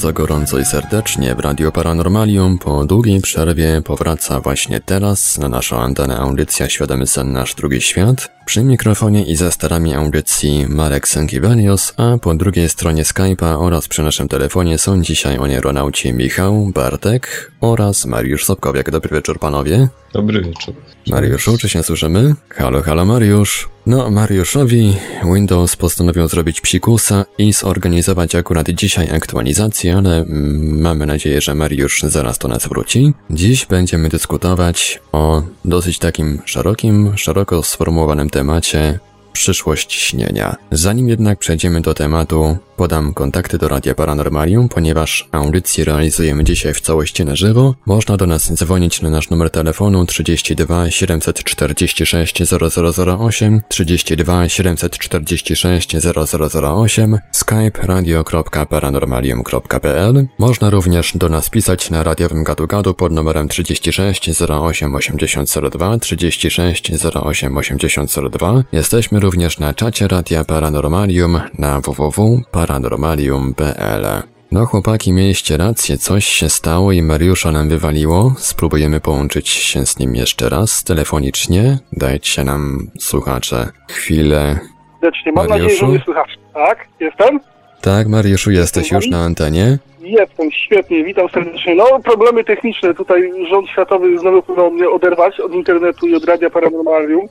bardzo gorąco i serdecznie w Radio Paranormalium. Po długiej przerwie powraca właśnie teraz na naszą antenę audycja Świadomy Sen Nasz Drugi Świat. Przy mikrofonie i za starami audycji Marek Sękiewelios, a po drugiej stronie Skype'a oraz przy naszym telefonie są dzisiaj onieronauci Michał, Bartek oraz Mariusz Sobkowiak. Dobry wieczór panowie. Dobry wieczór. Mariuszu, czy się słyszymy? Halo, halo Mariusz. No, Mariuszowi Windows postanowił zrobić psikusa i zorganizować akurat dzisiaj aktualizację, ale mm, mamy nadzieję, że Mariusz zaraz do nas wróci. Dziś będziemy dyskutować o dosyć takim szerokim, szeroko sformułowanym temacie przyszłość śnienia. Zanim jednak przejdziemy do tematu, podam kontakty do Radia Paranormalium, ponieważ audycję realizujemy dzisiaj w całości na żywo. Można do nas dzwonić na nasz numer telefonu 32 746 0008, 32 746 0008, skype radio.paranormalium.pl. Można również do nas pisać na radiowym gadu gadu pod numerem 36 08 8002, 36 08 8002. Jesteśmy również na czacie Radia Paranormalium na www.paranormalium.pl. No chłopaki, mieliście rację, coś się stało i Mariusza nam wywaliło. Spróbujemy połączyć się z nim jeszcze raz telefonicznie. Dajcie nam, słuchacze, chwilę. Serdecznie. Mam Mariuszu? nadzieję, że mnie słychać. Tak, jestem? Tak, Mariuszu, jesteś już na antenie? Jestem, świetnie, witam serdecznie. No, problemy techniczne. Tutaj rząd światowy znowu próbował mnie oderwać od internetu i od Radia Paranormalium.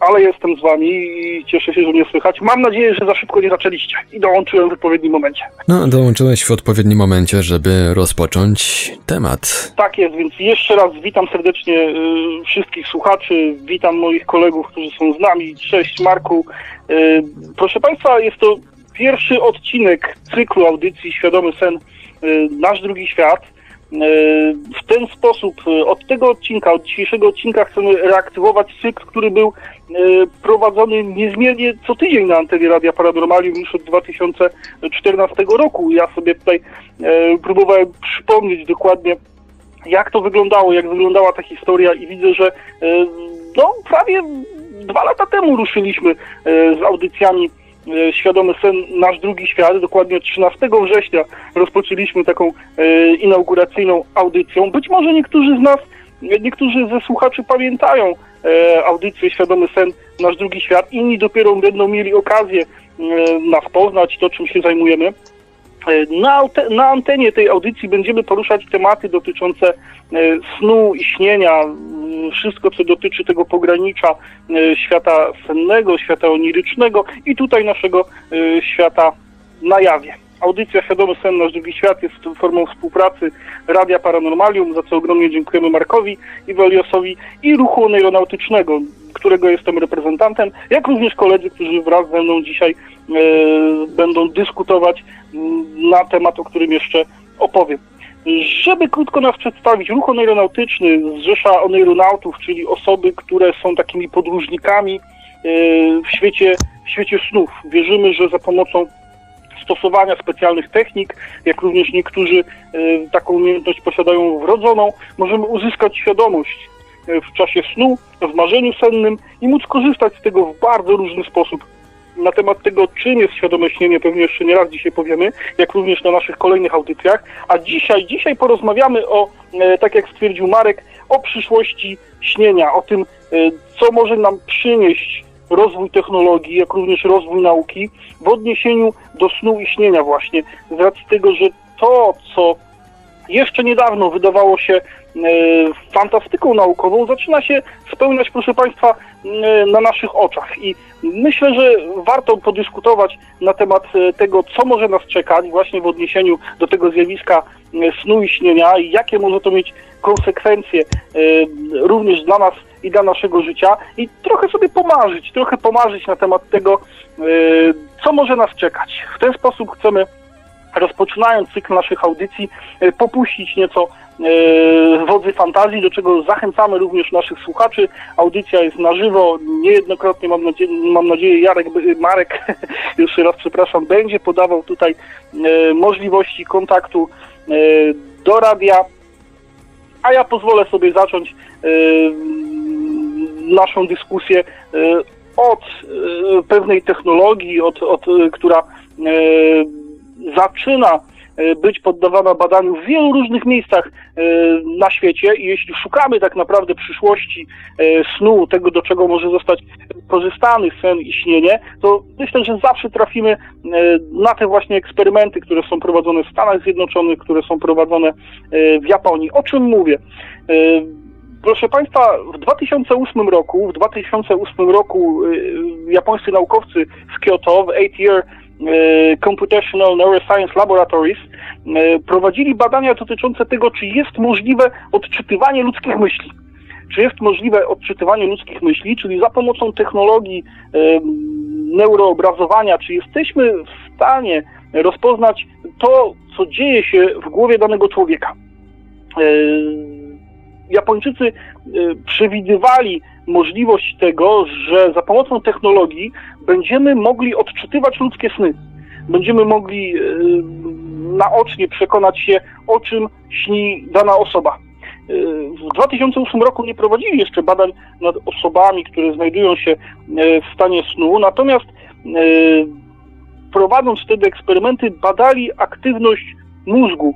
Ale jestem z wami i cieszę się, że mnie słychać. Mam nadzieję, że za szybko nie zaczęliście i dołączyłem w odpowiednim momencie. No, dołączyłeś w odpowiednim momencie, żeby rozpocząć temat. Tak jest, więc jeszcze raz witam serdecznie y, wszystkich słuchaczy, witam moich kolegów, którzy są z nami. Cześć Marku. Y, proszę Państwa, jest to pierwszy odcinek cyklu audycji Świadomy Sen y, Nasz Drugi Świat. Y, W ten sposób, y, od tego odcinka, od dzisiejszego odcinka chcemy reaktywować cykl, który był y, prowadzony niezmiennie co tydzień na antenie Radia Paranormalium już od 2014 roku. Ja sobie tutaj e, próbowałem przypomnieć dokładnie jak to wyglądało, jak wyglądała ta historia i widzę, że e, no prawie dwa lata temu ruszyliśmy e, z audycjami e, Świadomy Sen Nasz Drugi Świat, dokładnie 13 września rozpoczęliśmy taką e, inauguracyjną audycją. Być może niektórzy z nas, niektórzy ze słuchaczy pamiętają e, audycję Świadomy Sen Nasz Drugi Świat, inni dopiero będą mieli okazję e, nas poznać, to czym się zajmujemy. Na, aute- na antenie tej audycji będziemy poruszać tematy dotyczące e, snu i śnienia, m, wszystko co dotyczy tego pogranicza e, świata sennego, świata onirycznego i tutaj naszego e, świata na jawie. Audycja Świadomy Sen Nasz Drugi Świat jest formą współpracy Radia Paranormalium, za co ogromnie dziękujemy Markowi i Weliosowi i Ruchu Oneironautycznego, którego jestem reprezentantem, jak również koledzy, którzy wraz ze mną dzisiaj e, będą dyskutować m, na temat, o którym jeszcze opowiem. Żeby krótko nas przedstawić, ruch oneironautyczny zrzesza oneironautów, czyli osoby, które są takimi podróżnikami e, w świecie, w świecie snów. Wierzymy, że za pomocą stosowania specjalnych technik, jak również niektórzy e, taką umiejętność posiadają wrodzoną, możemy uzyskać świadomość e, w czasie snu, w marzeniu sennym i móc korzystać z tego w bardzo różny sposób. Na temat tego, czym jest świadome śnienie, pewnie jeszcze nie raz dzisiaj powiemy, jak również na naszych kolejnych audycjach. A dzisiaj, dzisiaj porozmawiamy o, e, tak jak stwierdził Marek, o przyszłości śnienia, o tym, co może nam przynieść rozwój technologii, jak również rozwój nauki w odniesieniu do snu i śnienia właśnie. Z racji tego, że to, co jeszcze niedawno wydawało się e, fantastyką naukową, zaczyna się spełniać, proszę Państwa, e, na naszych oczach. I myślę, że warto podyskutować na temat e, tego, co może nas czekać właśnie w odniesieniu do tego zjawiska snu i śnienia i jakie może to mieć konsekwencje również dla nas i dla naszego życia i trochę sobie pomarzyć, trochę pomarzyć na temat tego, co może nas czekać. W ten sposób chcemy rozpoczynając cykl naszych audycji, popuścić nieco wodzy fantazji, do czego zachęcamy również naszych słuchaczy. Audycja jest na żywo, niejednokrotnie mam nadzieję, mam nadzieję Jarek, Marek, jeszcze raz przepraszam, będzie podawał tutaj możliwości kontaktu do radia, a ja pozwolę sobie zacząć naszą dyskusję od pewnej technologii, od, od, która zaczyna E, być poddawana badaniu w wielu różnych miejscach e, na świecie i jeśli szukamy tak naprawdę przyszłości e, snu, tego do czego może zostać korzystany sen i śnienie, to myślę, że zawsze trafimy na te właśnie eksperymenty, które są prowadzone w Stanach Zjednoczonych, które są prowadzone w Japonii. O czym mówię? Proszę Państwa, w 2008 roku, w 2008 roku japońscy naukowcy z Kyoto w 8-year E, Computational Neuroscience Laboratories e, prowadzili badania dotyczące tego, czy jest możliwe odczytywanie ludzkich myśli. Czy jest możliwe odczytywanie ludzkich myśli, czyli za pomocą technologii e, neuroobrazowania, czy jesteśmy w stanie rozpoznać to, co dzieje się w głowie danego człowieka. Japończycy przewidywali możliwość tego, że za pomocą technologii będziemy mogli odczytywać ludzkie sny. Będziemy mogli e, naocznie przekonać się, o czym śni dana osoba. E, w 2008 roku nie prowadzili jeszcze badań nad osobami, które znajdują się w stanie snu, natomiast prowadząc wtedy eksperymenty, badali aktywność mózgu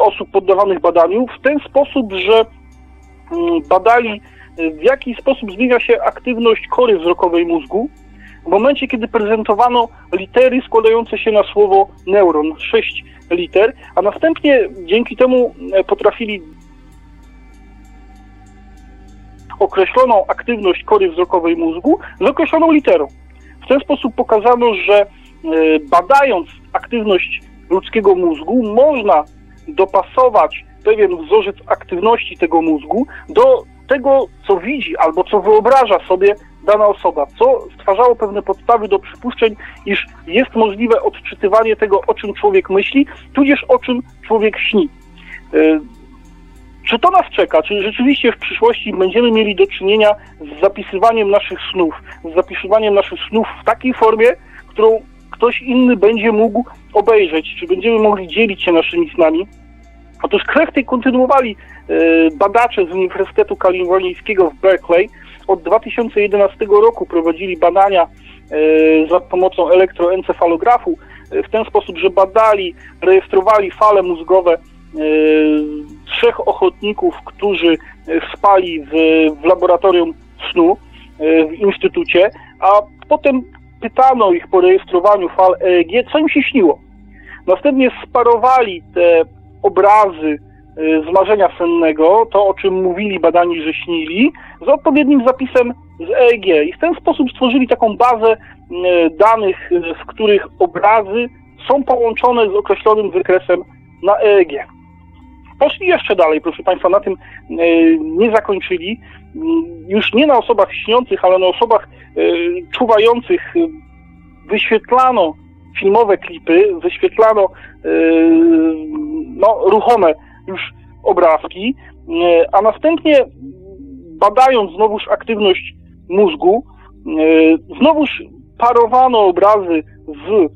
osób poddawanych badaniu w ten sposób, że Mm, badali, w jaki sposób zmienia się aktywność kory wzrokowej mózgu w momencie, kiedy prezentowano litery składające się na słowo neuron, sześć liter, a następnie dzięki temu e, potrafili określoną aktywność kory wzrokowej mózgu z określoną literą. W ten sposób pokazano, że e, badając aktywność ludzkiego mózgu można dopasować pewien wzorzec aktywności tego mózgu do tego, co widzi albo co wyobraża sobie dana osoba, co stwarzało pewne podstawy do przypuszczeń, iż jest możliwe odczytywanie tego, o czym człowiek myśli, tudzież o czym człowiek śni. E, czy to nas czeka? Czy rzeczywiście w przyszłości będziemy mieli do czynienia z zapisywaniem naszych snów, z zapisywaniem naszych snów w takiej formie, którą ktoś inny będzie mógł obejrzeć? Czy będziemy mogli dzielić się naszymi snami? Otóż krech tej kontynuowali e, badacze z Uniwersytetu Kalifornijskiego w Berkeley. Od 2011 roku prowadzili badania e, za pomocą elektroencefalografu e, w ten sposób, że badali, rejestrowali fale mózgowe trzech ochotników, którzy spali w, w laboratorium snu w instytucie, a potem pytano ich po rejestrowaniu fal EEG, co im się śniło. Następnie sparowali te obrazy y, z marzenia sennego, to o czym mówili badani, że śnili, z odpowiednim zapisem z EEG. I w ten sposób stworzyli taką bazę y, danych, y, w których obrazy są połączone z określonym wykresem na EEG. Poszli jeszcze dalej, proszę Państwa, na tym nie zakończyli. Już nie na osobach śniących, ale na osobach czuwających wyświetlano filmowe klipy, wyświetlano no, ruchome już obrazki, e, a następnie badając znowuż aktywność mózgu, e, znowuż parowano obrazy z, e,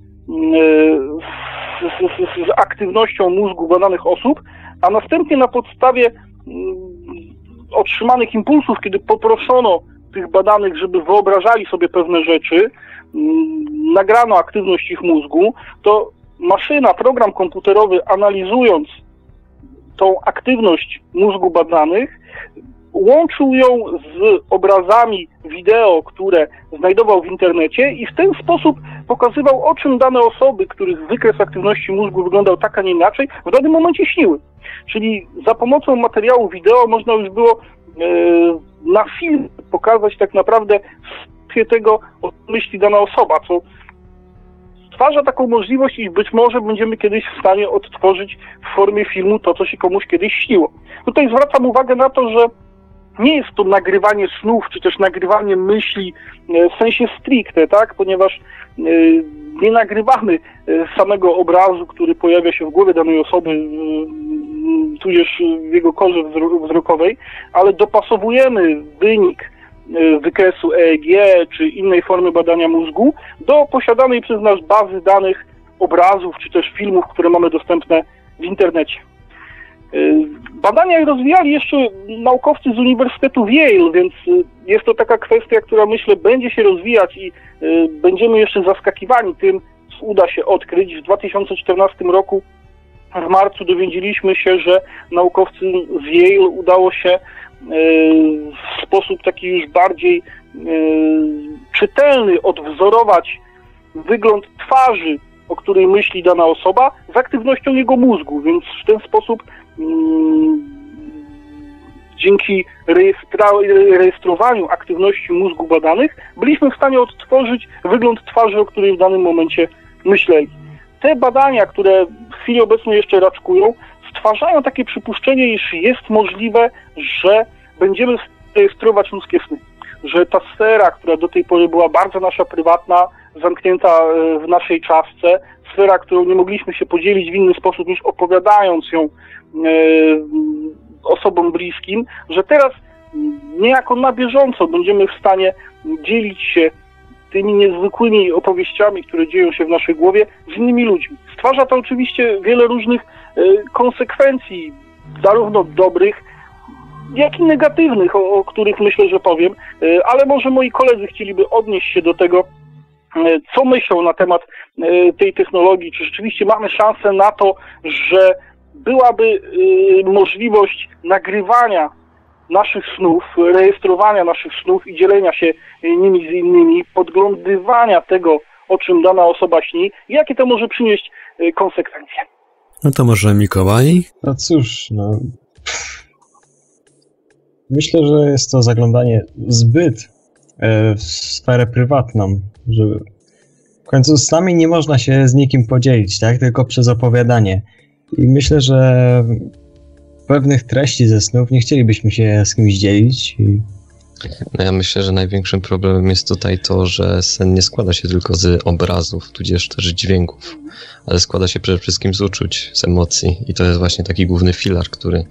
z, z, z aktywnością mózgu badanych osób, a następnie na podstawie mm, otrzymanych impulsów, kiedy poproszono tych badanych, żeby wyobrażali sobie pewne rzeczy, nagrano aktywność ich mózgu, to maszyna, program komputerowy analizując tą aktywność mózgu badanych, łączył ją z obrazami wideo, które znajdował w internecie i w ten sposób pokazywał, o czym dane osoby, których wykres aktywności mózgu wyglądał tak, a nie inaczej, w danym momencie śniły. Czyli za pomocą materiału wideo można już było e, na film pokazać tak naprawdę tego, o myśli dana osoba, co stwarza taką możliwość i być może będziemy kiedyś w stanie odtworzyć w formie filmu to, co się komuś kiedyś śniło. Tutaj zwracam uwagę na to, że nie jest to nagrywanie snów, czy też nagrywanie myśli e, w sensie stricte, tak? Ponieważ e, nie nagrywamy samego obrazu, który pojawia się w głowie danej osoby, tudzież w jego korze wzrokowej, ale dopasowujemy wynik wykresu EEG czy innej formy badania mózgu do posiadanej przez nas bazy danych obrazów czy też filmów, które mamy dostępne w internecie. Y, badania rozwijali jeszcze naukowcy z Uniwersytetu Yale, więc y, jest to taka kwestia, która myślę będzie się rozwijać i y, będziemy jeszcze zaskakiwani tym, co uda się odkryć. W 2014 roku w marcu dowiedzieliśmy się, że naukowcy z Yale udało się w sposób taki już bardziej czytelny odwzorować wygląd twarzy o której myśli dana osoba, z aktywnością jego mózgu, więc w ten sposób mm, dzięki rejestrowaniu aktywności mózgu badanych byliśmy w stanie odtworzyć wygląd twarzy, o której w danym momencie myśleli. Te badania, które w chwili obecnej jeszcze raczkują, stwarzają takie przypuszczenie, iż jest możliwe, że będziemy rejestrować ludzkie sny. Że ta sfera, która do tej pory była bardzo nasza prywatna, zamknięta e, w naszej czasce, sfera, którą nie mogliśmy się podzielić w inny sposób niż opowiadając ją e, osobom bliskim, że teraz niejako na bieżąco będziemy w stanie dzielić się tymi niezwykłymi opowieściami, które dzieją się w naszej głowie z innymi ludźmi. Stwarza to oczywiście wiele różnych e, konsekwencji, zarówno dobrych, jak i negatywnych, o, o których myślę, że powiem, ale może moi koledzy chcieliby odnieść się do tego, E, co myślą na temat e, tej technologii, czy rzeczywiście mamy szansę na to, że byłaby e, możliwość nagrywania naszych snów, rejestrowania naszych snów i dzielenia się nimi z innymi, podglądywania tego, o czym dana osoba śni, jakie to może przynieść konsekwencje. No to może Mikołaj? No cóż, no. Myślę, że jest to zaglądanie zbyt w sferę prywatną że w końcu z nami nie można się z nikim podzielić, tak? Tylko przez opowiadanie. I myślę, że pewnych treści ze snów nie chcielibyśmy się z kimś dzielić. I... No ja myślę, że największym problemem jest tutaj to, że sen nie składa się tylko z obrazów, tudzież też dźwięków, ale składa się przede wszystkim z uczuć, z emocji i to jest właśnie taki główny filar, który.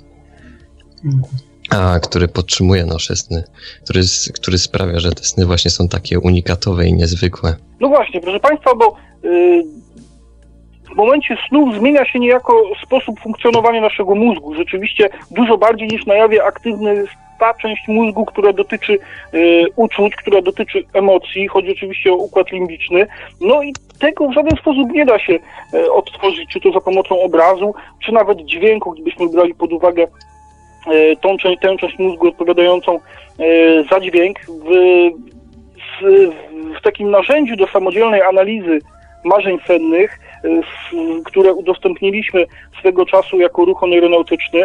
A, który podtrzymuje nasze sny, który, który sprawia, że te sny właśnie są takie unikatowe i niezwykłe. No właśnie, proszę Państwa, bo yy, w momencie snów zmienia się niejako sposób funkcjonowania naszego mózgu. Rzeczywiście dużo bardziej niż na jawie aktywny jest ta część mózgu, która dotyczy yy, uczuć, która dotyczy emocji, chodzi oczywiście o układ limbiczny. No i tego w żaden sposób nie da się yy, odtworzyć, czy to za pomocą obrazu, czy nawet dźwięku, gdybyśmy brali pod uwagę E, tą część, tę część mózgu odpowiadającą e, za dźwięk w, w, w takim narzędziu do samodzielnej analizy marzeń sennych, które udostępniliśmy swego czasu jako ruch oneironautyczny,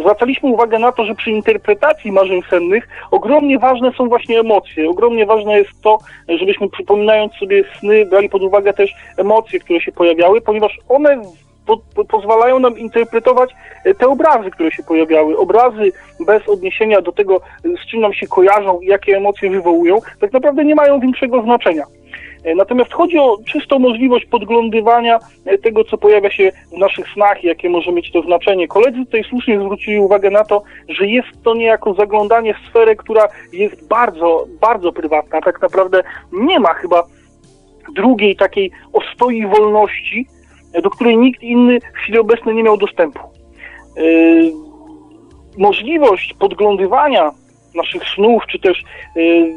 zwracaliśmy uwagę na to, że przy interpretacji marzeń sennych ogromnie ważne są właśnie emocje. Ogromnie ważne jest to, żebyśmy przypominając sobie sny, brali pod uwagę też emocje, które się pojawiały, ponieważ one po, po, pozwalają nam interpretować e, te obrazy, które się pojawiały. Obrazy bez odniesienia do tego, e, z czym nam się kojarzą i jakie emocje wywołują, tak naprawdę nie mają większego znaczenia. E, natomiast chodzi o czystą możliwość podglądywania tego, co pojawia się w naszych snach i jakie może mieć to znaczenie. Koledzy tutaj słusznie zwrócili uwagę na to, że jest to niejako zaglądanie w sferę, która jest bardzo, bardzo prywatna. Tak naprawdę nie ma chyba drugiej takiej ostoi wolności, do której nikt inny w chwili obecnej nie miał dostępu. Yy, możliwość podglądywania naszych snów, czy też yy,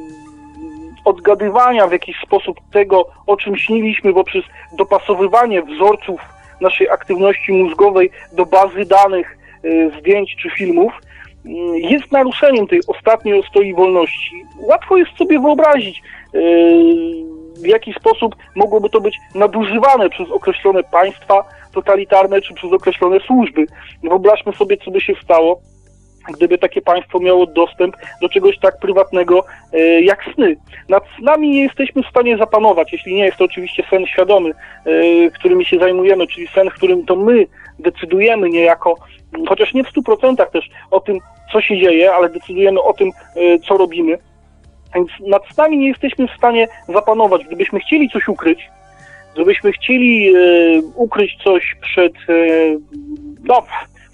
odgadywania w jakiś sposób tego, o czym śniliśmy poprzez dopasowywanie wzorców naszej aktywności mózgowej do bazy danych yy, zdjęć czy filmów, jest naruszeniem tej ostatniej ostoi wolności. Łatwo jest sobie wyobrazić, w jaki sposób mogłoby to być nadużywane przez określone państwa totalitarne czy przez określone służby. Wyobraźmy sobie, co by się stało, gdyby takie państwo miało dostęp do czegoś tak prywatnego e, jak sny. Nad snami nie jesteśmy w stanie zapanować, jeśli nie jest to oczywiście sen świadomy, e, którymi się zajmujemy, czyli sen, w którym to my decydujemy niejako, chociaż nie w stu procentach też o tym, co się dzieje, ale decydujemy o tym, e, co robimy. Więc nad snami nie jesteśmy w stanie zapanować. Gdybyśmy chcieli coś ukryć, gdybyśmy chcieli ukryć coś przed, no,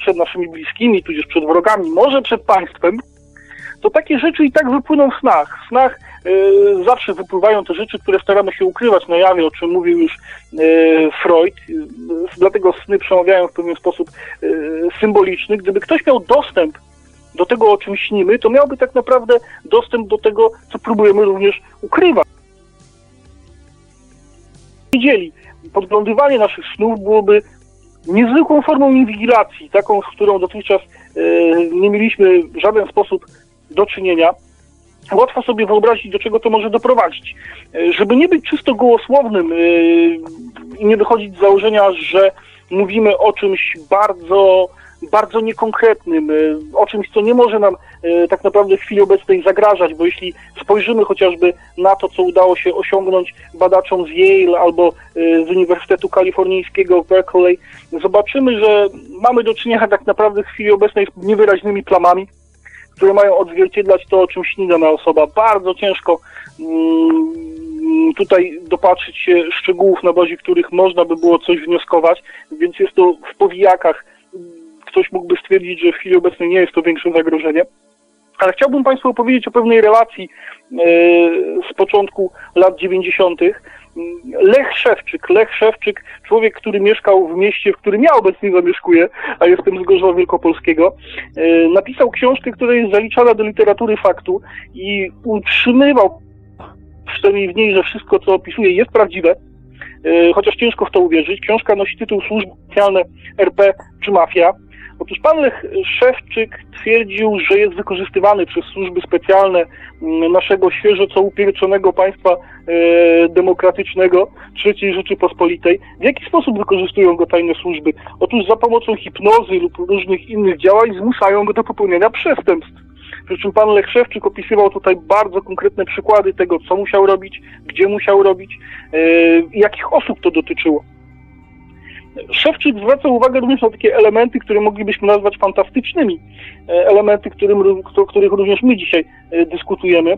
przed naszymi bliskimi, tudzież przed wrogami, może przed państwem, to takie rzeczy i tak wypłyną w snach. W snach e, zawsze wypływają te rzeczy, które staramy się ukrywać na jawie, o czym mówił już e, Freud. E, dlatego sny przemawiają w pewien sposób symboliczny. Gdyby ktoś miał dostęp do tego, o czym śnimy, to miałby tak naprawdę dostęp do tego, co próbujemy również ukrywać. Widzieli, podglądywanie naszych snów byłoby niezwykłą formą inwigilacji, taką, z którą dotychczas e, nie mieliśmy w żaden sposób do czynienia. Łatwo sobie wyobrazić, do czego to może doprowadzić. E, żeby nie być czysto gołosłownym e, i nie wychodzić z założenia, że mówimy o czymś bardzo bardzo niekonkretnym, e, o czymś, co nie może nam e, tak naprawdę w chwili obecnej zagrażać, bo jeśli spojrzymy chociażby na to, co udało się osiągnąć badaczom z Yale albo e, z Uniwersytetu Kalifornijskiego Berkeley, zobaczymy, że mamy do czynienia tak naprawdę w chwili obecnej z niewyraźnymi plamami, które mają odzwierciedlać to, o czym śni dana osoba. Bardzo ciężko mm, tutaj dopatrzyć się szczegółów, na bazie których można by było coś wnioskować, więc jest to w powijakach ktoś mógłby stwierdzić, że w chwili obecnej nie jest to większe zagrożenie. Ale chciałbym Państwu opowiedzieć o pewnej relacji e, z początku lat 90. Lech Szewczyk. Lech Szewczyk, człowiek, który mieszkał w mieście, w którym ja obecnie zamieszkuję, a jestem z Gorzowa Wielkopolskiego, e, napisał książkę, która jest zaliczana do literatury faktu i utrzymywał przynajmniej w niej, że wszystko, co opisuje, jest prawdziwe e, chociaż ciężko w to uwierzyć. Książka nosi tytuł Służby Specjalne RP czy Mafia. Otóż pan Lech Szewczyk twierdził, że jest wykorzystywany przez służby specjalne mm, naszego świeżo co upierczonego państwa e, demokratycznego III Rzeczypospolitej. W jaki sposób wykorzystują go tajne służby? Otóż za pomocą hipnozy lub różnych innych działań zmuszają go do popełniania przestępstw. Przy czym pan Lech Szewczyk opisywał tutaj bardzo konkretne przykłady tego, co musiał robić, gdzie musiał robić e, jakich osób to dotyczyło. Szewczyk zwraca uwagę również na takie elementy, które moglibyśmy nazwać fantastycznymi, e, elementy, którym, których również my dzisiaj e, dyskutujemy.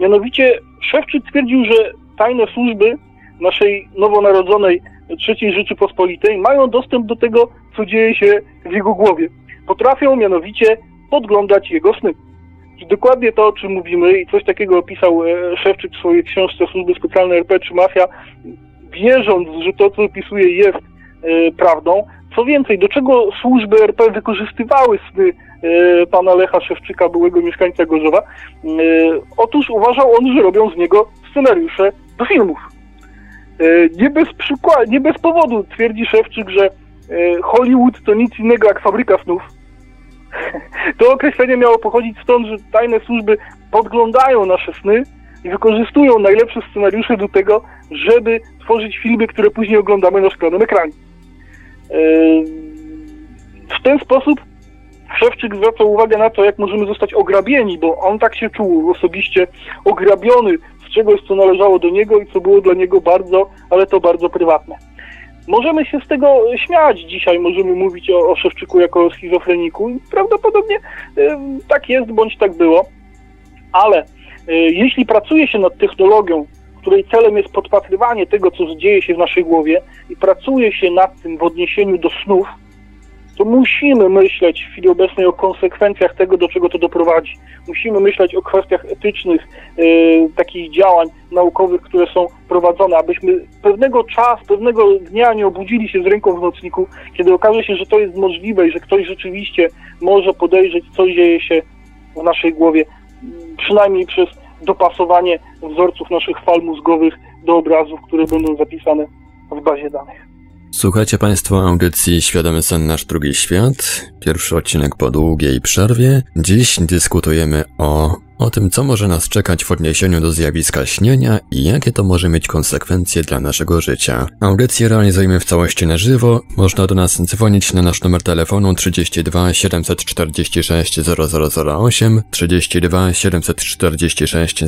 Mianowicie Szewczyk twierdził, że tajne służby naszej nowonarodzonej III Rzeczypospolitej mają dostęp do tego, co dzieje się w jego głowie. Potrafią mianowicie podglądać jego sny. I dokładnie to, o czym mówimy i coś takiego opisał e, Szewczyk w swojej książce Służby Specjalne RP czy Mafia, wierząc, że to, co opisuje jest Y, prawdą. Co więcej, do czego służby RP wykorzystywały sny y, pana Lecha Szewczyka, byłego mieszkańca Gorzowa? Y, otóż uważał on, że robią z niego scenariusze do filmów. Nie bez, nie bez powodu twierdzi Szewczyk, że Hollywood to nic innego jak fabryka snów. To określenie miało pochodzić stąd, że tajne służby podglądają nasze sny i wykorzystują najlepsze scenariusze do tego, żeby tworzyć filmy, które później oglądamy na szklanym ekranie. W ten sposób Szewczyk zwracał uwagę na to, jak możemy zostać ograbieni, bo on tak się czuł osobiście ograbiony z czegoś, co należało do niego i co było dla niego bardzo, ale to bardzo prywatne. Możemy się z tego śmiać dzisiaj, możemy mówić o, o Szewczyku jako o schizofreniku i prawdopodobnie y, tak jest, bądź tak było, ale y, jeśli pracuje się nad technologią, której celem jest podpatrywanie tego, co dzieje się w naszej głowie i pracuje się nad tym w odniesieniu do snów, to musimy myśleć w chwili obecnej o konsekwencjach tego, do czego to doprowadzi. Musimy myśleć o kwestiach etycznych yy, takich działań naukowych, które są prowadzone, abyśmy pewnego czasu, pewnego dnia nie obudzili się z ręką w nocniku, kiedy okaże się, że to jest możliwe i że ktoś rzeczywiście może podejrzeć, co dzieje się w naszej głowie, przynajmniej przez dopasowanie wzorców naszych fal mózgowych do obrazów, które będą zapisane w bazie danych. Słuchajcie Państwo audycji Świadomy Sen Nasz Drugi Świat. Pierwszy odcinek po długiej przerwie. Dziś dyskutujemy o o tym, co może nas czekać w odniesieniu do zjawiska śnienia i jakie to może mieć konsekwencje dla naszego życia. Audycję realizujemy w całości na żywo. Można do nas dzwonić na nasz numer telefonu 32 746 0008, 32 746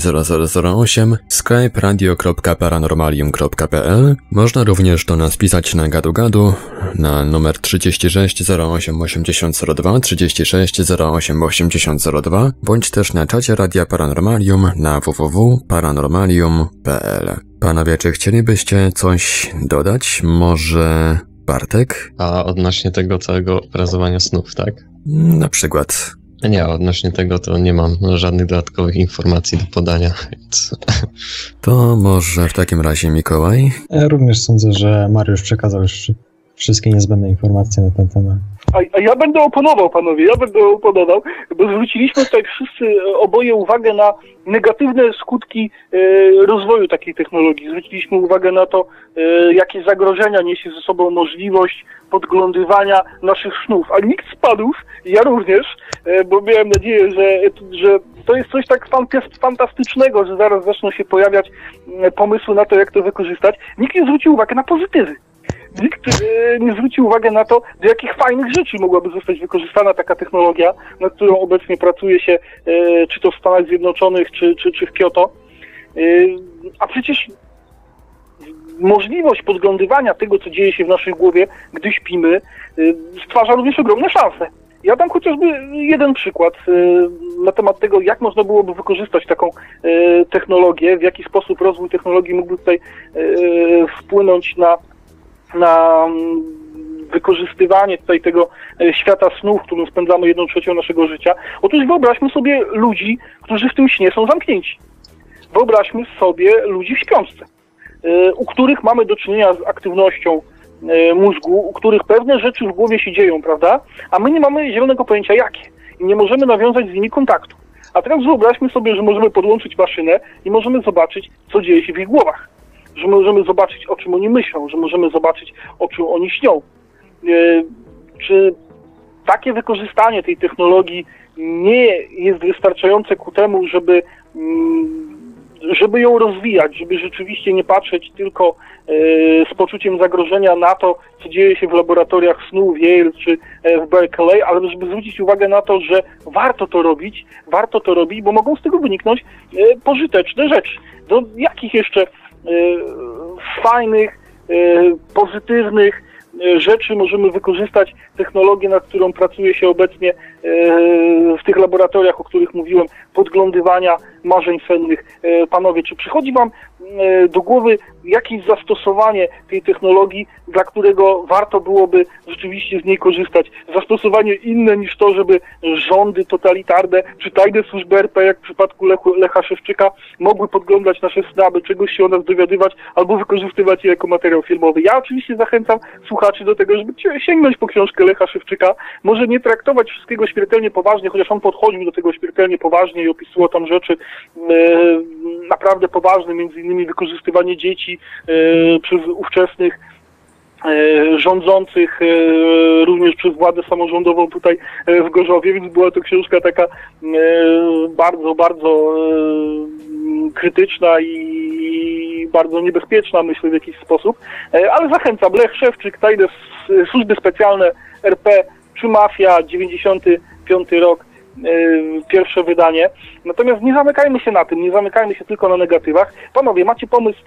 0008, skype radio.paranormalium.pl. Można również do nas pisać na gadu-gadu na numer 36 08 80 02, 36 08 80 02, bądź też na czacie Radia Paranormalium na www.paranormalium.pl. Panowie, czy chcielibyście coś dodać? Może Bartek? A odnośnie tego całego obrazowania snów, tak? Na przykład. Nie, odnośnie tego to nie mam żadnych dodatkowych informacji do podania, więc... To może w takim razie Mikołaj? Ja również sądzę, że Mariusz przekazał już wszystkie niezbędne informacje na ten temat. A, a ja będę oponował, panowie, ja będę oponował, bo zwróciliśmy tutaj wszyscy e, oboje uwagę na negatywne skutki e, rozwoju takiej technologii. Zwróciliśmy uwagę na to, e, jakie zagrożenia niesie ze sobą możliwość podglądywania naszych snów. A nikt z panów, ja również, e, bo miałem nadzieję, że, że to jest coś tak fant- fantastycznego, że zaraz zaczną się pojawiać e, pomysły na to, jak to wykorzystać. Nikt nie zwrócił uwagi na pozytywy nikt e, nie zwrócił uwagi na to, do jakich fajnych rzeczy mogłaby zostać wykorzystana taka technologia, nad którą obecnie pracuje się, e, czy to w Stanach Zjednoczonych, czy, czy, czy w Kyoto. E, a przecież możliwość podglądywania tego, co dzieje się w naszej głowie, gdy śpimy, stwarza również ogromne szanse. Ja dam chociażby jeden przykład na temat tego, jak można byłoby wykorzystać taką technologię, w jaki sposób rozwój technologii mógłby tutaj wpłynąć na na mm, wykorzystywanie tutaj tego e, świata snu, w którym spędzamy jedną trzecią naszego życia. Otóż wyobraźmy sobie ludzi, którzy w tym śnie są zamknięci. Wyobraźmy sobie ludzi w śpiączce, e, u których mamy do czynienia z aktywnością e, mózgu, u których pewne rzeczy w głowie się dzieją, prawda? A my nie mamy zielonego pojęcia jakie i nie możemy nawiązać z nimi kontaktu. A teraz wyobraźmy sobie, że możemy podłączyć maszynę i możemy zobaczyć, co dzieje się w ich głowach że możemy zobaczyć, o czym oni myślą, że możemy zobaczyć, o czym oni śnią. E, czy takie wykorzystanie tej technologii nie jest wystarczające ku temu, żeby, mm, żeby ją rozwijać, żeby rzeczywiście nie patrzeć tylko e, z poczuciem zagrożenia na to, co dzieje się w laboratoriach snu w Yale czy e, w Berkeley, ale żeby zwrócić uwagę na to, że warto to robić, warto to robić, bo mogą z tego wyniknąć pożyteczne rzeczy. Do jakich jeszcze fajnych, y, pozytywnych y, rzeczy możemy wykorzystać technologię, nad którą pracuje się obecnie w tych laboratoriach, o których mówiłem, podglądywania marzeń sennych. Panowie, czy przychodzi Wam do głowy jakieś zastosowanie tej technologii, dla którego warto byłoby rzeczywiście z niej korzystać? Zastosowanie inne niż to, żeby rządy totalitarne czy tajne służby RP, jak w przypadku Lechu, Lecha Szewczyka, mogły podglądać nasze sny, aby czegoś się o nas dowiadywać albo wykorzystywać je jako materiał filmowy. Ja oczywiście zachęcam słuchaczy do tego, żeby sięgnąć po książkę Lecha Szewczyka, może nie traktować wszystkiego śmiertelnie poważnie, chociaż on podchodził do tego śmiertelnie poważnie i opisywał tam rzeczy e, naprawdę poważne, między innymi wykorzystywanie dzieci e, przez ówczesnych e, rządzących e, również przez władzę samorządową tutaj w Gorzowie, więc była to książka taka bardzo, bardzo krytyczna i bardzo niebezpieczna, myślę, w jakiś sposób. Ale zachęcam, Lech Szewczyk, tajne służby specjalne RP czy Mafia, 95 rok, pierwsze wydanie. Natomiast nie zamykajmy się na tym, nie zamykajmy się tylko na negatywach. Panowie, macie pomysł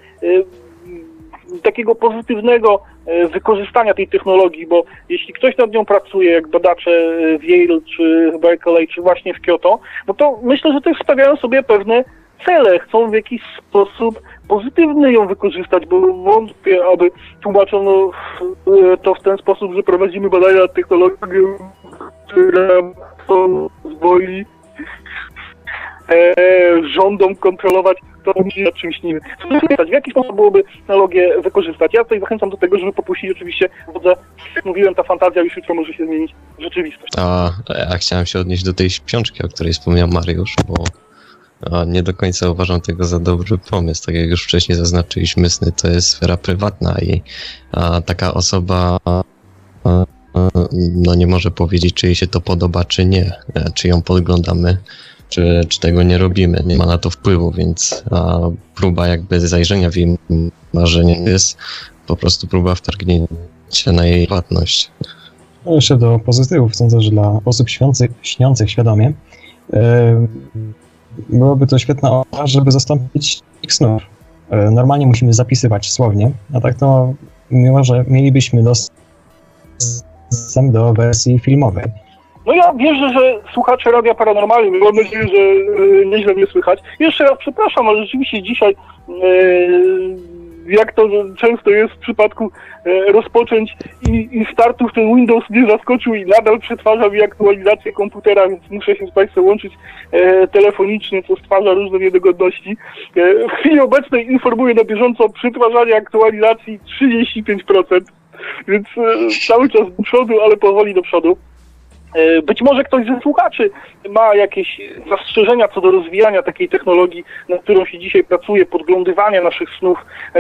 takiego pozytywnego e, wykorzystania tej technologii, bo jeśli ktoś nad nią pracuje, jak badacze w Yale, czy w Berkeley, czy właśnie w Kyoto, no to myślę, że też stawiają sobie pewne cele, chcą w jakiś sposób pozytywny ją wykorzystać, bo wątpię, aby tłumaczono e, to w ten sposób, że prowadzimy badania nad technologią, która pozwoli e, rządom kontrolować to nad czymś innym. W jaki sposób byłoby technologię wykorzystać? Ja tutaj zachęcam do tego, żeby popuścić oczywiście wodze. Jak mówiłem, ta fantazja już jutro może się zmienić w rzeczywistość. A ja chciałem się odnieść do tej śpiączki, o której wspomniał Mariusz, bo nie do końca uważam tego za dobry pomysł. Tak jak już wcześniej zaznaczyliśmy, sny to jest sfera prywatna i a, taka osoba a, no nie może powiedzieć, czy jej się to podoba, czy nie, e, czy ją podglądamy czy, czy tego nie robimy. Nie ma na to wpływu, więc a, próba jakby zajrzenia w jej marzenie jest po prostu próba wtargnięcia na jej płatność. No jeszcze do pozytywów sądzę, że dla osób śniących, śniących świadomie yy, byłoby to świetna opcja, żeby zastąpić snów. Yy, normalnie musimy zapisywać słownie, a tak to mimo, że mielibyśmy dostęp do wersji filmowej No ja wierzę, że słuchacze Radia Paranormalnym, mam nadzieję, że e, nieźle mnie słychać. Jeszcze raz przepraszam, ale rzeczywiście dzisiaj, e, jak to często jest w przypadku e, rozpoczęć i, i startów, ten Windows mnie zaskoczył i nadal przetwarza mi aktualizację komputera, więc muszę się z Państwem łączyć e, telefonicznie, co stwarza różne niedogodności. E, w chwili obecnej informuję na bieżąco o przetwarzaniu aktualizacji 35%, więc cały czas do przodu, ale powoli do przodu. E, Być może ktoś ze słuchaczy ma jakieś zastrzeżenia co do rozwijania takiej technologii, nad którą się dzisiaj pracuje, podglądywania naszych snów e,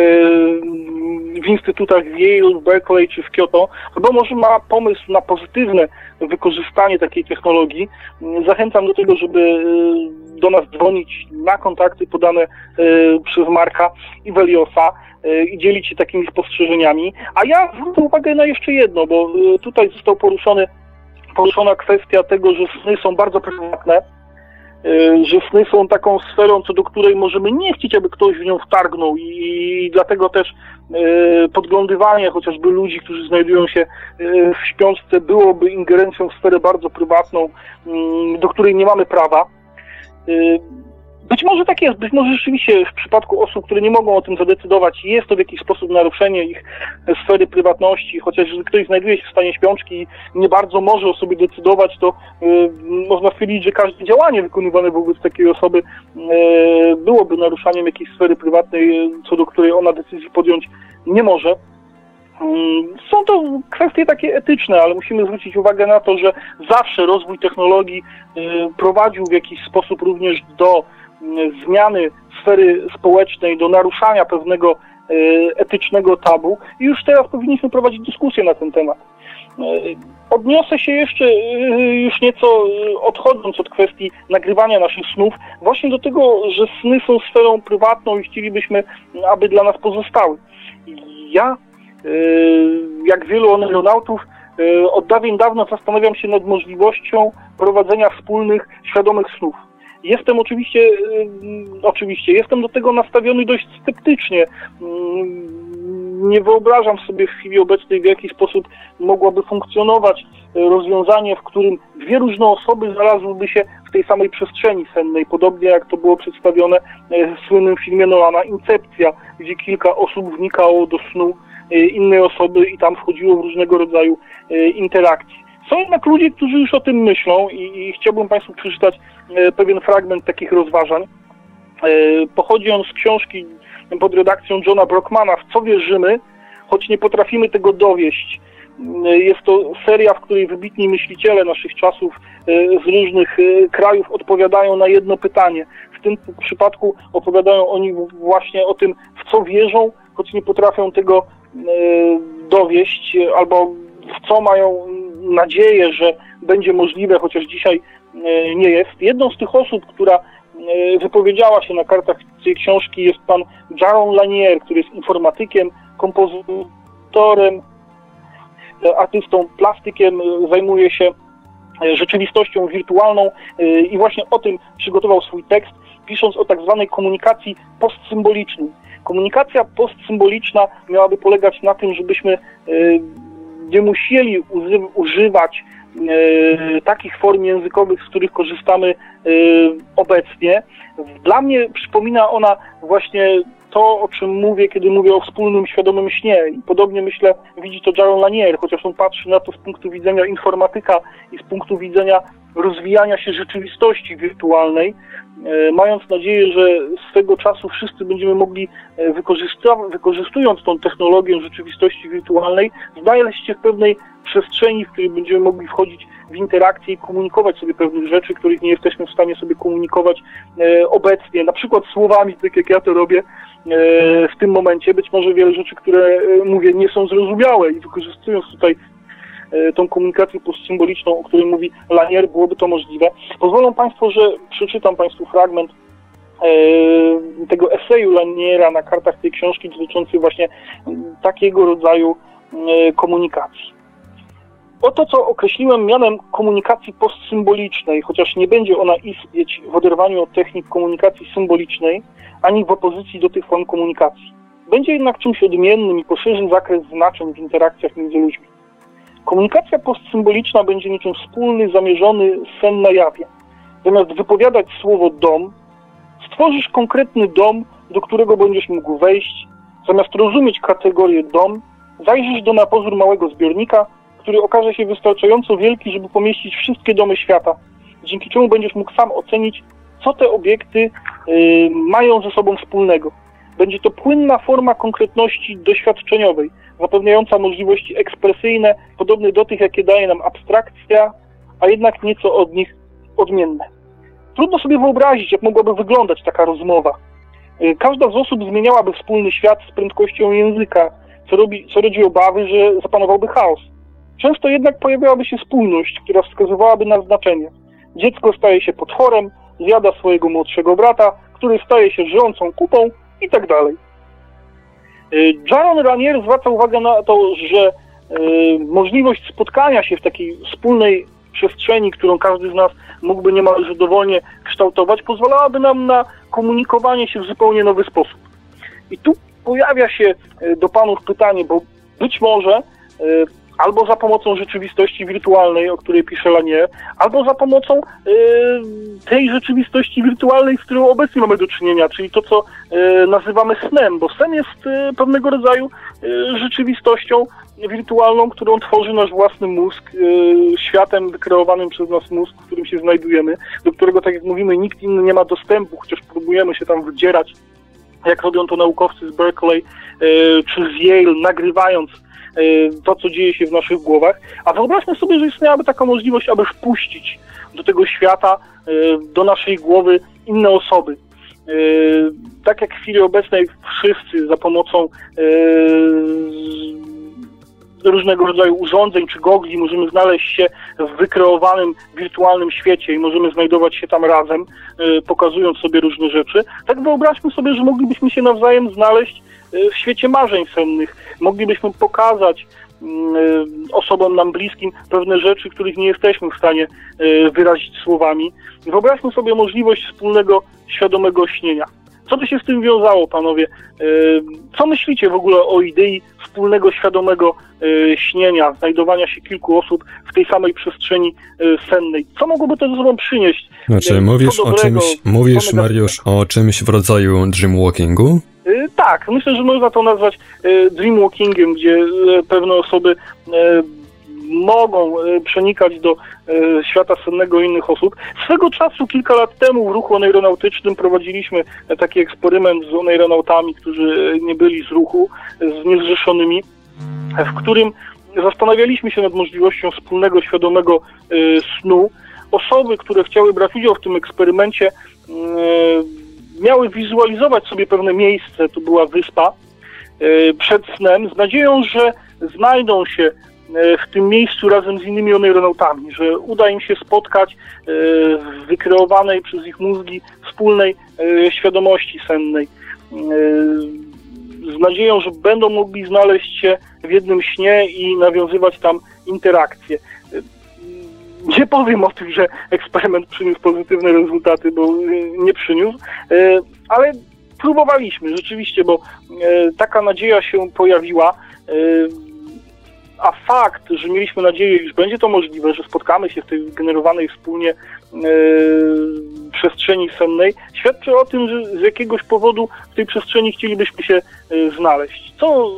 w instytutach w Yale, Berkeley czy w Kyoto, albo może ma pomysł na pozytywne wykorzystanie takiej technologii. Zachęcam do tego, żeby e, do nas dzwonić na kontakty podane przez Marka i Weliosa i dzielić się takimi spostrzeżeniami. A ja zwrócę uwagę na jeszcze jedno, bo tutaj został poruszony poruszona kwestia tego, że sny są bardzo prywatne, y, że sny są taką sferą, co do której możemy nie chcieć, aby ktoś w nią wtargnął i dlatego też y, podglądywanie chociażby ludzi, którzy znajdują się y, w śpiączce byłoby ingerencją w sferę bardzo prywatną, do której nie mamy prawa. Być może tak jest, być może rzeczywiście w przypadku osób, które nie mogą o tym zadecydować, jest to w jakiś sposób naruszenie ich sfery prywatności, chociaż jeżeli ktoś znajduje się w stanie śpiączki i nie bardzo może o sobie decydować, to y, można stwierdzić, że każde działanie wykonywane wobec takiej osoby y, byłoby naruszaniem jakiejś sfery prywatnej, co do której ona decyzji podjąć nie może. Mm, Są to kwestie takie etyczne, ale musimy zwrócić uwagę na to, że zawsze rozwój technologii y, prowadził w jakiś sposób również do zmiany sfery społecznej, do naruszania pewnego y, etycznego tabu i już teraz powinniśmy prowadzić dyskusję na ten temat. Y, Odniosę się jeszcze y, już nieco odchodząc od kwestii nagrywania naszych snów, właśnie do tego, że sny są sferą prywatną i chcielibyśmy, aby dla nas pozostały. Ja jak wielu oneironautów, y, od dawien dawna zastanawiam się nad możliwością prowadzenia wspólnych, świadomych snów. Jestem oczywiście, y, oczywiście, jestem do tego nastawiony dość sceptycznie. Nie wyobrażam sobie w chwili obecnej, w jaki sposób mogłaby funkcjonować rozwiązanie, w którym dwie różne osoby znalazłyby się w tej samej przestrzeni sennej, podobnie jak to było przedstawione w słynnym filmie Nolana Incepcja, gdzie kilka osób wnikało do snu innej osoby i tam wchodziło w różnego rodzaju interakcje. Są jednak ludzie, którzy już o tym myślą i, i chciałbym Państwu przeczytać pewien fragment takich rozważań. Pochodzi on z książki pod redakcją Johna Brockmana W co wierzymy, choć nie potrafimy tego dowieść. Jest to seria, w której wybitni myśliciele naszych czasów z różnych krajów odpowiadają na jedno pytanie. W tym przypadku opowiadają oni właśnie o tym, w co wierzą, choć nie potrafią tego dowieść, albo w co mają nadzieję, że będzie możliwe, chociaż dzisiaj nie jest. Jedną z tych osób, która wypowiedziała się na kartach tej książki jest pan Jaron Lanier, który jest informatykiem, kompozytorem, artystą, plastykiem, zajmuje się rzeczywistością wirtualną i właśnie o tym przygotował swój tekst, pisząc o tak zwanej komunikacji postsymbolicznej. Komunikacja postsymboliczna miałaby polegać na tym, żebyśmy nie musieli używać takich form językowych, z których korzystamy obecnie. Dla mnie przypomina ona właśnie to, o czym mówię, kiedy mówię o wspólnym, świadomym śnie. I podobnie myślę, widzi to Jaron Lanier, chociaż on patrzy na to z punktu widzenia informatyka i z punktu widzenia rozwijania się rzeczywistości wirtualnej, mając nadzieję, że swego czasu wszyscy będziemy mogli, wykorzystując tą technologię rzeczywistości wirtualnej, znaleźć się w pewnej przestrzeni, w której będziemy mogli wchodzić w interakcję i komunikować sobie pewnych rzeczy, których nie jesteśmy w stanie sobie komunikować obecnie, na przykład słowami, tak jak ja to robię w tym momencie. Być może wiele rzeczy, które mówię, nie są zrozumiałe i wykorzystując tutaj tą komunikację postsymboliczną, o której mówi Lanier, byłoby to możliwe. Pozwolą Państwo, że przeczytam Państwu fragment tego eseju Laniera na kartach tej książki dotyczący właśnie takiego rodzaju komunikacji. Oto, co określiłem mianem komunikacji postsymbolicznej, chociaż nie będzie ona istnieć w oderwaniu od technik komunikacji symbolicznej, ani w opozycji do tych form komunikacji. Będzie jednak czymś odmiennym i poszerzy zakres znaczeń w interakcjach między ludźmi. Komunikacja postsymboliczna będzie niczym wspólny, zamierzony sen na jawie. Zamiast wypowiadać słowo dom, stworzysz konkretny dom, do którego będziesz mógł wejść. Zamiast rozumieć kategorię dom, zajrzysz do na pozór małego zbiornika, który okaże się wystarczająco wielki, żeby pomieścić wszystkie domy świata, dzięki czemu będziesz mógł sam ocenić, co te obiekty y, mają ze sobą wspólnego. Będzie to płynna forma konkretności doświadczeniowej, zapewniająca możliwości ekspresyjne, podobne do tych, jakie daje nam abstrakcja, a jednak nieco od nich odmienne. Trudno sobie wyobrazić, jak mogłaby wyglądać taka rozmowa. Y, każda z osób zmieniałaby wspólny świat z prędkością języka, co, robi, co rodzi obawy, że zapanowałby chaos. Często jednak pojawiałaby się spójność, która wskazywałaby na znaczenie. Dziecko staje się potworem, zjada swojego młodszego brata, który staje się żyjącą kupą i tak dalej. Y, Jaron Ranier zwraca uwagę na to, że y, możliwość spotkania się w takiej wspólnej przestrzeni, którą każdy z nas mógłby niemalże dowolnie kształtować, pozwalałaby nam na komunikowanie się w zupełnie nowy sposób. I tu pojawia się y, do panów pytanie, bo być może albo za pomocą rzeczywistości wirtualnej, o której pisze Lanier, albo za pomocą y, tej rzeczywistości wirtualnej, z którą obecnie mamy do czynienia, czyli to, co y, nazywamy snem, bo sen jest y, pewnego rodzaju rzeczywistością wirtualną, którą tworzy nasz własny mózg, światem wykreowanym przez nas mózg, w którym się znajdujemy, do którego, tak jak mówimy, nikt inny nie ma dostępu, chociaż próbujemy się tam wydzierać, jak robią to naukowcy z Berkeley czy z Yale, nagrywając Y, to, co dzieje się w naszych głowach, a wyobraźmy sobie, że istniałaby taka możliwość, aby wpuścić do tego świata, y, do naszej głowy inne osoby. Y, tak jak w chwili obecnej wszyscy za pomocą różnego rodzaju urządzeń czy gogli możemy znaleźć się w wykreowanym wirtualnym świecie i możemy znajdować się tam razem, pokazując sobie różne rzeczy. Tak wyobraźmy sobie, że moglibyśmy się nawzajem znaleźć w świecie marzeń sennych. Moglibyśmy pokazać mm, osobom nam bliskim pewne rzeczy, których nie jesteśmy w stanie e, wyrazić słowami. Wyobraźmy sobie możliwość wspólnego, świadomego śnienia. Co by się z tym wiązało, panowie? E, co myślicie w ogóle o idei wspólnego, świadomego e, śnienia, znajdowania się kilku osób w tej samej przestrzeni sennej? Co mogłoby to ze sobą przynieść? Znaczy, mówisz dobrego, o czymś, mówisz, Mariusz, o czymś w rodzaju dreamwalkingu? Y, tak, myślę, że można to nazwać y, dreamwalkingiem, gdzie y, pewne osoby mogą przenikać do świata sennego innych osób. Swego czasu, kilka lat temu w ruchu oneironautycznym prowadziliśmy taki eksperyment z oneironautami, którzy nie byli z ruchu, z niezrzeszonymi, w którym zastanawialiśmy się nad możliwością wspólnego, świadomego snu. Osoby, które chciały brać udział w tym eksperymencie, miały wizualizować sobie pewne miejsce, to była wyspa, e, przed snem, z nadzieją, że znajdą się e, w tym miejscu razem z innymi oneironautami, że uda im się spotkać e, w wykreowanej przez ich mózgi wspólnej świadomości sennej. Z nadzieją, że będą mogli znaleźć się w jednym śnie i nawiązywać tam interakcje nie powiem o tym, że eksperyment przyniósł pozytywne rezultaty, bo y, nie przyniósł, y, ale próbowaliśmy rzeczywiście, bo y, taka nadzieja się pojawiła. A fakt, że mieliśmy nadzieję, iż będzie to możliwe, że spotkamy się w tej generowanej wspólnie przestrzeni sennej, świadczy o tym, że z jakiegoś powodu w tej przestrzeni chcielibyśmy się znaleźć. Co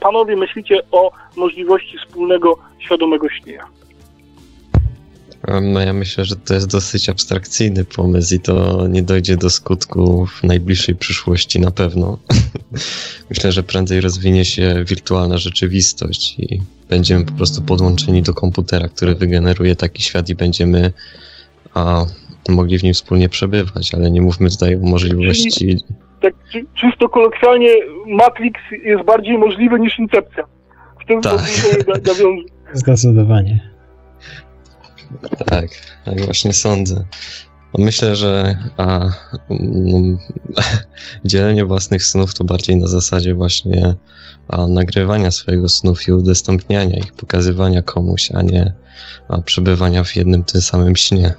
panowie myślicie o możliwości wspólnego, świadomego śnienia? No ja myślę, że to jest dosyć abstrakcyjny pomysł i to nie dojdzie do skutku w najbliższej przyszłości na pewno. myślę, że prędzej rozwinie się wirtualna rzeczywistość i będziemy po prostu podłączeni do komputera, który wygeneruje taki świat i będziemy a, mogli w nim wspólnie przebywać, ale nie mówmy tutaj o możliwości... Czyli, tak czysto kolokwialnie Matrix jest bardziej możliwy niż Incepcja. W tym tak. Zdecydowanie. Tak, tak właśnie sądzę. Myślę, że a, no, dzielenie własnych snów to bardziej na zasadzie właśnie a, nagrywania swojego snów i udostępniania ich, pokazywania komuś, a nie a, przebywania w jednym tym samym śnie.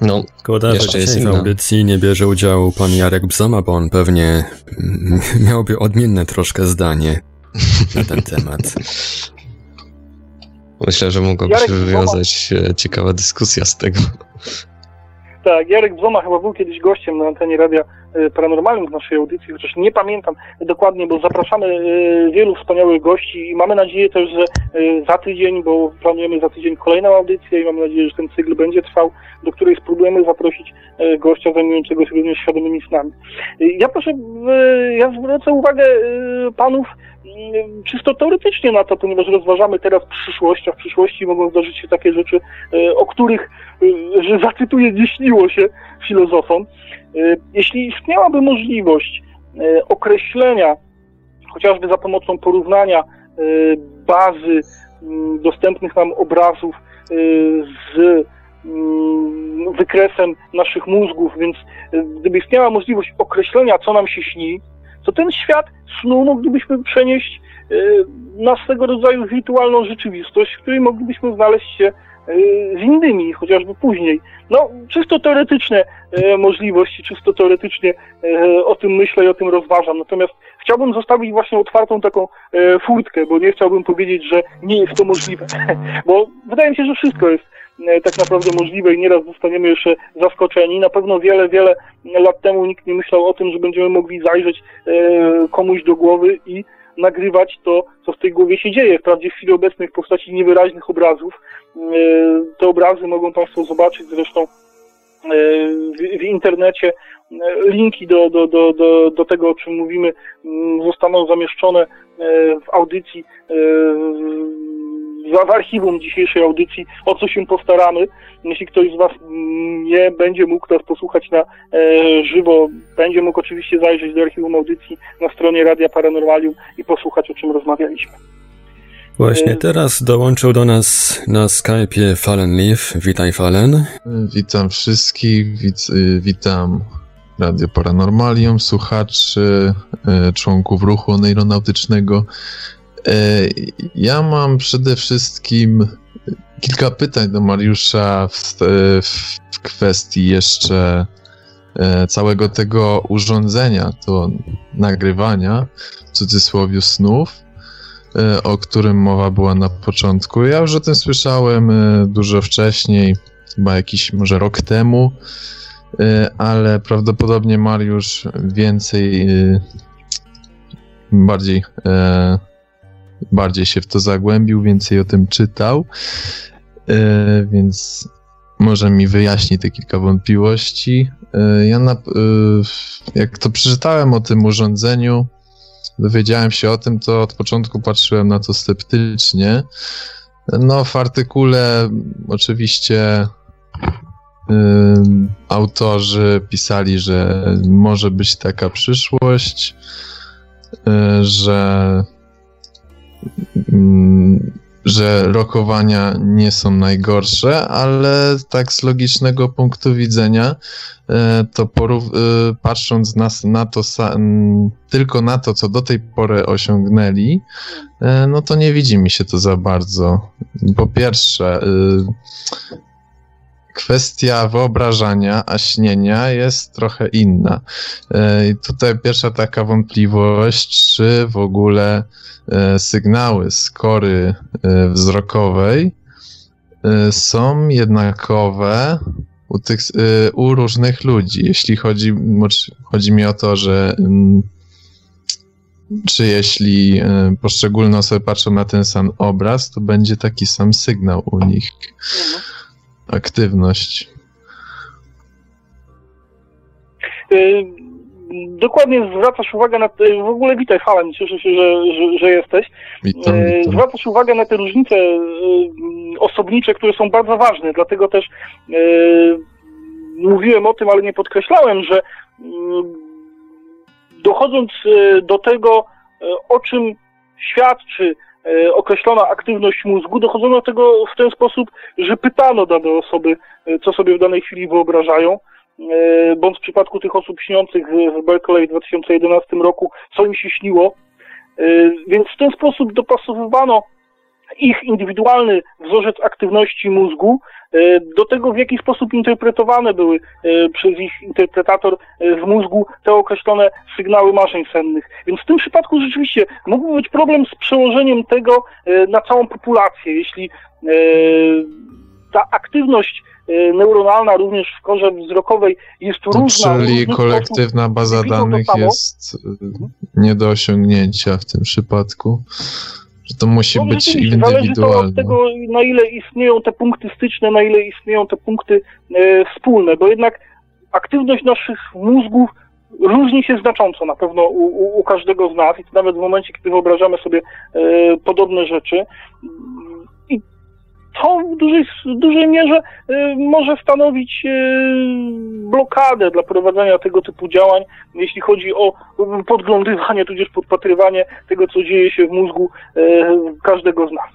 No, Szkoda, że dzisiaj w audycji nie bierze udziału pan Jarek Bzoma, bo on pewnie miałby odmienne troszkę zdanie na ten temat. Myślę, że mogłaby się wywiązać e, ciekawa dyskusja z tego. Tak, Jarek Bzoma chyba był kiedyś gościem na antenie Radia e, Paranormalnym w naszej audycji, chociaż nie pamiętam dokładnie, bo zapraszamy e, wielu wspaniałych gości i mamy nadzieję też, że za tydzień, bo planujemy za tydzień kolejną audycję i mamy nadzieję, że ten cykl będzie trwał, do której spróbujemy zaprosić gościa zajmującego się również świadomymi snami. Ja proszę, ja zwrócę uwagę panów czysto teoretycznie na to, ponieważ rozważamy teraz przyszłość, a w przyszłości mogą zdarzyć się takie rzeczy, o których Y, że zacytuję, nie śniło się filozofom. Y, jeśli istniałaby możliwość określenia, chociażby za pomocą porównania bazy mm, dostępnych nam obrazów z mm, wykresem naszych mózgów, więc gdyby istniała możliwość określenia, co nam się śni, to ten świat snu moglibyśmy przenieść na swego rodzaju wirtualną rzeczywistość, w której moglibyśmy znaleźć się z innymi, chociażby później. No, czysto teoretyczne e, możliwości, czysto teoretycznie o tym myślę i o tym rozważam. Natomiast chciałbym zostawić właśnie otwartą taką furtkę, bo nie chciałbym powiedzieć, że nie jest to możliwe. bo wydaje mi się, że wszystko jest tak naprawdę możliwe i nieraz zostaniemy jeszcze zaskoczeni. Na pewno wiele, wiele lat temu nikt nie myślał o tym, że będziemy mogli zajrzeć komuś do głowy i nagrywać to, co w tej głowie się dzieje. Wprawdzie w chwili obecnej w postaci niewyraźnych obrazów. E, te obrazy mogą Państwo zobaczyć zresztą e, w, internecie. E, linki do, do, do, do, do tego, o czym mówimy, mm, zostaną zamieszczone w audycji w archiwum dzisiejszej audycji, o co się postaramy. Jeśli ktoś z Was nie będzie mógł nas posłuchać na e, żywo, będzie mógł oczywiście zajrzeć do archiwum audycji na stronie Radia Paranormalium i posłuchać, o czym rozmawialiśmy. Właśnie e, teraz dołączył do nas na Skype'ie Fallen Leaf. Witaj Fallen. Witam wszystkich, wit, y, witam Radio Paranormalium, słuchaczy, e, członków ruchu oneironautycznego. E, ja mam przede wszystkim kilka pytań do Mariusza w, w kwestii jeszcze e, całego tego urządzenia, to nagrywania, w cudzysłowie snów, e, o którym mowa była na początku. Ja już o tym słyszałem dużo wcześniej, chyba jakiś może rok temu, ale prawdopodobnie Mariusz więcej, bardziej bardziej się w to zagłębił, więcej o tym czytał, e, więc może mi wyjaśni te kilka wątpliwości. E, ja na, e, jak to przeczytałem o tym urządzeniu, dowiedziałem się o tym, to od początku patrzyłem na to sceptycznie. No, w artykule oczywiście autorzy pisali, że może być taka przyszłość, że Mm, że rokowania nie są najgorsze, ale tak z logicznego punktu widzenia, e, to e, patrząc na to tylko na to, co do tej pory osiągnęli, e, no to nie widzi mi się to za bardzo. Po pierwsze, kwestia wyobrażania, a śnienia jest trochę inna. I tutaj pierwsza taka wątpliwość, czy w ogóle E, sygnały z kory e, wzrokowej e, są jednakowe u, tych, u różnych ludzi. Jeśli chodzi, chodzi mi o to, że mm, czy jeśli poszczególne osoby patrzą na ten sam obraz, to będzie taki sam sygnał u nich. Aktywność. dokładnie zwracasz uwagę na te, w ogóle witaj Halen, cieszę się, że, że, że jesteś. Witam, e, witam. Zwracasz uwagę na te różnice e, osobnicze, które są bardzo ważne, dlatego też mówiłem o tym, ale nie podkreślałem, że dochodząc do tego, o czym świadczy określona aktywność mózgu, dochodzono do tego w ten sposób, że pytano dane osoby, co sobie w danej chwili wyobrażają. E, bądź w przypadku tych osób śniących w Berkeley w 2011 roku, co im się śniło. E, więc w ten sposób dopasowywano ich indywidualny wzorzec aktywności mózgu do tego, w jaki sposób interpretowane były przez ich interpretator w mózgu te określone sygnały marzeń sennych. Więc w tym przypadku rzeczywiście mógłby być problem z przełożeniem tego na całą populację. Jeśli ta aktywność neuronalna również w korze wzrokowej jest To różna. Czyli kolektywna baza danych jest nie do osiągnięcia w tym przypadku. Że to musi No, być rzeczywiście, Zależy to indywidualne. od tego, na ile istnieją te punkty styczne, na ile istnieją te punkty e, wspólne, bo jednak aktywność naszych mózgów różni się znacząco na pewno u, u, u każdego z nas i to nawet w momencie, kiedy wyobrażamy sobie e, podobne rzeczy. To w dużej, w dużej mierze e, może stanowić e, blokadę dla prowadzenia tego typu działań, jeśli chodzi o podglądywanie, tudzież podpatrywanie tego, co dzieje się w mózgu e, każdego z nas.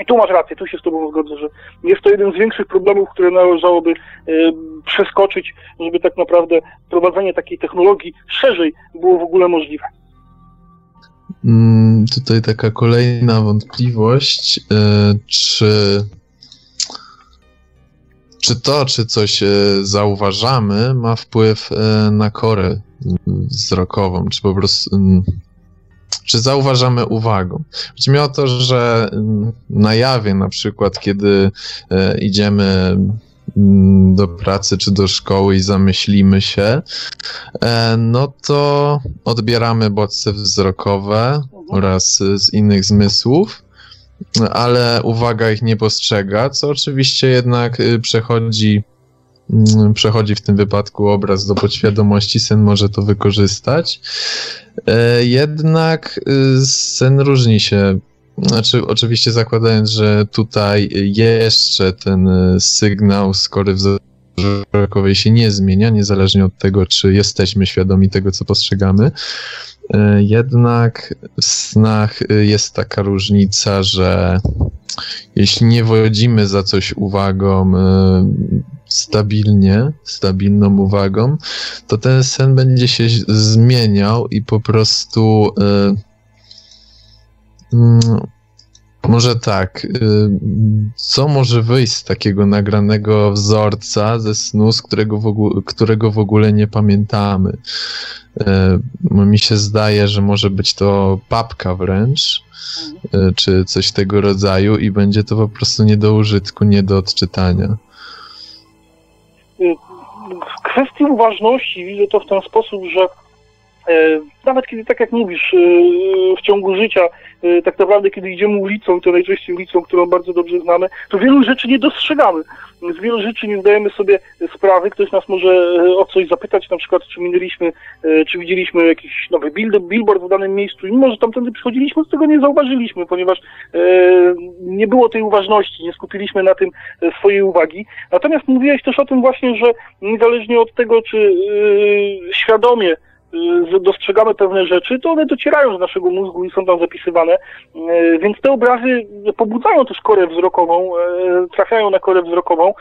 I tu masz rację, tu się z Tobą zgodzę, że jest to jeden z większych problemów, które należałoby przeskoczyć, żeby tak naprawdę prowadzenie takiej technologii szerzej było w ogóle możliwe. Mm, Tutaj taka kolejna wątpliwość, y, czy, czy to, czy coś y, zauważamy, ma wpływ y, na korę y, wzrokową, czy po prostu, mm, czy zauważamy uwagą. Chodzi mi o to, że mm, na jawie na przykład, kiedy idziemy mm, do pracy czy do szkoły i zamyślimy się, e, no to odbieramy bodźce wzrokowe oraz z innych zmysłów, ale uwaga ich nie postrzega, co oczywiście jednak y, przechodzi, mm, przechodzi w tym wypadku obraz do podświadomości, sen może to wykorzystać. E, Jednak y, sen różni się znaczy, oczywiście zakładając, że tutaj jeszcze ten y, sygnał z kory wzrokowej się nie zmienia, niezależnie od tego, czy jesteśmy świadomi tego, co postrzegamy. E, Jednak w snach y, jest taka różnica, że jeśli nie wodzimy za coś uwagą stabilnie, stabilną uwagą, to ten sen będzie się zmieniał i po prostu Może tak. y, Co może wyjść z takiego nagranego wzorca ze snu, z którego w ogóle, którego w ogóle nie pamiętamy? Y, Mi się zdaje, że może być to papka wręcz, y, czy coś tego rodzaju, i będzie to po prostu nie do użytku, nie do odczytania. W kwestii uważności widzę to w ten sposób, że nawet kiedy, tak jak mówisz, e, w ciągu życia, e, tak naprawdę kiedy idziemy ulicą, to najczęściej ulicą, którą bardzo dobrze znamy, to wielu rzeczy nie dostrzegamy. Z wielu rzeczy nie zdajemy sobie sprawy. Ktoś nas może e, o coś zapytać, na przykład czy minęliśmy, e, czy widzieliśmy jakiś nowy billboard w danym miejscu i mimo, że tamtędy przychodziliśmy, to tego nie zauważyliśmy, ponieważ e, nie było tej uważności, nie skupiliśmy na tym e, swojej uwagi. Natomiast mówiłeś też o tym właśnie, że niezależnie od tego, czy e, świadomie e, dostrzegamy pewne rzeczy, to one docierają z naszego mózgu i są tam zapisywane, E, więc te obrazy pobudzają też korę wzrokową, e, trafiają na korę wzrokową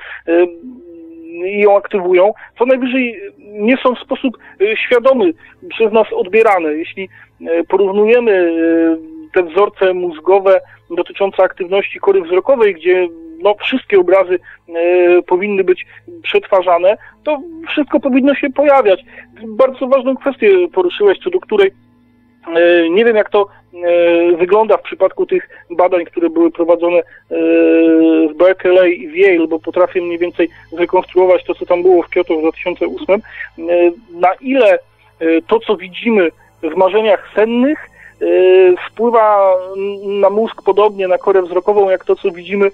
i ją aktywują, co najwyżej nie są w sposób świadomy przez nas odbierane. Jeśli porównujemy te wzorce mózgowe dotyczące aktywności kory wzrokowej, gdzie no, wszystkie obrazy powinny być przetwarzane, to wszystko powinno się pojawiać. Bardzo ważną kwestię poruszyłeś, co do której e, nie wiem, jak to e, wygląda w przypadku tych badań, które były prowadzone e, w Berkeley i w Yale, bo potrafię mniej więcej zrekonstruować to, co tam było w Kyoto w 2008. E, Na ile to, co widzimy w marzeniach sennych, wpływa na mózg podobnie, na korę wzrokową, jak to, co widzimy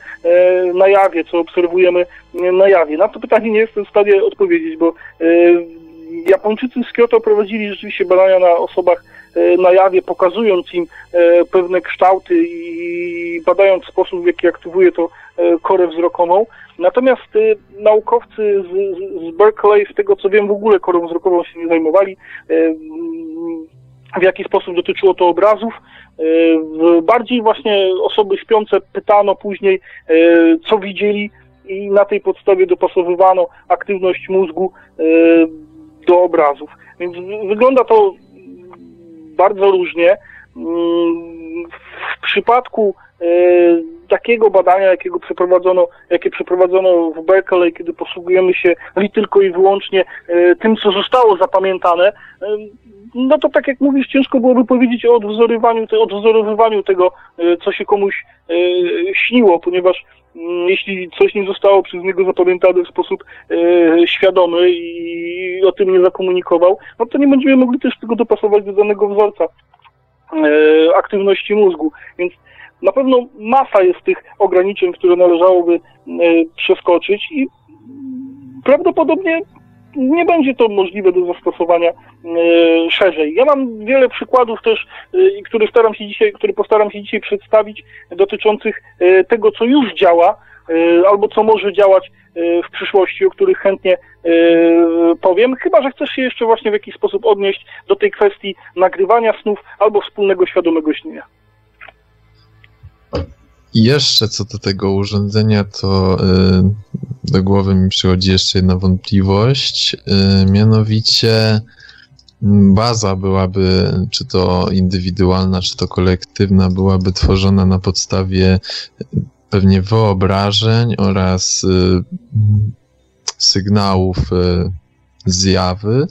na jawie, co obserwujemy na jawie. Na to pytanie nie jestem w stanie odpowiedzieć, bo Japończycy z Kyoto prowadzili rzeczywiście badania na osobach e, na jawie, pokazując im e, pewne kształty i badając sposób, w jaki aktywuje to e, korę wzrokową. Natomiast naukowcy z, z- Berkeley, z tego co wiem, w ogóle korą wzrokową się nie zajmowali. W jaki sposób dotyczyło to obrazów. Bardziej właśnie osoby śpiące pytano później, co widzieli i na tej podstawie dopasowywano aktywność mózgu do obrazów. Więc wy- wygląda to bardzo różnie. Mm, W przypadku e, takiego badania, jakiego przeprowadzono, jakie przeprowadzono w Berkeley, kiedy posługujemy się li tylko i wyłącznie e, tym, co zostało zapamiętane, e, no to tak jak mówisz, ciężko byłoby powiedzieć o odwzorowaniu, odwzorowywaniu tego, e, co się komuś e, śniło, ponieważ mm, jeśli coś nie zostało przez niego zapamiętane w sposób e, świadomy i o tym nie zakomunikował, no to nie będziemy mogli też tego dopasować do danego wzorca e, aktywności mózgu. Więc na pewno masa jest tych ograniczeń, które należałoby e, przeskoczyć i prawdopodobnie nie będzie to możliwe do zastosowania e, szerzej. Ja mam wiele przykładów też, e, które staram się dzisiaj, które postaram się dzisiaj przedstawić, dotyczących e, tego, co już działa, albo co może działać w przyszłości, o których chętnie powiem, chyba że chcesz się jeszcze właśnie w jakiś sposób odnieść do tej kwestii nagrywania snów albo wspólnego świadomego śnienia. I jeszcze co do tego urządzenia, to y, do głowy mi przychodzi jeszcze jedna wątpliwość, y, mianowicie baza byłaby, czy to indywidualna, czy to kolektywna, byłaby tworzona na podstawie y, pewnie wyobrażeń oraz y, sygnałów y, zjawy,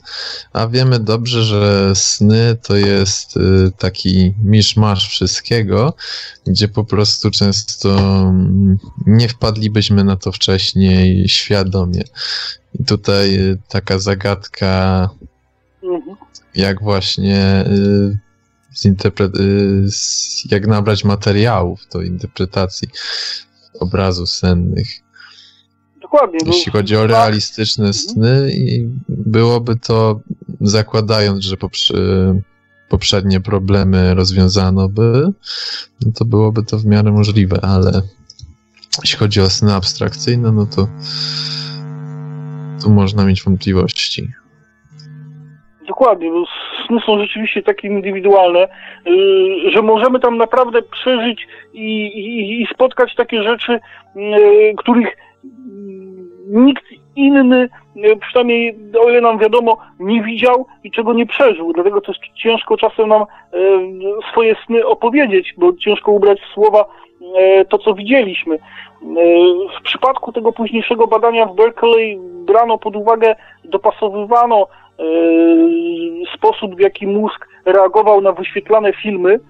a wiemy dobrze, że sny to jest y, taki miszmasz wszystkiego, gdzie po prostu często mm, nie wpadlibyśmy na to wcześniej świadomie. I tutaj y, taka zagadka, jak właśnie y, jak nabrać materiałów do interpretacji obrazu sennych. Dokładnie. bo- Jeśli chodzi o realistyczne sny, i byłoby to, zakładając, że poprze- poprzednie problemy rozwiązano by, no to byłoby to w miarę możliwe, ale jeśli chodzi o sny abstrakcyjne, no to tu można mieć wątpliwości. Dokładnie, bo sny są rzeczywiście takie indywidualne, yy, że możemy tam naprawdę przeżyć i, i, i spotkać takie rzeczy, yy, których nikt inny, yy, przynajmniej o ile nam wiadomo, nie widział i czego nie przeżył. Dlatego też ciężko czasem nam yy, swoje sny opowiedzieć, bo ciężko ubrać w słowa yy, to, co widzieliśmy. W przypadku tego późniejszego badania w Berkeley brano pod uwagę, dopasowywano e, sposób, w jaki mózg reagował na wyświetlane filmy, e,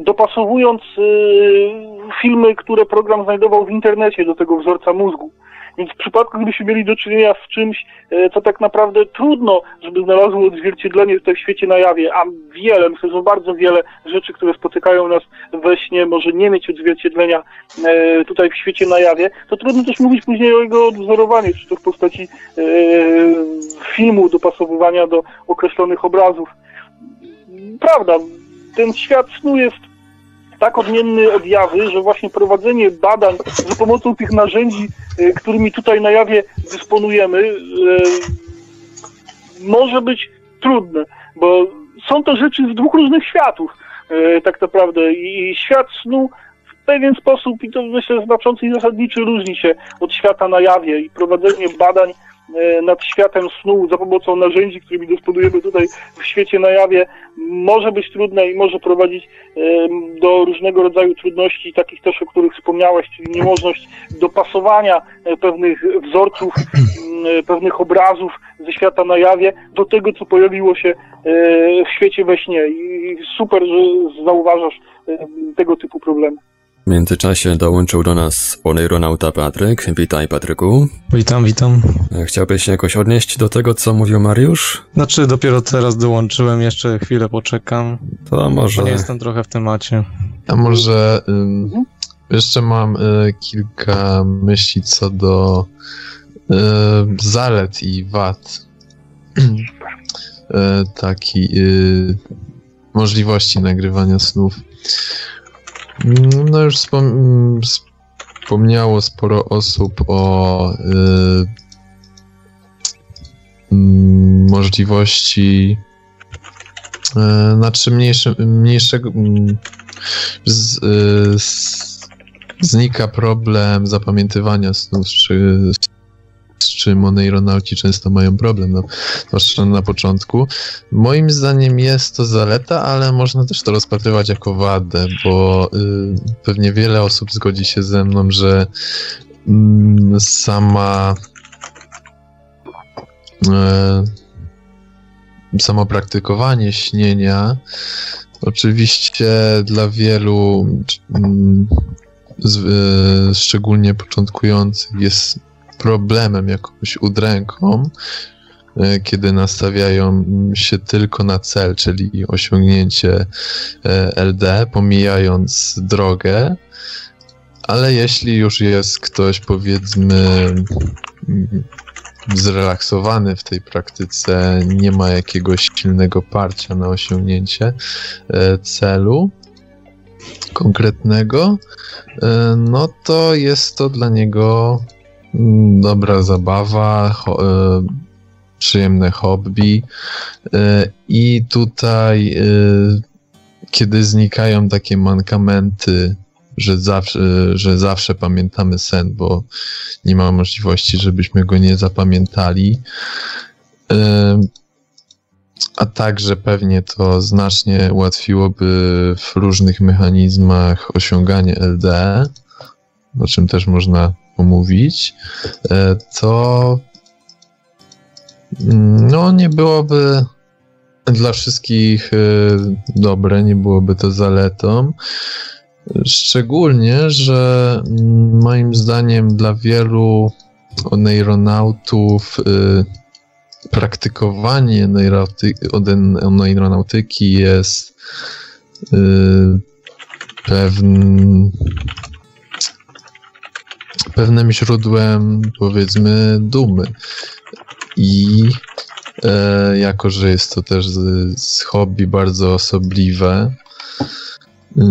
dopasowując e, filmy, które program znajdował w internecie do tego wzorca mózgu. Więc w przypadku, gdybyśmy mieli do czynienia z czymś, e, co tak naprawdę trudno, żeby znalazło odzwierciedlenie tutaj w świecie na jawie, a wiele, myślę, że bardzo wiele rzeczy, które spotykają nas we śnie, może nie mieć odzwierciedlenia e, tutaj w świecie na jawie, to trudno też mówić później o jego odwzorowaniu, czy to w postaci e, filmu, dopasowywania do określonych obrazów. Prawda, ten świat snu jest tak odmienny od jawy, że właśnie prowadzenie badań za pomocą tych narzędzi, e, którymi tutaj na jawie dysponujemy, e, może być trudne, bo są to rzeczy z dwóch różnych światów, e, tak naprawdę. I świat snu w pewien sposób, i to myślę znaczący i zasadniczy, różni się od świata na jawie i prowadzenie badań nad światem snu za pomocą narzędzi, którymi dysponujemy tutaj w świecie na jawie, może być trudne i może prowadzić em, do różnego rodzaju trudności, takich też, o których wspomniałeś, czyli niemożność dopasowania e, pewnych wzorców, m, e, pewnych obrazów ze świata na jawie do tego, co pojawiło się e, w świecie we śnie. I super, że zauważasz e, tego typu problemy. W międzyczasie dołączył do nas oneironauta Patryk. Witaj, Patryku. Witam, witam. E, Chciałbyś się jakoś odnieść do tego, co mówił Mariusz? Znaczy, dopiero teraz dołączyłem, jeszcze chwilę poczekam. To może... Nie jestem trochę w temacie. A może ym, jeszcze mam y, kilka myśli co do y, zalet i wad y, taki y, możliwości nagrywania snów. No już wspom- wspomniało sporo osób o y, mm, możliwości y, znaczy mniejsze, mniejszego mm, z, znika problem zapamiętywania snów, czy, z czym oneironauci często mają problem, no, zwłaszcza na początku. Moim zdaniem jest to zaleta, ale można też to rozpatrywać jako wadę, bo y, pewnie wiele osób zgodzi się ze mną, że y, sama y, samo praktykowanie śnienia oczywiście dla wielu mm, y, szczególnie początkujących jest problemem, jakąś udręką, y, kiedy nastawiają się tylko na cel, czyli osiągnięcie y, LD, pomijając drogę. Ale jeśli już jest ktoś, powiedzmy, zrelaksowany w tej praktyce, nie ma jakiegoś silnego parcia na osiągnięcie celu konkretnego, no to jest to dla niego mm, dobra zabawa, ho, e, przyjemne hobby. E, I tutaj, e, kiedy znikają takie mankamenty, że zawsze, że zawsze pamiętamy sen, bo nie ma możliwości, żebyśmy go nie zapamiętali. A także pewnie to znacznie ułatwiłoby w różnych mechanizmach osiąganie LDE, o czym też można pomówić, e, to mm, no nie byłoby dla wszystkich e, dobre, nie byłoby to zaletą. Szczególnie, że mm, moim zdaniem dla wielu oneironautów e, praktykowanie neuronautyki jest pewnym, pewnym źródłem, powiedzmy, dumy. I e, jako, że jest to też z, z hobby bardzo osobliwe, yy,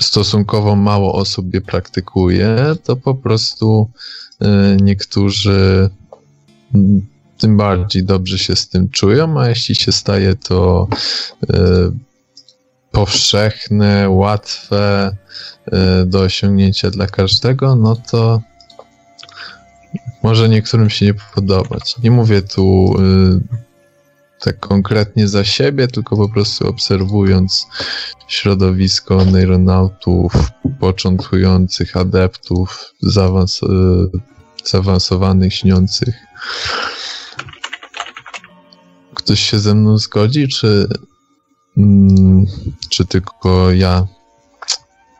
stosunkowo mało osób je praktykuje, to po prostu e, niektórzy tym bardziej dobrze się z tym czują, a jeśli się staje to y, powszechne, łatwe y, do osiągnięcia dla każdego, no to może niektórym się nie podobać. Nie mówię tu y, tak konkretnie za siebie, tylko po prostu obserwując środowisko neuronautów, początkujących adeptów, zaawans zaawansowanych, śniących Ktoś się ze mną zgodzi, czy, mm, czy tylko ja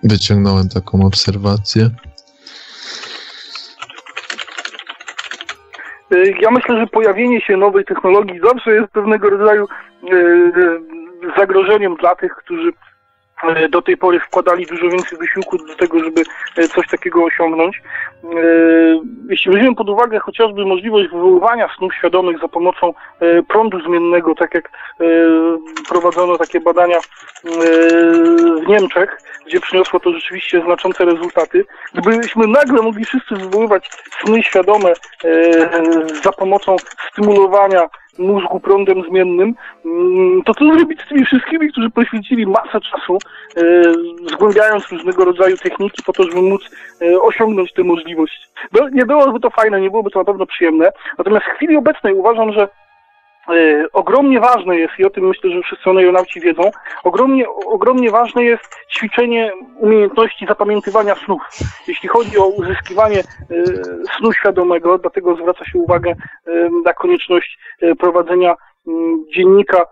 wyciągnąłem taką obserwację? Y, ja myślę, że pojawienie się nowej technologii zawsze jest pewnego rodzaju y, y, zagrożeniem dla tych, którzy do tej pory wkładali dużo więcej wysiłku do tego, żeby e, coś takiego osiągnąć. E, jeśli weźmiemy pod uwagę chociażby możliwość wywoływania snów świadomych za pomocą prądu zmiennego, tak jak prowadzono takie badania w Niemczech, gdzie przyniosło to rzeczywiście znaczące rezultaty. Gdybyśmy nagle mogli wszyscy wywoływać sny świadome za pomocą stymulowania mózgu prądem zmiennym, mm, to co zrobić z tymi wszystkimi, którzy poświęcili masę czasu, e, zgłębiając różnego rodzaju techniki po to, żeby móc e, osiągnąć tę możliwość. No, nie byłoby to fajne, nie byłoby to na pewno przyjemne, natomiast w chwili obecnej uważam, że ogromnie ważne jest, i o tym myślę, że wszyscy onejronauci wiedzą, ogromnie, ogromnie ważne jest ćwiczenie umiejętności zapamiętywania snów. Jeśli chodzi o uzyskiwanie e, snu świadomego, dlatego zwraca się uwagę e, na konieczność prowadzenia mm, dziennika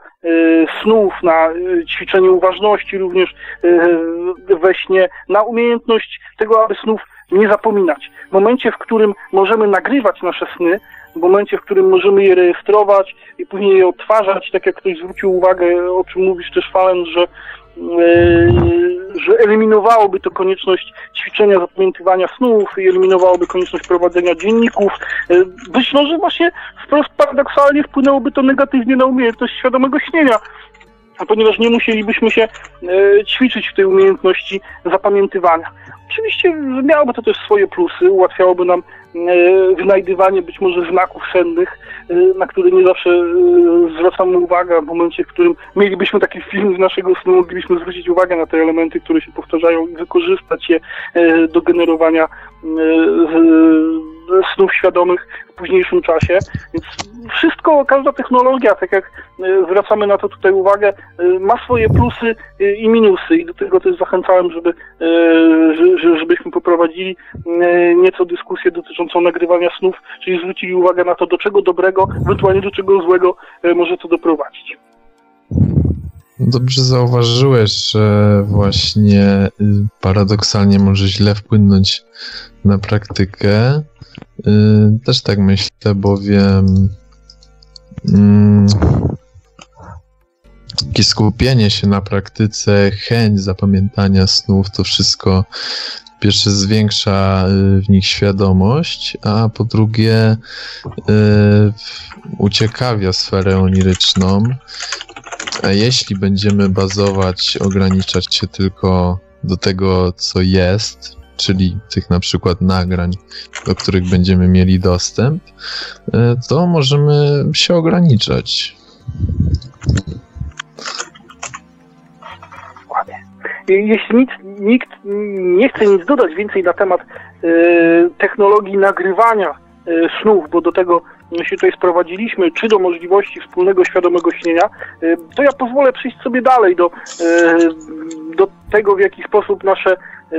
snów, na ćwiczenie uważności również we śnie, na umiejętność tego, aby snów nie zapominać. W momencie, w którym możemy nagrywać nasze sny, w momencie, w którym możemy je rejestrować i później je odtwarzać, tak jak ktoś zwrócił uwagę, o czym mówisz też Falen, że e, że eliminowałoby to konieczność ćwiczenia zapamiętywania snów i eliminowałoby konieczność prowadzenia dzienników. E, być może właśnie wprost paradoksalnie wpłynęłoby to negatywnie na umiejętność świadomego śnienia, ponieważ nie musielibyśmy się e, ćwiczyć w tej umiejętności zapamiętywania. Oczywiście miałoby to też swoje plusy, ułatwiałoby nam e, wynajdywanie być może znaków sennych, e, na które nie zawsze e, zwracamy uwagę, w momencie, w którym mielibyśmy taki film z naszego snu, moglibyśmy zwrócić uwagę na te elementy, które się powtarzają i wykorzystać je do generowania snów świadomych w późniejszym czasie. Więc wszystko, każda technologia, tak jak e, zwracamy na to tutaj uwagę, e, ma swoje plusy e, i minusy i do tego też zachęcałem, żeby, żebyśmy poprowadzili nieco dyskusję dotyczącą nagrywania snów, czyli zwrócili uwagę na to, do czego dobrego, ewentualnie do czego złego może to doprowadzić. Dobrze zauważyłeś, że właśnie y, paradoksalnie może źle wpłynąć na praktykę. Y, też tak myślę, bowiem mm, takie skupienie się na praktyce, chęć zapamiętania snów, to wszystko pierwsze zwiększa y, w nich świadomość, a po drugie uciekawia sferę oniryczną a jeśli będziemy bazować, ograniczać się tylko do tego, co jest, czyli tych na przykład nagrań, do których będziemy mieli dostęp, e, to możemy się ograniczać. Jeśli nic, nikt nie chce nic dodać więcej na temat y, technologii nagrywania y, snów, bo do tego się tutaj sprowadziliśmy, czy do możliwości wspólnego świadomego śnienia, y, to ja pozwolę przejść sobie dalej do, y, do tego, w jaki sposób nasze y,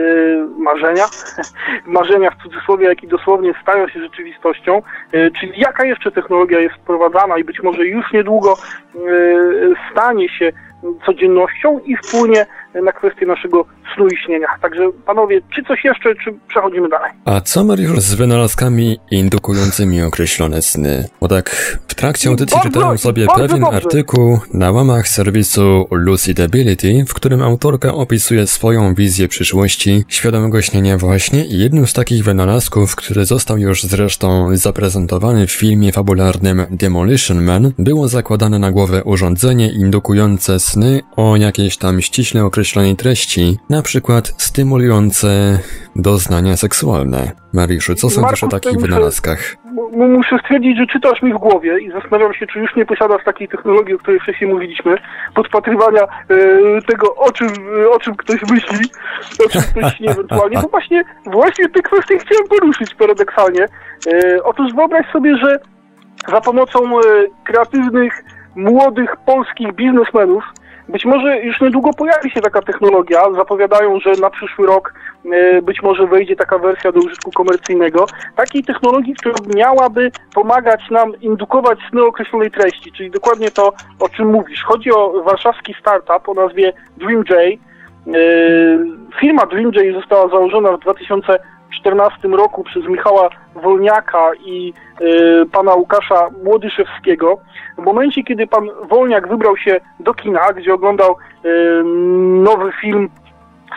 marzenia, marzenia w cudzysłowie, jak i dosłownie stają się rzeczywistością, czyli jaka jeszcze technologia jest wprowadzana i być może już niedługo stanie się codziennością i wpłynie na kwestię naszego snu i śnienia. Także panowie, czy coś jeszcze, czy przechodzimy dalej? A co Mariusz z wynalazkami indukującymi określone sny? Bo tak w trakcie audycji bardzo, czytałem sobie pewien dobrze. artykuł na łamach serwisu Lucidability, w którym autorka opisuje swoją wizję przyszłości świadomego śnienia właśnie i jednym z takich wynalazków, który został już zresztą zaprezentowany w filmie fabularnym Demolition Man, było zakładane na głowę urządzenie indukujące sny o jakiejś tam ściśle określonej treści, na przykład stymulujące doznania seksualne. Mariuszu, co sądzisz o takich wynalazkach? Muszę stwierdzić, że czytasz mi w głowie i zastanawiam się, czy już nie posiadasz takiej technologii, o której wcześniej mówiliśmy, podpatrywania e, tego, o czym, o czym ktoś myśli, o czym ktoś śni ewentualnie, bo właśnie, właśnie te kwestie chciałem poruszyć paradoksalnie. E, otóż wyobraź sobie, że za pomocą e, kreatywnych, młodych polskich biznesmenów, być może już niedługo pojawi się taka technologia. Zapowiadają, że na przyszły rok e, być może wejdzie taka wersja do użytku komercyjnego. Takiej technologii, która miałaby pomagać nam indukować sny określonej treści, czyli dokładnie to, o czym mówisz. Chodzi o warszawski startup o nazwie DreamJ. E, firma DreamJ została założona w 2014 roku przez Michała Wolniaka i y, pana Łukasza Młodyszewskiego. W momencie, kiedy pan Wolniak wybrał się do kina, gdzie oglądał y, nowy film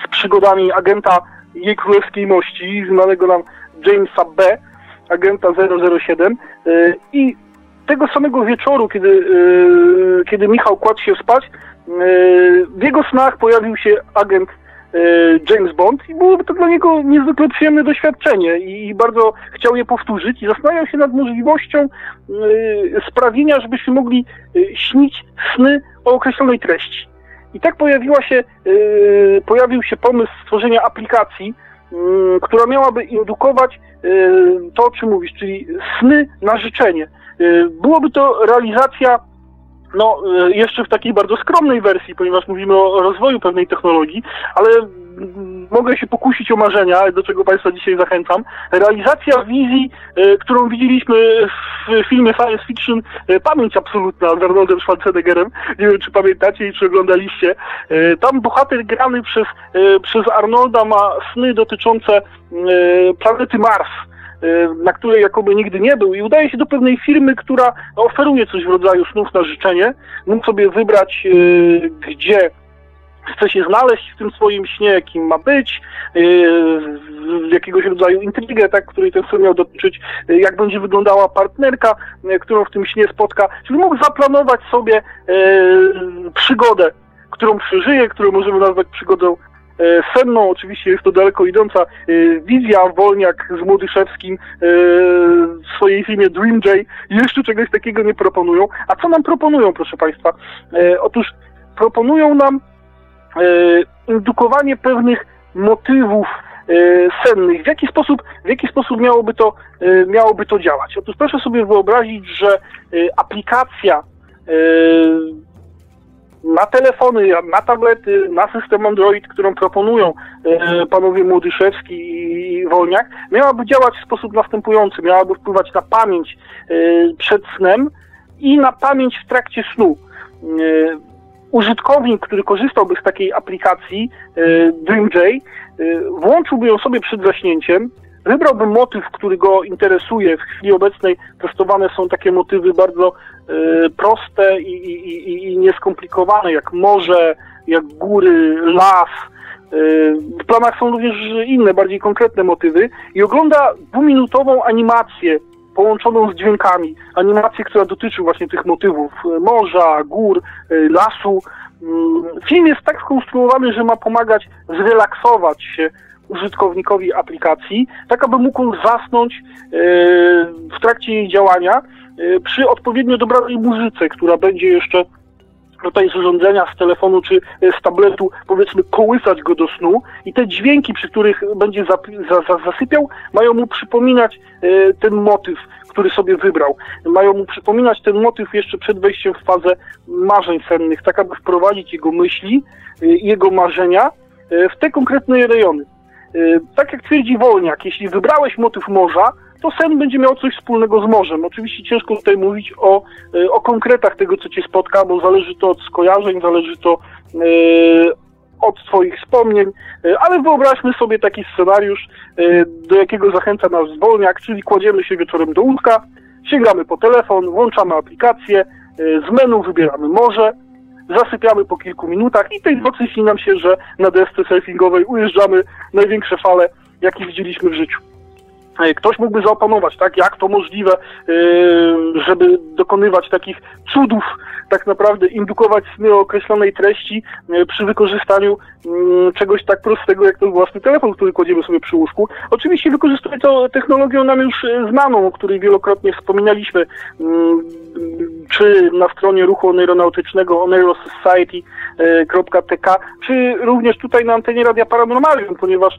z przygodami agenta jej królewskiej mości, znanego nam Jamesa B., agenta 007 y, i tego samego wieczoru, kiedy, y, kiedy Michał kładł się spać, w jego snach pojawił się agent James Bond i byłoby to dla niego niezwykle przyjemne doświadczenie i bardzo chciał je powtórzyć i zastanawiał się nad możliwością e, sprawienia, żebyśmy mogli e, śnić sny o określonej treści. I tak pojawiła się, pojawił się pomysł stworzenia aplikacji, która miałaby indukować to, o czym mówisz, czyli sny na życzenie. Byłoby to realizacja no, e, jeszcze w takiej bardzo skromnej wersji, ponieważ mówimy o rozwoju pewnej technologii, ale mogę się pokusić o marzenia, do czego Państwa dzisiaj zachęcam. Realizacja wizji, e, którą widzieliśmy w filmie science fiction e, Pamięć Absolutna z Arnoldem Schwarzeneggerem. Nie wiem, czy pamiętacie i czy oglądaliście. Tam bohater grany przez, przez Arnolda ma sny dotyczące planety Mars Y, na której jakoby nigdy nie był i udaje się do pewnej firmy, która oferuje coś w rodzaju snów na życzenie. Mógł sobie wybrać, y, gdzie chce się znaleźć w tym swoim śnie, kim ma być, yy, jakiegoś rodzaju intrygę, tak, której ten sen miał dotyczyć, yy, jak będzie wyglądała partnerka, którą w tym śnie spotka. Czyli mógł zaplanować sobie przygodę, którą przeżyje, którą możemy nazwać przygodą senną oczywiście jest to daleko idąca e, wizja Wolniak z Młodyszewskim e, w swojej filmie Dream J jeszcze czegoś takiego nie proponują. A co nam proponują, proszę Państwa? Otóż proponują nam indukowanie pewnych motywów sennych. W jaki sposób, w jaki sposób miałoby, to, miałoby to działać? Otóż proszę sobie wyobrazić, że aplikacja na telefony, na tablety, na system Android, którą proponują e, panowie Młodyszewski i Wolniak, miałaby działać w sposób następujący. Miałaby wpływać na pamięć e, przed snem i na pamięć w trakcie snu. E, użytkownik, który korzystałby z takiej aplikacji DreamJ, włączyłby ją sobie przed zaśnięciem, wybrałby motyw, który go interesuje. W chwili obecnej testowane są takie motywy bardzo y, proste i, i, i, nieskomplikowane, jak morze, jak góry, las. Y, w planach są również inne, bardziej konkretne motywy i ogląda dwuminutową animację połączoną z dźwiękami. Animację, która dotyczy właśnie tych motywów morza, gór, lasu. Mm, film jest tak skonstruowany, że ma pomagać zrelaksować się użytkownikowi aplikacji, tak aby mógł zasnąć e, w trakcie jej działania e, przy odpowiednio dobranej muzyce, która będzie jeszcze tutaj z urządzenia, z telefonu czy z tabletu, powiedzmy, kołysać go do snu i te dźwięki, przy których będzie zasypiał, mają mu przypominać e, ten motyw, który sobie wybrał. Mają mu przypominać ten motyw jeszcze przed wejściem w fazę marzeń sennych, tak aby wprowadzić jego myśli, jego marzenia w te konkretne rejony. Y, tak jak twierdzi Wolniak, jeśli wybrałeś motyw morza, to sen będzie miał coś wspólnego z morzem. Oczywiście ciężko tutaj mówić o, y, o konkretach tego, co cię spotka, bo zależy to od skojarzeń, zależy to yy, od Twoich wspomnień, ale wyobraźmy sobie taki scenariusz, do jakiego zachęca nas Wolniak, czyli kładziemy się wieczorem do łóżka, sięgamy po telefon, włączamy aplikację, z menu wybieramy morze, zasypiamy po kilku minutach i tej nocy śni nam się, że na desce surfingowej ujeżdżamy największe fale, jakie widzieliśmy w życiu. E, ktoś mógłby zaoponować, tak, jak to możliwe, e, żeby dokonywać takich cudów, tak naprawdę indukować sny o określonej treści e, przy wykorzystaniu mm, czegoś tak prostego, jak ten własny telefon, który kładziemy sobie przy łóżku. Oczywiście wykorzystuje to technologią nam już znaną, o której wielokrotnie wspominaliśmy, mm, czy na stronie ruchu oneironautycznego oneirosociety.tk, czy również tutaj na antenie Radia Paranormalium, ponieważ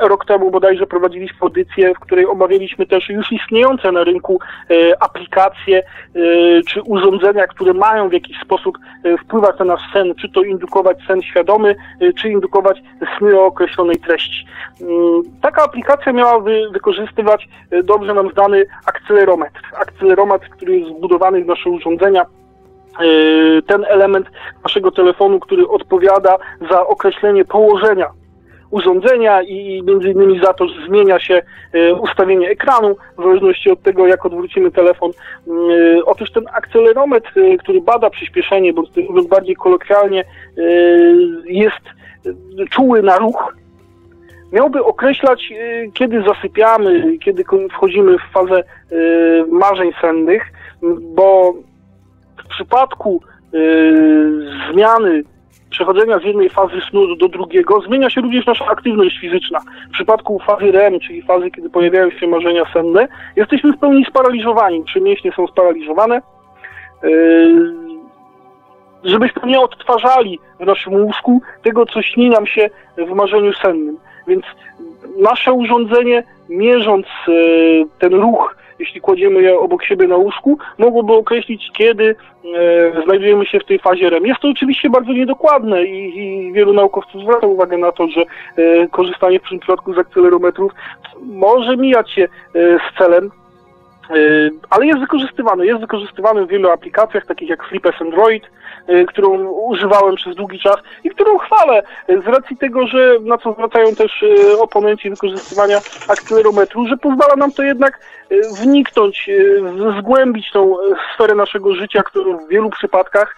rok temu bodajże prowadziliśmy audycję, w której omawialiśmy też już istniejące na rynku e, aplikacje e, czy urządzenia, które mają w jakiś sposób e, wpływać na nasz sen, czy to indukować sen świadomy, czy indukować sny o określonej treści. Mm, taka aplikacja miała wykorzystywać dobrze nam znany akcelerometr. Akcelerometr, który jest zbudowany w nasze urządzenia, ten element naszego telefonu, który odpowiada za określenie położenia urządzenia i między innymi za to, że zmienia się e, ustawienie ekranu w zależności od tego, jak odwrócimy telefon. E, otóż ten akcelerometr, e, który bada przyspieszenie, bądź mówiąc bardziej kolokwialnie, jest czuły na ruch, miałby określać, kiedy zasypiamy, kiedy wchodzimy w fazę marzeń sennych, bo w przypadku zmiany przechodzenia z jednej fazy snu do drugiego, zmienia się również nasza aktywność fizyczna. W przypadku fazy REM, czyli fazy, kiedy pojawiają się marzenia senne, jesteśmy w pełni sparaliżowani. Czy mięśnie są sparaliżowane? Yy, żebyśmy nie odtwarzali w naszym mózgu tego, co śni nam się w marzeniu sennym. Więc nasze urządzenie, mierząc yy, ten ruch jeśli kładziemy je obok siebie na łóżku, mogłoby określić, kiedy e, znajdujemy się w tej fazie REM. Jest to oczywiście bardzo niedokładne i, i wielu naukowców zwraca uwagę na to, że e, korzystanie w tym przypadku z akcelerometrów może mijać się e, z celem, ale jest wykorzystywany. Jest wykorzystywany w wielu aplikacjach, takich jak FlipS Android, e, którą używałem przez długi czas i którą chwalę z racji tego, że na co zwracają też e, oponenci wykorzystywania akcelerometru, że pozwala nam to jednak wniknąć, zgłębić tą sferę naszego życia, którą w wielu przypadkach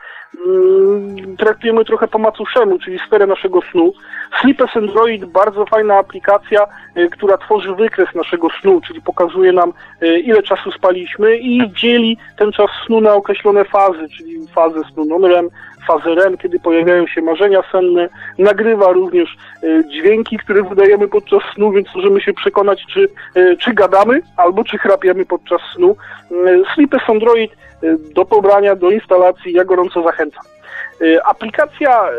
traktujemy trochę po macuszemu, czyli sferę naszego snu. Sleepers Android, bardzo fajna aplikacja, y, która tworzy wykres naszego snu, czyli pokazuje nam, y, ile czasu spaliśmy i dzieli ten czas snu na określone fazy, czyli fazę snu non-REM, fazę REM, kiedy pojawiają się marzenia senne. Nagrywa również y, dźwięki, które wydajemy podczas snu, więc możemy się przekonać, czy, czy gadamy, albo czy chrapiemy podczas snu. Sleepers Android do pobrania, do instalacji ja gorąco zachęcam. E, aplikacja e,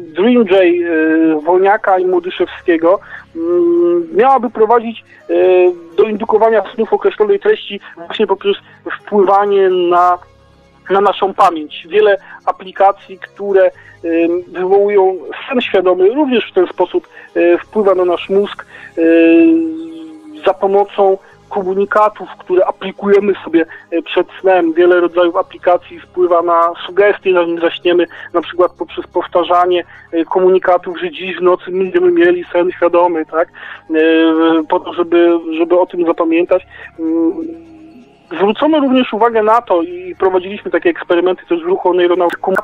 DreamJ e, Wolniaka i Młodyszewskiego mm, miałaby prowadzić do indukowania snów określonej treści właśnie poprzez wpływanie na, na naszą pamięć. Wiele aplikacji, które wywołują sen świadomy, również w ten sposób wpływa na nasz mózg za pomocą komunikatów, które aplikujemy sobie e, przed snem. Wiele rodzajów aplikacji wpływa na sugestie, zanim zaśniemy, na przykład poprzez powtarzanie komunikatów, że dziś w nocy będziemy mieli sen świadomy, tak? Po to, żeby, żeby o tym zapamiętać. Zwrócono również uwagę na to i prowadziliśmy takie eksperymenty też w ruchu neuronautyku.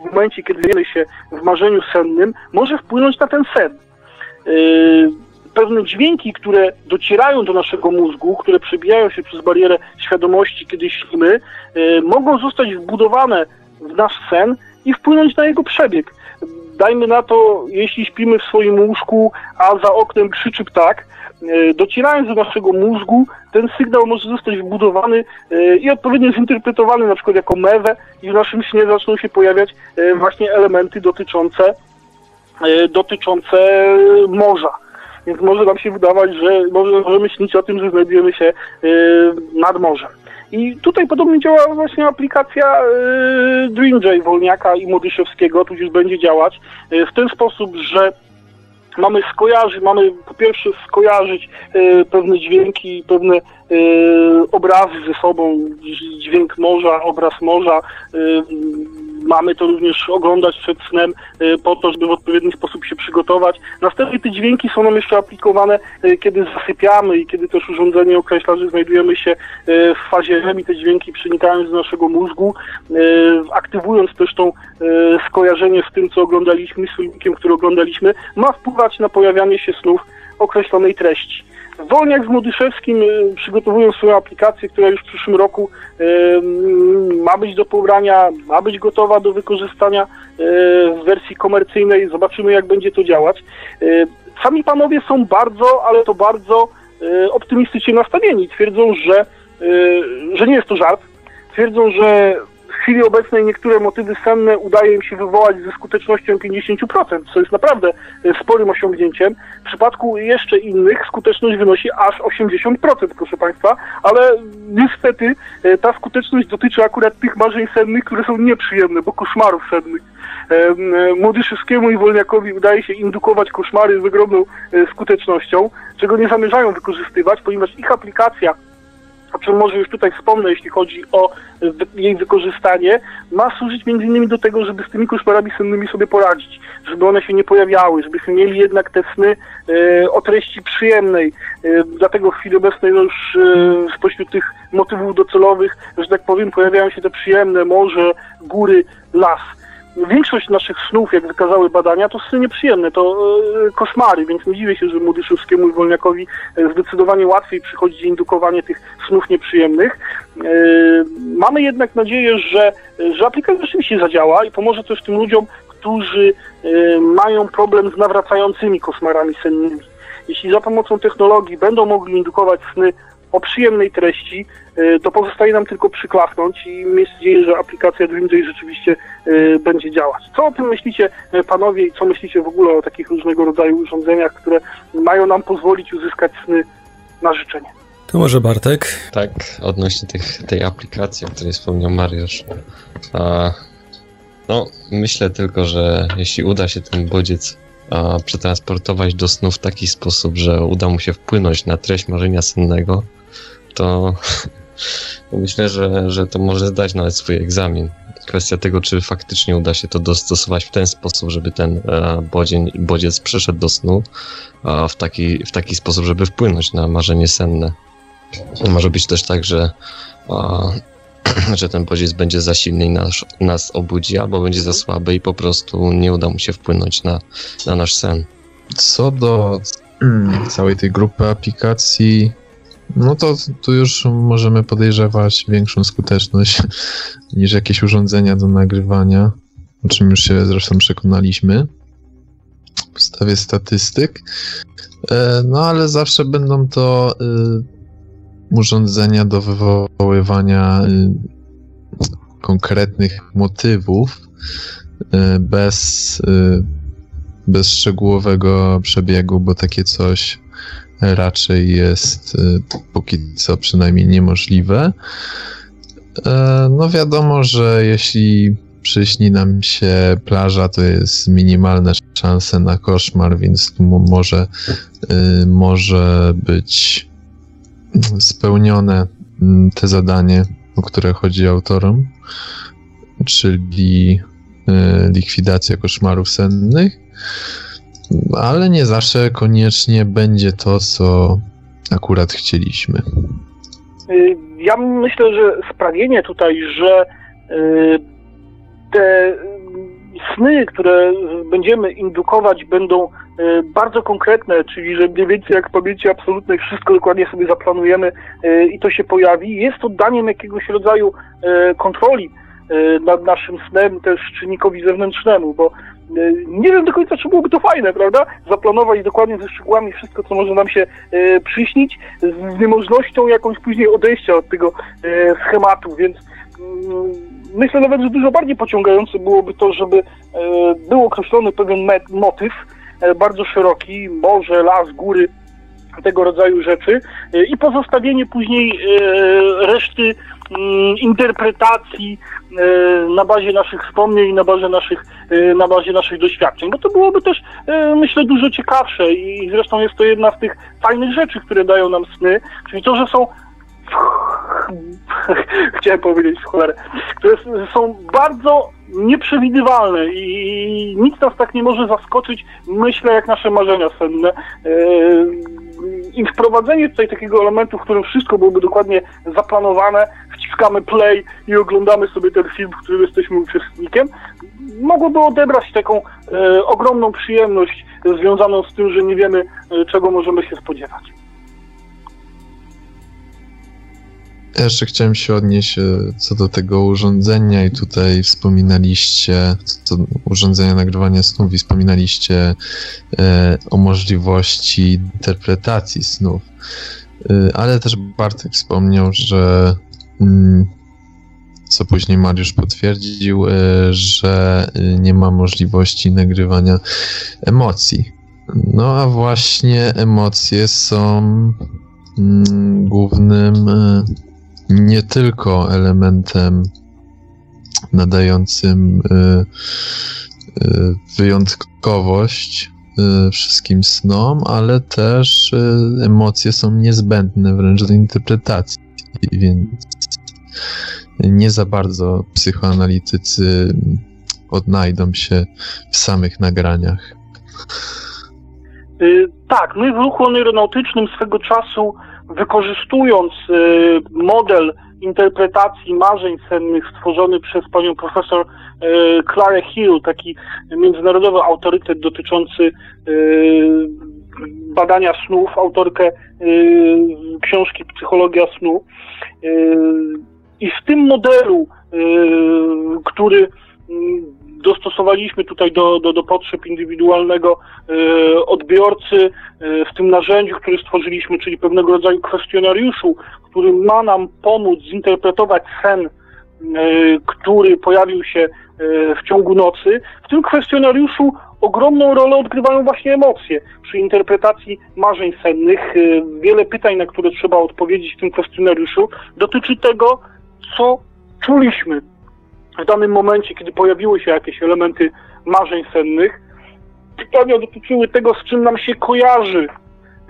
W momencie, kiedy wiemy się w marzeniu sennym, może wpłynąć na ten sen pewne dźwięki, które docierają do naszego mózgu, które przebijają się przez barierę świadomości, kiedy śnimy, e, mogą zostać wbudowane w nasz sen i wpłynąć na jego przebieg. Dajmy na to, jeśli śpimy w swoim łóżku, a za oknem krzyczy ptak, e, docierając do naszego mózgu, ten sygnał może zostać wbudowany e, i odpowiednio zinterpretowany na przykład jako mewę i w naszym śnie zaczną się pojawiać właśnie elementy dotyczące, dotyczące morza. Więc może nam się wydawać, że może, możemy śnić o tym, że znajdujemy się nad morzem. I tutaj podobnie działa właśnie aplikacja yy, DreamJ Wolniaka i Modyszewskiego, tudzież będzie działać yy, w ten sposób, że mamy skojarzyć, mamy po pierwsze skojarzyć y, pewne dźwięki, pewne obrazy ze sobą, dźwięk morza, obraz morza, Mamy to również oglądać przed snem y, po to, żeby w odpowiedni sposób się przygotować. Następnie te dźwięki są nam jeszcze aplikowane, y, kiedy zasypiamy i kiedy też urządzenie określa, że znajdujemy się y, w fazie REM i te dźwięki przenikają do naszego mózgu, aktywując też tą skojarzenie z tym, co oglądaliśmy, z filmikiem, który oglądaliśmy, ma wpływać na pojawianie się snów określonej treści. Wolniak z Modyszewskim y, przygotowują swoją aplikację, która już w przyszłym roku y, ma być do pobrania, ma być gotowa do wykorzystania y, w wersji komercyjnej. Zobaczymy, jak będzie to działać. Sami panowie są bardzo, ale to bardzo optymistycznie nastawieni. Twierdzą, że, że nie jest to żart. Twierdzą, że w chwili obecnej niektóre motywy senne udaje im się wywołać ze skutecznością 50%, co jest naprawdę e, sporym osiągnięciem. W przypadku jeszcze innych skuteczność wynosi aż 80%, proszę Państwa, ale niestety e, ta skuteczność dotyczy akurat tych marzeń sennych, które są nieprzyjemne, bo koszmarów sennych. E, Młodyszewskiemu i Wolniakowi udaje się indukować koszmary z ogromną skutecznością, czego nie zamierzają wykorzystywać, ponieważ ich aplikacja o czym może już tutaj wspomnę, jeśli chodzi o jej wykorzystanie, ma służyć między innymi do tego, żeby z tymi koszmarami sennymi sobie poradzić, żeby one się nie pojawiały, żebyśmy mieli jednak te sny e, o treści przyjemnej. E, dlatego w chwili obecnej no już e, spośród tych motywów docelowych, że tak powiem, pojawiają się te przyjemne morze, góry, las większość naszych snów, jak wykazały badania, to sny nieprzyjemne, to e, koszmary, więc nie dziwię się, że Młodyszewskiemu i Wolniakowi e, zdecydowanie łatwiej przychodzi indukowanie tych snów nieprzyjemnych. E, mamy jednak nadzieję, że, że aplikacja rzeczywiście zadziała i pomoże też tym ludziom, którzy mają problem z nawracającymi koszmarami sennymi. Jeśli za pomocą technologii będą mogli indukować sny o przyjemnej treści, y, to pozostaje nam tylko przyklasnąć i mieć nadzieję, że aplikacja DreamJay rzeczywiście y, będzie działać. Co o tym myślicie y, panowie i co myślicie w ogóle o takich różnego rodzaju urządzeniach, które mają nam pozwolić uzyskać sny na życzenie? To może Bartek? Tak, odnośnie tych, tej aplikacji, o której wspomniał Mariusz. A, no, myślę tylko, że jeśli uda się ten bodziec przetransportować do snu w taki sposób, że uda mu się wpłynąć na treść marzenia sennego, to myślę, że, że to może zdać nawet swój egzamin. Kwestia tego, czy faktycznie uda się to dostosować w ten sposób, żeby ten e, bodzień, bodziec przeszedł do snu w, taki, w taki sposób, żeby wpłynąć na marzenie senne. Może być też tak, że, że ten bodziec będzie za silny i nas, nas obudzi, albo będzie za słaby i po prostu nie uda mu się wpłynąć na, na nasz sen. Co do całej tej grupy aplikacji, no to tu już możemy podejrzewać większą skuteczność niż jakieś urządzenia do nagrywania, o czym już się zresztą przekonaliśmy w podstawie statystyk. E, no ale zawsze będą to e, urządzenia do wywoływania e, konkretnych motywów, bez, bez szczegółowego przebiegu, bo takie coś raczej jest póki co przynajmniej niemożliwe. No wiadomo, że jeśli przyśni nam się plaża, to jest minimalne szanse na koszmar, więc może, może być spełnione mm, te zadanie, o które chodzi autorom, czyli y, likwidacja koszmarów sennych, ale nie zawsze koniecznie będzie to, co akurat chcieliśmy. Y, ja myślę, że sprawienie tutaj, że y, te sny, które będziemy indukować, będą e, bardzo konkretne, czyli że mniej więcej jak w pamięci absolutnej wszystko dokładnie sobie zaplanujemy e, i to się pojawi. Jest to daniem jakiegoś rodzaju e, kontroli nad naszym snem też czynnikowi zewnętrznemu, bo nie wiem do końca, czy byłoby to fajne, prawda? Zaplanować dokładnie ze szczegółami wszystko, co może nam się przyśnić, z niemożnością jakąś później odejścia od tego schematu, więc mm, myślę nawet, że dużo bardziej pociągające byłoby to, żeby e, był określony pewien motyw, e, bardzo szeroki, morze, las, góry, tego rodzaju rzeczy e, i pozostawienie później reszty mm, interpretacji na bazie naszych wspomnień, na bazie naszych, na bazie naszych doświadczeń, bo to byłoby też, myślę, dużo ciekawsze i zresztą jest to jedna z tych fajnych rzeczy, które dają nam sny, czyli to, że są chciałem powiedzieć w cholerę, które są bardzo nieprzewidywalne i nic nas tak nie może zaskoczyć, myślę, jak nasze marzenia senne. E, I wprowadzenie tutaj takiego elementu, w którym wszystko byłoby dokładnie zaplanowane, wciskamy play i oglądamy sobie ten film, w którym jesteśmy uczestnikiem, mogłoby odebrać taką e, ogromną przyjemność związaną z tym, że nie wiemy, e, czego możemy się spodziewać. Jeszcze chciałem się odnieść e, co do tego urządzenia i tutaj wspominaliście, co urządzenia nagrywania snów i wspominaliście e, o możliwości interpretacji snów. E, ale też Bartek wspomniał, że mm, co później Mariusz potwierdził, e, że nie ma możliwości nagrywania emocji. No a właśnie emocje są mm, głównym e, nie tylko elementem nadającym y, y, wyjątkowość y, wszystkim snom, ale też emocje są niezbędne wręcz do interpretacji, więc nie za bardzo psychoanalitycy odnajdą się w samych nagraniach. Tak, my w ruchu neuronautycznym swego czasu wykorzystując y, model interpretacji marzeń sennych stworzony przez panią profesor y, Clara Hill, taki międzynarodowy autorytet dotyczący y, badania snów, autorkę książki Psychologia snu. I w tym modelu, który dostosowaliśmy tutaj do, do, do potrzeb indywidualnego e, odbiorcy e, w tym narzędziu, które stworzyliśmy, czyli pewnego rodzaju kwestionariuszu, który ma nam pomóc zinterpretować sen, e, który pojawił się w ciągu nocy. W tym kwestionariuszu ogromną rolę odgrywają właśnie emocje. Przy interpretacji marzeń sennych wiele pytań, na które trzeba odpowiedzieć w tym kwestionariuszu, dotyczy tego, co czuliśmy, w danym momencie, kiedy pojawiły się jakieś elementy marzeń sennych, pytania dotyczyły tego, z czym nam się kojarzy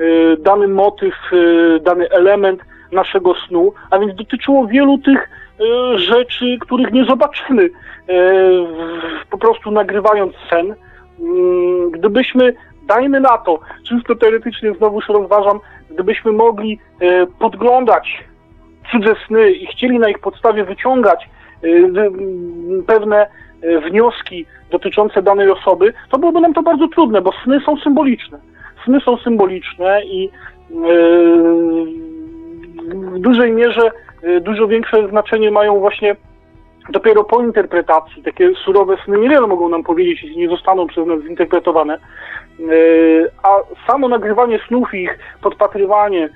y, dany motyw, y, dany element naszego snu, a więc dotyczyło wielu tych y, rzeczy, których nie zobaczymy po prostu nagrywając sen. Mm, gdybyśmy, dajmy na to, czysto teoretycznie znowuż rozważam, gdybyśmy mogli podglądać cudze sny i chcieli na ich podstawie wyciągać pewne y, wnioski dotyczące danej osoby, to byłoby nam to bardzo trudne, bo sny są symboliczne. Sny są symboliczne i y, w dużej mierze dużo większe znaczenie mają właśnie dopiero po interpretacji. Takie surowe sny niewiele mogą nam powiedzieć, jeśli nie zostaną przez nas zinterpretowane. A samo nagrywanie snów ich podpatrywanie,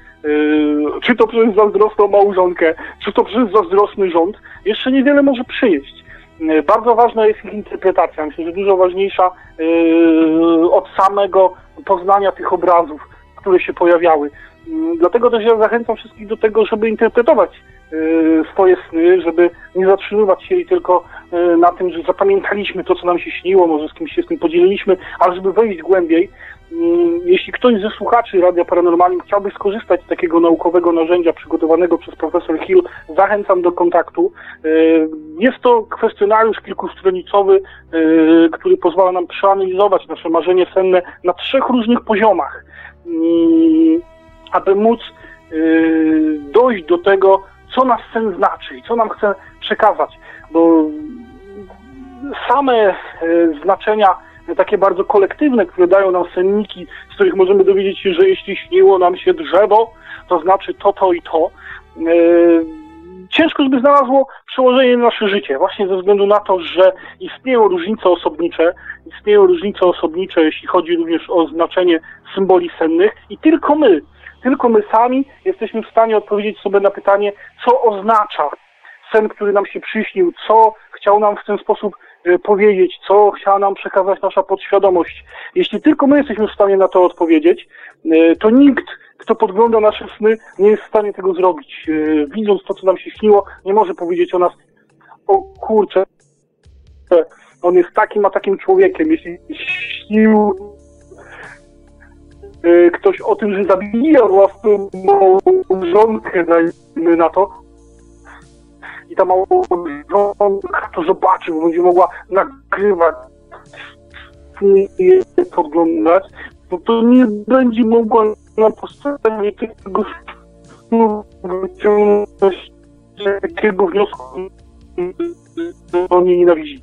czy to przez zazdrosną małżonkę, czy to przez zazdrosny rząd, jeszcze niewiele może przyjeść. E, Bardzo ważna jest ich interpretacja. Myślę, że dużo ważniejsza e, od samego poznania tych obrazów, które się pojawiały. Dlatego też ja zachęcam wszystkich do tego, żeby interpretować e, swoje sny, żeby nie zatrzymywać się tylko e, na tym, że zapamiętaliśmy to, co nam się śniło, może z kimś się z tym podzieliliśmy, ale żeby wejść głębiej. Mm, Jeśli ktoś ze słuchaczy Radia Paranormalium chciałby skorzystać z takiego naukowego narzędzia przygotowanego przez profesor Hill, zachęcam do kontaktu. E, Jest to kwestionariusz kilkustronicowy, który pozwala nam przeanalizować nasze marzenie senne na trzech różnych poziomach, Mm, aby móc dojść do tego, co nas sen znaczy i co nam chce przekazać, bo same e, znaczenia e, takie bardzo kolektywne, które dają nam senniki, z których możemy dowiedzieć się, że jeśli śniło nam się drzewo, to znaczy to, to i to. E, Ciężko, żeby znalazło przełożenie na nasze życie, właśnie ze względu na to, że istnieją różnice osobnicze, istnieją różnice osobnicze, jeśli chodzi również o znaczenie symboli sennych i tylko my, tylko my sami jesteśmy w stanie odpowiedzieć sobie na pytanie, co oznacza sen, który nam się przyśnił, co chciał nam w ten sposób e, powiedzieć, co chciała nam przekazać nasza podświadomość. Jeśli tylko my jesteśmy w stanie na to odpowiedzieć, e, to nikt, kto podgląda nasze sny, nie jest w stanie tego zrobić. E, Widząc to, co nam się śniło, nie może powiedzieć o nas, o kurczę, on jest takim a takim człowiekiem. Jeśli śnił ktoś o tym, że zabija własną małżonkę, dajmy na to, i ta małżonka to zobaczy, bo będzie mogła nagrywać i je podglądać, no to nie będzie mogła na podstawie tego wyciągnąć takiego wniosku, że on nie nienawidzi.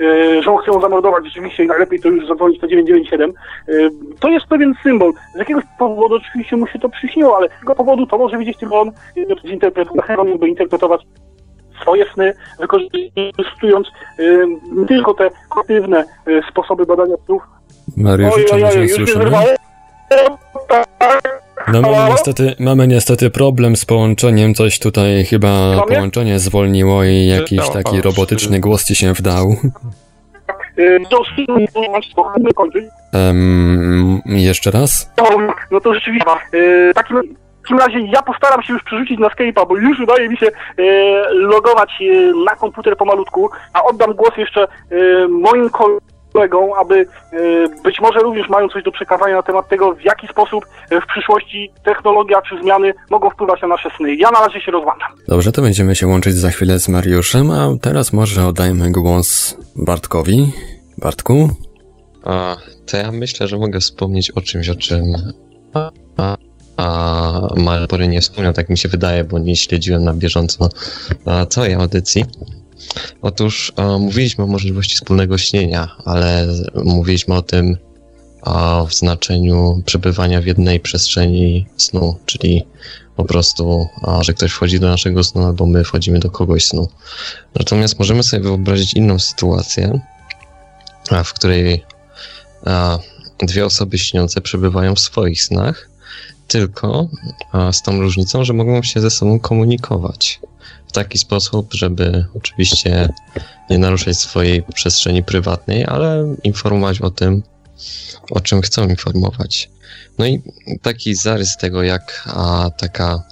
E, Że on chce ją zamordować rzeczywiście i najlepiej to już zadzwonić na 997. E, To jest pewien symbol. Z jakiegoś powodu oczywiście mu się to przyśniło, ale z tego powodu to może widzieć tylko on, zinterpretować, by interpretować swoje sny, wykorzystując y, tylko te aktywne y, sposoby badania snów. Mariusz, czy nas nie słyszymy? Tak. No mamy niestety, mamy niestety problem z połączeniem, coś tutaj chyba połączenie zwolniło i jakiś taki robotyczny głos ci się wdał. Em, jeszcze raz? No, no to rzeczywiście. y, W takim, w takim razie ja postaram się już przerzucić na Skype'a, bo już udaje mi się y, logować na komputer pomalutku, a oddam głos jeszcze moim kolegom, aby y, być może również mają coś do przekazania na temat tego, w jaki sposób y, w przyszłości technologia czy zmiany mogą wpływać na nasze sny. Ja na razie się rozłączam. Dobrze, to będziemy się łączyć za chwilę z Mariuszem, a teraz może oddajmy głos Bartkowi. Bartku? A, to ja myślę, że mogę wspomnieć o czymś, o czym a, a, a Malpory nie wspomniał, tak mi się wydaje, bo nie śledziłem na bieżąco a, całej audycji. Otóż a, mówiliśmy o możliwości wspólnego śnienia, ale mówiliśmy o tym w znaczeniu przebywania w jednej przestrzeni snu, czyli po prostu, a, że ktoś wchodzi do naszego snu albo my wchodzimy do kogoś snu. Natomiast możemy sobie wyobrazić inną sytuację, a, w której a, dwie osoby śniące przebywają w swoich snach, tylko z tą różnicą, że mogą się ze sobą komunikować taki sposób, żeby oczywiście nie naruszać swojej przestrzeni prywatnej, ale informować o tym, o czym chcą informować. No i taki zarys tego, jak a, taka,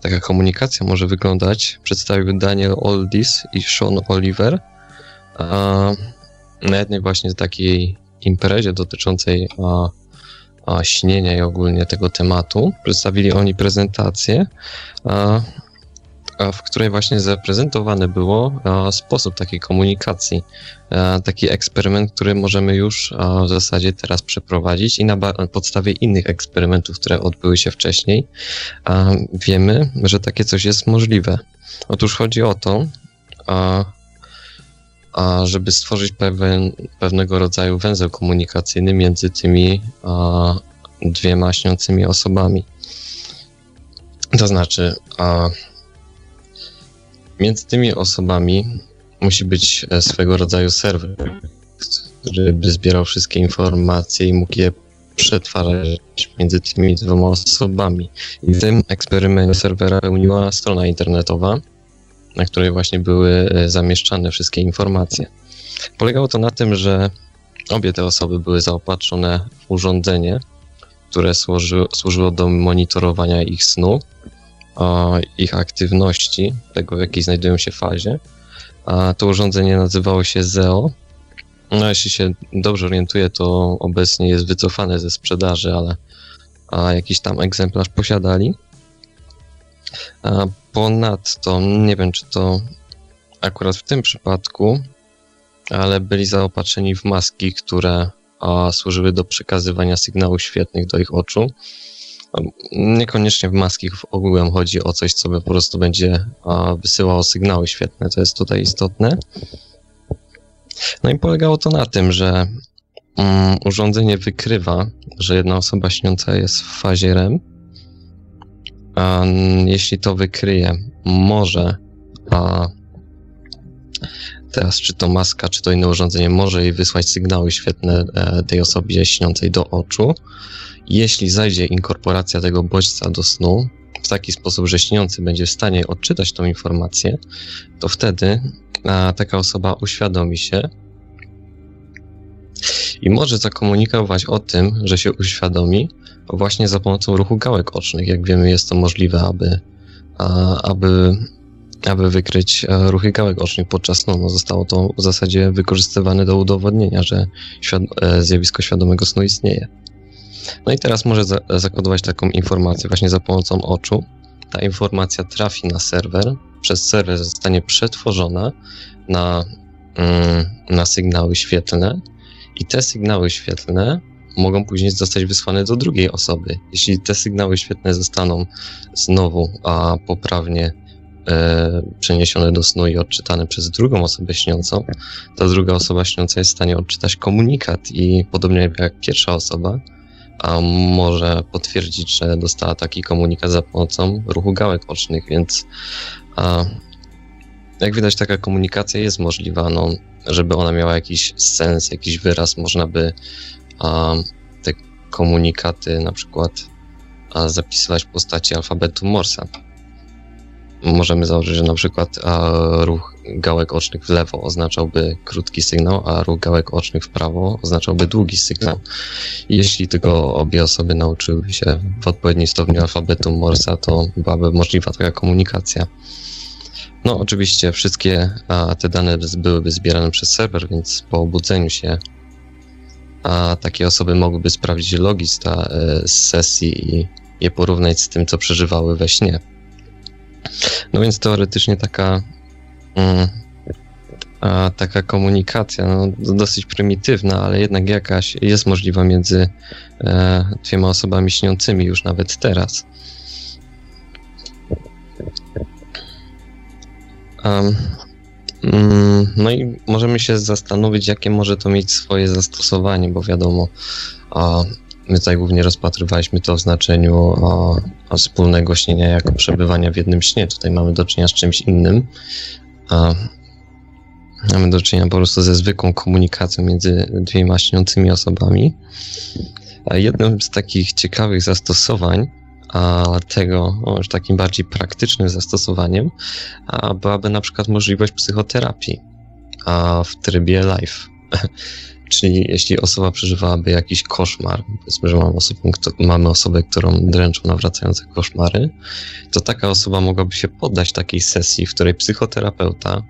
taka komunikacja może wyglądać, przedstawił Daniel Oldis i Sean Oliver a, na jednej właśnie takiej imprezie dotyczącej a, a, śnienia i ogólnie tego tematu. Przedstawili oni prezentację, a, w której właśnie zaprezentowany było sposób takiej komunikacji. Taki eksperyment, który możemy już w zasadzie teraz przeprowadzić i na podstawie innych eksperymentów, które odbyły się wcześniej, wiemy, że takie coś jest możliwe. Otóż chodzi o to, żeby stworzyć pewien, pewnego rodzaju węzeł komunikacyjny między tymi dwiema śniącymi osobami. To znaczy, między tymi osobami musi być e, swego rodzaju serwer, który by zbierał wszystkie informacje i mógł je przetwarzać między tymi dwoma osobami. I w tym eksperymencie serwera pełniła strona internetowa, na której właśnie były e, zamieszczane wszystkie informacje. Polegało to na tym, że obie te osoby były zaopatrzone w urządzenie, które służy, służyło do monitorowania ich snu, ich aktywności, tego w jakiej znajdują się fazie. A to urządzenie nazywało się ZEO. No, jeśli się dobrze orientuję, to obecnie jest wycofane ze sprzedaży, ale a jakiś tam egzemplarz posiadali. A ponadto, nie wiem czy to akurat w tym przypadku, ale byli zaopatrzeni w maski, które a, służyły do przekazywania sygnałów świetnych do ich oczu. Niekoniecznie w maski w ogóle chodzi o coś, co po prostu będzie wysyłało sygnały świetne, to jest tutaj istotne. No i polegało to na tym, że um, urządzenie wykrywa, że jedna osoba śniąca jest w fazie REM. Jeśli to wykryje, może a, teraz czy to maska, czy to inne urządzenie może jej wysłać sygnały świetne e, tej osobie śniącej do oczu. Jeśli zajdzie inkorporacja tego bodźca do snu w taki sposób, że śniący będzie w stanie odczytać tą informację, to wtedy a, taka osoba uświadomi się i może zakomunikować o tym, że się uświadomi właśnie za pomocą ruchu gałek ocznych. Jak wiemy, jest to możliwe, aby, aby aby wykryć e, ruchy gałek ocznych podczas snu. No, zostało to w zasadzie wykorzystywane do udowodnienia, że świad e, zjawisko świadomego snu istnieje. No i teraz może za zakodować taką informację właśnie za pomocą oczu. Ta informacja trafi na serwer, przez serwer zostanie przetworzona na, mm, na sygnały świetlne i te sygnały świetlne mogą później zostać wysłane do drugiej osoby. Jeśli te sygnały świetlne zostaną znowu a, poprawnie e, przeniesione do snu i odczytane przez drugą osobę śniącą, ta druga osoba śniąca jest w stanie odczytać komunikat i podobnie jak pierwsza osoba, a może potwierdzić, że dostała taki komunikat za pomocą ruchu gałek ocznych, więc a, jak widać taka komunikacja jest możliwa, no, żeby ona miała jakiś sens, jakiś wyraz, można by a, te komunikaty na przykład a, zapisywać w postaci alfabetu Morsa możemy założyć, że na przykład a, ruch gałek ocznych w lewo oznaczałby krótki sygnał, a ruch gałek ocznych w prawo oznaczałby długi sygnał. Jeśli tylko obie osoby nauczyły się w odpowiednim stopniu alfabetu Morsa, to byłaby możliwa taka komunikacja. No, oczywiście wszystkie a, te dane byłyby zbierane przez serwer, więc po obudzeniu się a takie osoby mogłyby sprawdzić logi z, ta, e, z sesji i je porównać z tym, co przeżywały we śnie. No więc teoretycznie taka, mm, a, taka komunikacja, no, dosyć prymitywna, ale jednak jakaś jest możliwa między e, dwiema osobami śniącymi już nawet teraz. Um, no i możemy się zastanowić, jakie może to mieć swoje zastosowanie, bo wiadomo, a, My tutaj głównie rozpatrywaliśmy to w znaczeniu o, o wspólnego śnienia jako przebywania w jednym śnie. Tutaj mamy do czynienia z czymś innym. A, mamy do czynienia po prostu ze zwykłą komunikacją między dwiema śniącymi osobami. A jednym z takich ciekawych zastosowań a tego, już takim bardziej praktycznym zastosowaniem, a byłaby na przykład możliwość psychoterapii a w trybie live. Czyli jeśli osoba przeżywałaby jakiś koszmar, powiedzmy, że mamy osobę, mamy osobę, którą dręczą nawracające koszmary, to taka osoba mogłaby się poddać takiej sesji, w której psychoterapeuta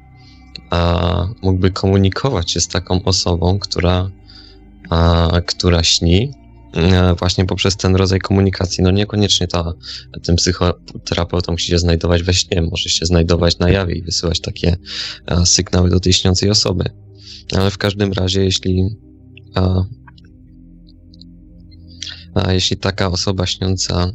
a, mógłby komunikować się z taką osobą, która, a, która śni, a, właśnie poprzez ten rodzaj komunikacji. No niekoniecznie ta, ten psychoterapeuta musi się znajdować we śnie, może się znajdować na jawie i wysyłać takie sygnały do tej śniącej osoby. Ale w każdym razie, jeśli a, a jeśli taka osoba śniąca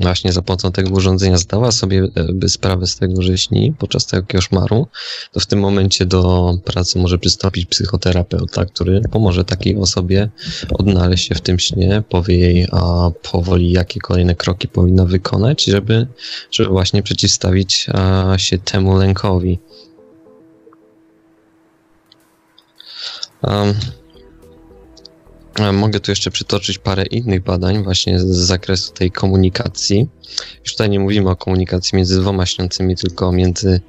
właśnie za pomocą tego urządzenia zdała sobie e, by sprawę z tego, że śni podczas tego koszmaru, to w tym momencie do pracy może przystąpić psychoterapeuta, który pomoże takiej osobie odnaleźć się w tym śnie, powie jej a, powoli, jakie kolejne kroki powinna wykonać, żeby, żeby właśnie przeciwstawić a, się temu lękowi. Um, Mogę tu jeszcze przytoczyć parę innych badań właśnie z zakresu tej komunikacji. Już tutaj nie mówimy o komunikacji między dwoma śniącymi, tylko między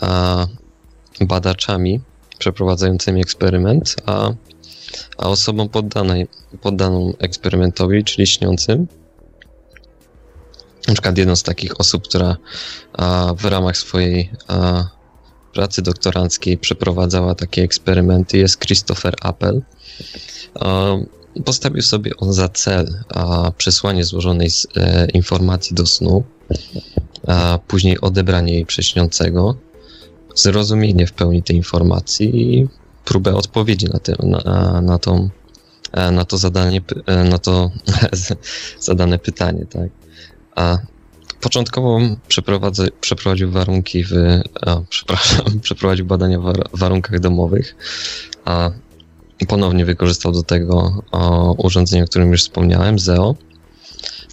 a, badaczami przeprowadzającymi eksperyment, a, a osobą poddanej, poddaną eksperymentowi, czyli śniącym. Na przykład jedną z takich osób, która a, w ramach swojej a, pracy doktoranckiej przeprowadzała takie eksperymenty, jest Christopher Appel. E, Postawił sobie on za cel przesłanie złożonej e, informacji do snu, a później odebranie jej prześniącego, zrozumienie w pełni tej informacji i próbę odpowiedzi na, te, na, na, tą, e, na to zadanie, e, na to zadane pytanie, tak. A początkowo przeprowadził warunki w, a, przepraszam, przeprowadził badania w war- warunkach domowych, a ponownie wykorzystał do tego o, urządzenie, o którym już wspomniałem, ZEO.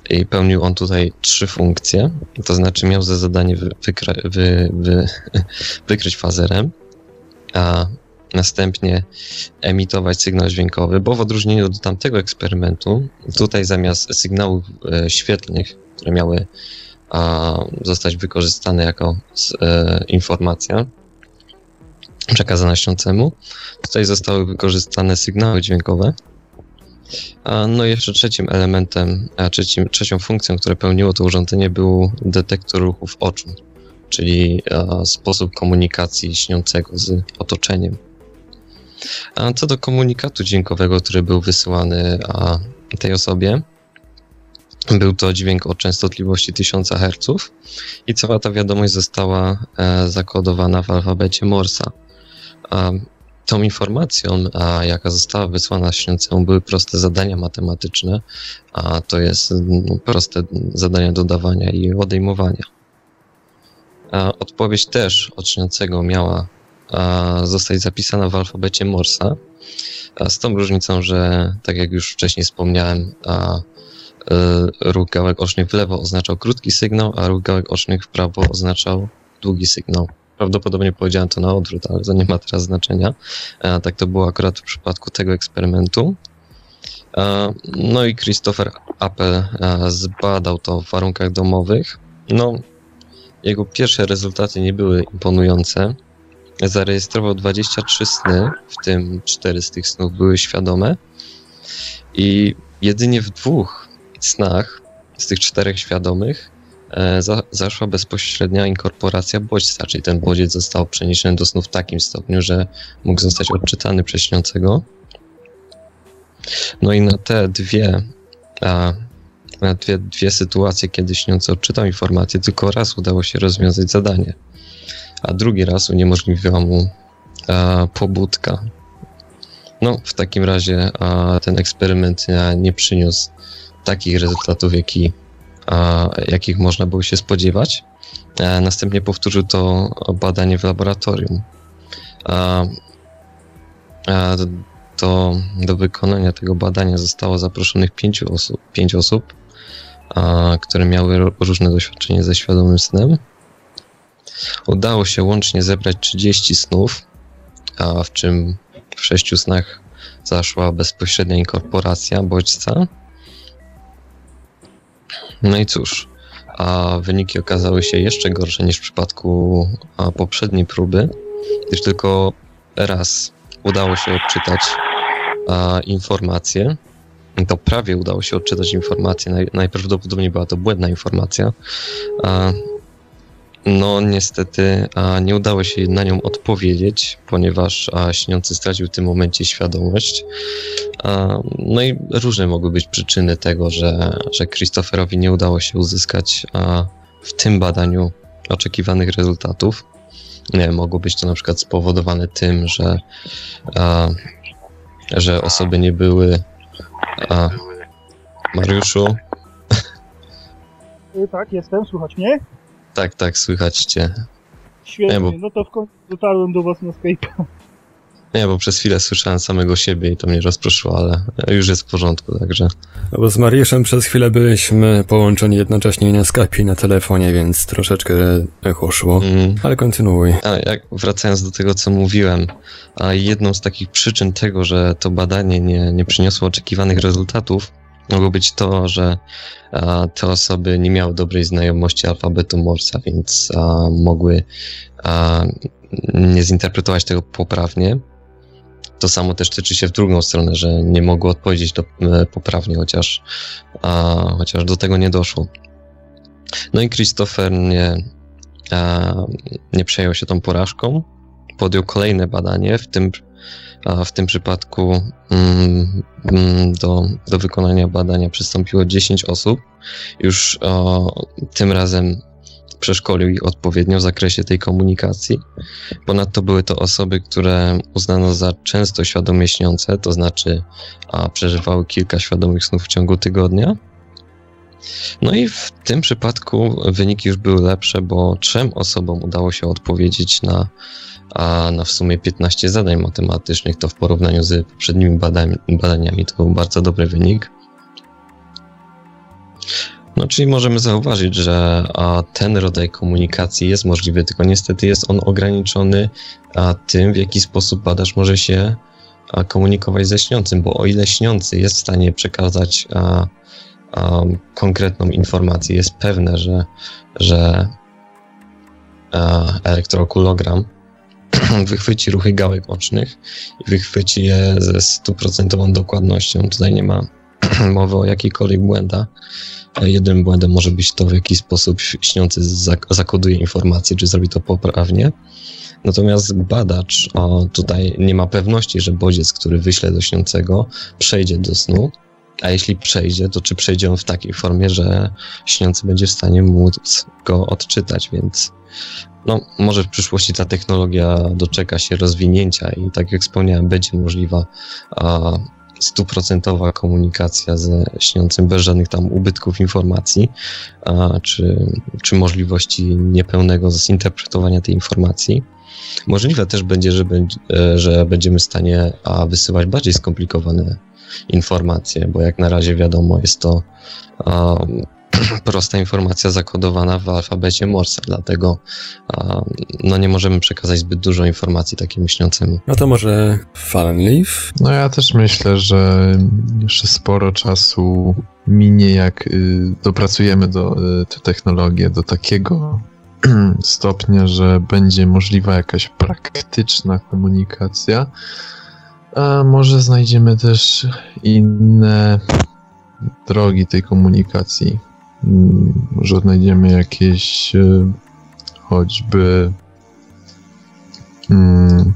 I pełnił on tutaj trzy funkcje, to znaczy miał za zadanie wy, wykra- wy, wy, wykryć fazerem, a następnie emitować sygnał dźwiękowy, bo w odróżnieniu od tamtego eksperymentu, tutaj zamiast sygnałów e, świetlnych, które miały a, zostać wykorzystane jako e, informacja przekazana śniącemu, tutaj zostały wykorzystane sygnały dźwiękowe. A, No i jeszcze trzecim elementem, a trzecim, trzecią funkcją, które pełniło to urządzenie był detektor ruchów oczu, czyli a, sposób komunikacji śniącego z otoczeniem. A co do komunikatu dźwiękowego, który był wysyłany a, tej osobie, był to dźwięk o częstotliwości 1000 Hz i cała ta wiadomość została e, zakodowana w alfabecie Morsa. A tą informacją, jaka została wysłana śniącemu, były proste zadania matematyczne, a to jest no, proste zadania dodawania i odejmowania. A odpowiedź też od śniącego miała zostać zapisana w alfabecie Morsa, z tą różnicą, że tak jak już wcześniej wspomniałem, ruch gałek ocznych w lewo oznaczał krótki sygnał, a ruch gałek ocznych w prawo oznaczał długi sygnał. Prawdopodobnie powiedziałem to na odwrót, ale to nie ma teraz znaczenia. E, tak to było akurat w przypadku tego eksperymentu. E, no i Christopher Appel e, zbadał to w warunkach domowych. No, jego pierwsze rezultaty nie były imponujące. Zarejestrował 23 sny, w tym 4 z tych snów były świadome. I jedynie w dwóch snach z tych czterech świadomych e, za, zaszła bezpośrednia inkorporacja bodźca, czyli ten bodziec został przeniesiony do snu w takim stopniu, że mógł zostać odczytany przez śniącego. No i na te dwie, a, na dwie, dwie sytuacje, kiedy śniący odczytał informację, tylko raz udało się rozwiązać zadanie, a drugi raz uniemożliwiła mu a, pobudka. No, w takim razie a, ten eksperyment nie przyniósł takich rezultatów, jaki, a, jakich można było się spodziewać. E, następnie powtórzył to badanie w laboratorium. A, do, do wykonania tego badania zostało zaproszonych pięciu osób, pięć osób, które miały różne doświadczenie ze świadomym snem. Udało się łącznie zebrać 30 snów, w czym w sześciu snach zaszła bezpośrednia inkorporacja bodźca. No i cóż, a wyniki okazały się jeszcze gorsze niż w przypadku poprzedniej próby, gdyż tylko raz udało się odczytać informację. To prawie udało się odczytać informację. Naj, najprawdopodobniej była to błędna informacja. No, niestety a, nie udało się na nią odpowiedzieć, ponieważ a, śniący stracił w tym momencie świadomość. A, no i różne mogły być przyczyny tego, że, że Christopherowi nie udało się uzyskać a, w tym badaniu oczekiwanych rezultatów. Nie, mogło być to na przykład spowodowane tym, że, a, że osoby nie były. A, Mariuszu, Tak, jestem, słuchać mnie? Tak, tak, słychać cię. Świetnie, Nie, bo- no to w końcu dotarłem do was na Skype'a. Nie, bo przez chwilę słyszałem samego siebie i to mnie rozproszyło, ale już jest w porządku, także. No bo z Mariuszem przez chwilę byliśmy połączeni jednocześnie na Skype i na telefonie, więc troszeczkę echo szło. Mm. Ale kontynuuj. A jak wracając do tego, co mówiłem, a jedną z takich przyczyn tego, że to badanie nie, nie przyniosło oczekiwanych rezultatów, mogło być to, że a, te osoby nie miały dobrej znajomości alfabetu Morsa, więc a, mogły a, nie zinterpretować tego poprawnie. To samo też tyczy się w drugą stronę, że nie mogły odpowiedzieć do, e, poprawnie, chociaż, chociaż do tego nie doszło. No i Christopher nie, nie przejął się tą porażką. Podjął kolejne badanie, w tym, w tym przypadku mm, mm do, do wykonania badania przystąpiło 10 osób. Już tym razem przeszkolił ich odpowiednio w zakresie tej komunikacji. Ponadto były to osoby, które uznano za często świadomie śniące, to znaczy a, przeżywały kilka świadomych snów w ciągu tygodnia. No i w tym przypadku wyniki już były lepsze, bo trzem osobom udało się odpowiedzieć na, a na w sumie 15 zadań matematycznych. To w porównaniu z poprzednimi badaniami to był bardzo dobry wynik. No, czyli możemy zauważyć, że ten rodzaj komunikacji jest możliwy, tylko niestety jest on ograniczony tym, w jaki sposób badacz może się komunikować ze śniącym, bo o ile śniący jest w stanie przekazać konkretną informację, jest pewne, że, że elektrokulogram wychwyci ruchy gałek ocznych i wychwyci je ze stuprocentową dokładnością. Tutaj nie ma mowy o jakiejkolwiek błędach Jednym błędem może być to, w jaki sposób śniący zakoduje informacje, czy zrobi to poprawnie. Natomiast badacz o, tutaj nie ma pewności, że bodziec, który wyśle do śniącego, przejdzie do snu, a jeśli przejdzie, to czy przejdzie on w takiej formie, że śniący będzie w stanie móc go odczytać, więc no, może w przyszłości ta technologia doczeka się rozwinięcia i tak jak wspomniałem, będzie możliwa stuprocentowa komunikacja ze śniącym bez żadnych tam ubytków informacji, a, czy, czy możliwości niepełnego zinterpretowania tej informacji. Możliwe też będzie, że, będzie, że będziemy w stanie a, wysyłać bardziej skomplikowane informacje, bo jak na razie wiadomo, jest to a, prosta informacja zakodowana w alfabecie Morse, dlatego a, no nie możemy przekazać zbyt dużo informacji takim myślącemu. No to może Fallen Leaf? No ja też myślę, że jeszcze sporo czasu minie, jak y, dopracujemy do y, te technologie do takiego stopnia, że będzie możliwa jakaś praktyczna komunikacja. A może znajdziemy też inne drogi tej komunikacji. Może odnajdziemy jakieś e, choćby mm,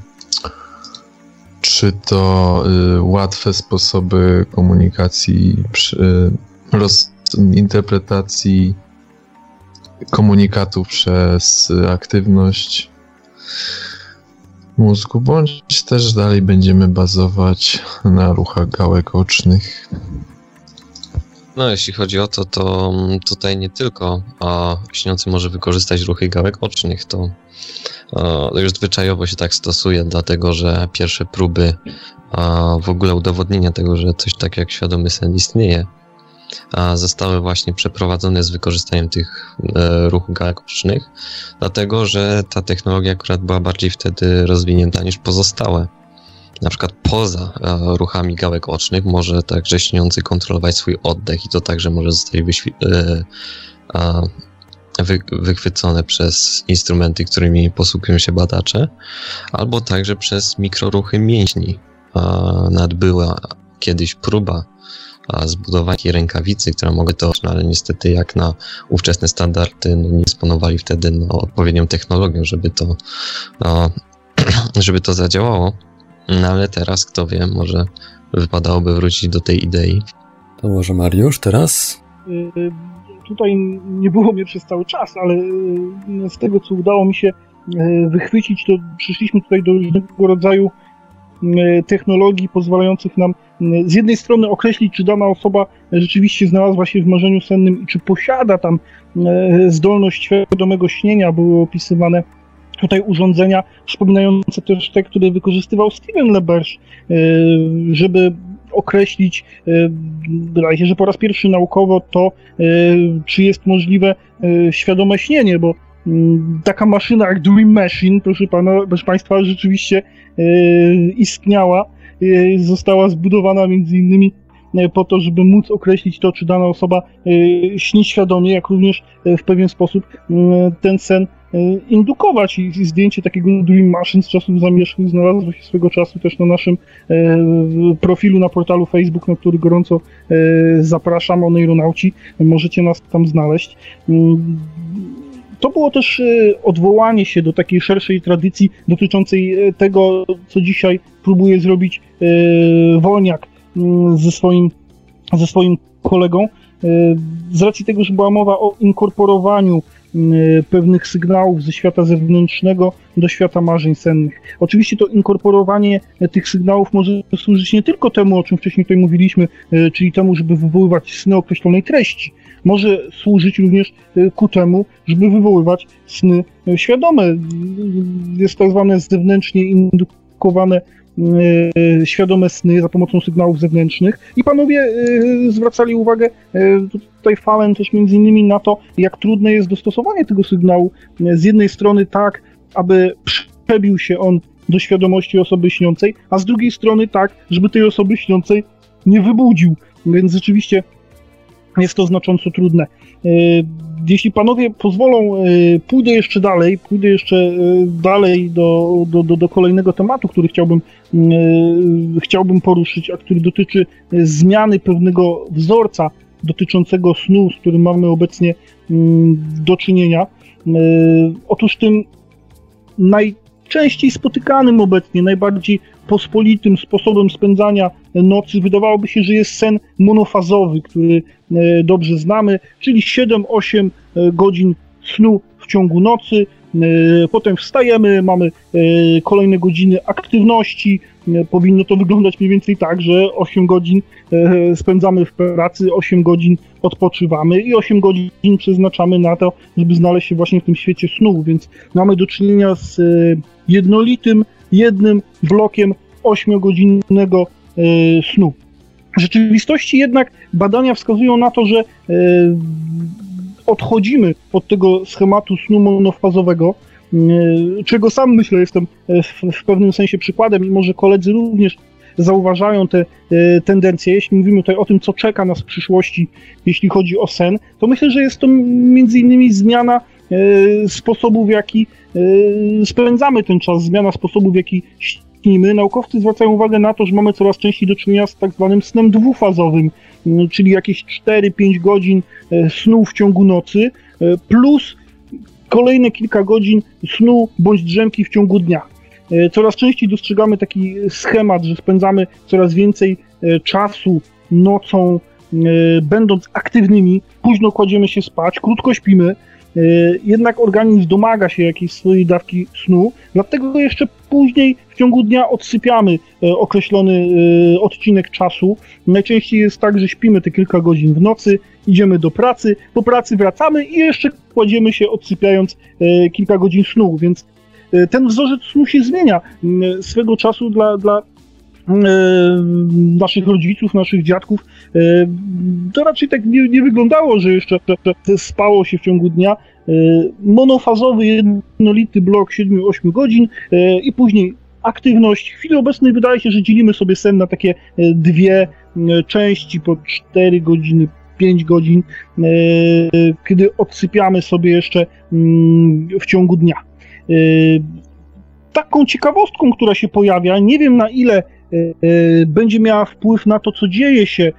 czy to y, łatwe sposoby komunikacji, przy, roz, interpretacji komunikatów przez aktywność mózgu, bądź też dalej będziemy bazować na ruchach gałek ocznych. No, jeśli chodzi o to, to tutaj nie tylko a, śniący może wykorzystać ruchy gałek ocznych, to a, już zwyczajowo się tak stosuje, dlatego że pierwsze próby a, w ogóle udowodnienia tego, że coś takiego jak świadomy sen istnieje, zostały właśnie przeprowadzone z wykorzystaniem tych e, ruchów gałek ocznych, dlatego że ta technologia akurat była bardziej wtedy rozwinięta niż pozostałe na przykład poza e, ruchami gałek ocznych może także śniący kontrolować swój oddech i to także może zostać e, wy wychwycone przez instrumenty, którymi posługują się badacze, albo także przez mikroruchy mięśni. Nawet była kiedyś próba zbudowania rękawicy, która mogły to, no ale niestety jak na ówczesne standardy no, nie dysponowali wtedy no, odpowiednią technologią, żeby to, no, żeby to zadziałało. No ale teraz, kto wie, może wypadałoby wrócić do tej idei. To może Mariusz teraz? Y, tutaj nie było mnie przez cały czas, ale y, z tego, co udało mi się y, wychwycić, to przyszliśmy tutaj do różnego rodzaju technologii pozwalających nam z jednej strony określić, czy dana osoba rzeczywiście znalazła się w marzeniu sennym i czy posiada tam zdolność świadomego śnienia. Były opisywane tutaj urządzenia przypominające też te, które wykorzystywał Steven LeBerge, żeby określić, wydaje się, że po raz pierwszy naukowo to, czy jest możliwe świadome śnienie, bo taka maszyna jak Dream Machine, proszę, pana, proszę Państwa, rzeczywiście istniała, została zbudowana między innymi E, po to, żeby móc określić to, czy dana osoba e, śni świadomie, jak również e, w pewien sposób ten sen indukować i zdjęcie takiego Dream Machine z czasów zamierzchłych znalazło się swego czasu też na naszym profilu na portalu Facebook, na który gorąco zapraszam, Oneironauci, możecie nas tam znaleźć. To było też odwołanie się do takiej szerszej tradycji dotyczącej tego, co dzisiaj próbuje zrobić Wolniak, Mm, ze swoim, ze swoim kolegą. E, z racji tego, że była mowa o inkorporowaniu mm, pewnych sygnałów ze świata zewnętrznego do świata marzeń sennych. Oczywiście to inkorporowanie tych sygnałów może służyć nie tylko temu, o czym wcześniej tutaj mówiliśmy, e, czyli temu, żeby wywoływać sny określonej treści. Może służyć również e, ku temu, żeby wywoływać sny świadome. Jest tak zwane zewnętrznie indukowane E, świadome sny za pomocą sygnałów zewnętrznych i panowie e, zwracali uwagę e, tutaj Fallen też między innymi na to, jak trudne jest dostosowanie tego sygnału z jednej strony tak, aby przebił się on do świadomości osoby śniącej, a z drugiej strony tak, żeby tej osoby śniącej nie wybudził. Więc rzeczywiście jest to znacząco trudne. E, jeśli panowie pozwolą, e, pójdę jeszcze dalej, pójdę jeszcze e, dalej do, do, do, do kolejnego tematu, który chciałbym, chciałbym poruszyć, a który dotyczy zmiany pewnego wzorca dotyczącego snu, z którym mamy obecnie do czynienia. Otóż tym najczęściej spotykanym obecnie, najbardziej pospolitym sposobem spędzania nocy wydawałoby się, że jest sen monofazowy, który e, dobrze znamy, czyli 7-8 e, godzin snu w ciągu nocy. E, potem wstajemy, mamy kolejne godziny aktywności. Powinno to wyglądać mniej więcej tak, że 8 godzin spędzamy w pracy, 8 godzin odpoczywamy i 8 godzin przeznaczamy na to, żeby znaleźć się właśnie w tym świecie snu, więc mamy do czynienia z jednolitym, jednym blokiem 8-godzinnego e, snu. W rzeczywistości jednak badania wskazują na to, że e, odchodzimy od tego schematu snu monofazowego, e, czego sam myślę jestem w, pewnym sensie przykładem i może koledzy również zauważają te tendencje. Jeśli mówimy tutaj o tym, co czeka nas w przyszłości, jeśli chodzi o sen, to myślę, że jest to między innymi zmiana sposobu, w jaki spędzamy ten czas, zmiana sposobu, w jaki śpimy, naukowcy zwracają uwagę na to, że mamy coraz częściej do czynienia z tak zwanym snem dwufazowym, mm, czyli jakieś 4-5 godzin e, snu w ciągu nocy, plus kolejne kilka godzin snu bądź drzemki w ciągu dnia. Coraz częściej dostrzegamy taki schemat, że spędzamy coraz więcej czasu nocą, będąc aktywnymi, późno kładziemy się spać, krótko śpimy, jednak organizm domaga się jakiejś swojej dawki snu, dlatego jeszcze później w ciągu dnia odsypiamy e, określony e, odcinek czasu. Najczęściej jest tak, że śpimy te kilka godzin w nocy, idziemy do pracy, po pracy wracamy i jeszcze kładziemy się odsypiając kilka godzin snu, więc ten wzorzec snu się zmienia. Swego czasu dla, dla naszych rodziców, naszych dziadków, to raczej tak nie, nie wyglądało, że jeszcze spało się w ciągu dnia. Y, monofazowy, jednolity blok 7-8 godzin i później aktywność. W chwili obecnej wydaje się, że dzielimy sobie sen na takie dwie części po 4 godziny, 5 godzin, kiedy odsypiamy sobie jeszcze mm, w ciągu dnia. Taką ciekawostką, która się pojawia, nie wiem na ile będzie miała wpływ na to, co dzieje się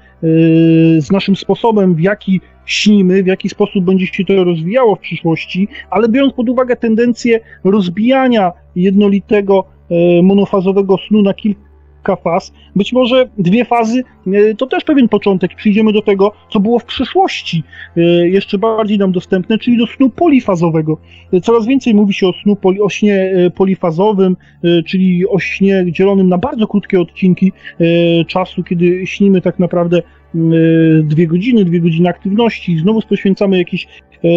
z naszym sposobem, w jaki śnimy, w jaki sposób będzie się to rozwijało w przyszłości, ale biorąc pod uwagę tendencję rozbijania jednolitego monofazowego snu na kilka faz, być może dwie fazy e, to też pewien początek. Przyjdziemy do tego, co było w przyszłości e, jeszcze bardziej nam dostępne, czyli do snu polifazowego. Coraz więcej mówi się o snu poli, o śnie polifazowym, czyli o śnie dzielonym na bardzo krótkie odcinki czasu, kiedy śnimy tak naprawdę E, dwie godziny, dwie godziny aktywności, znowu poświęcamy jakiś e,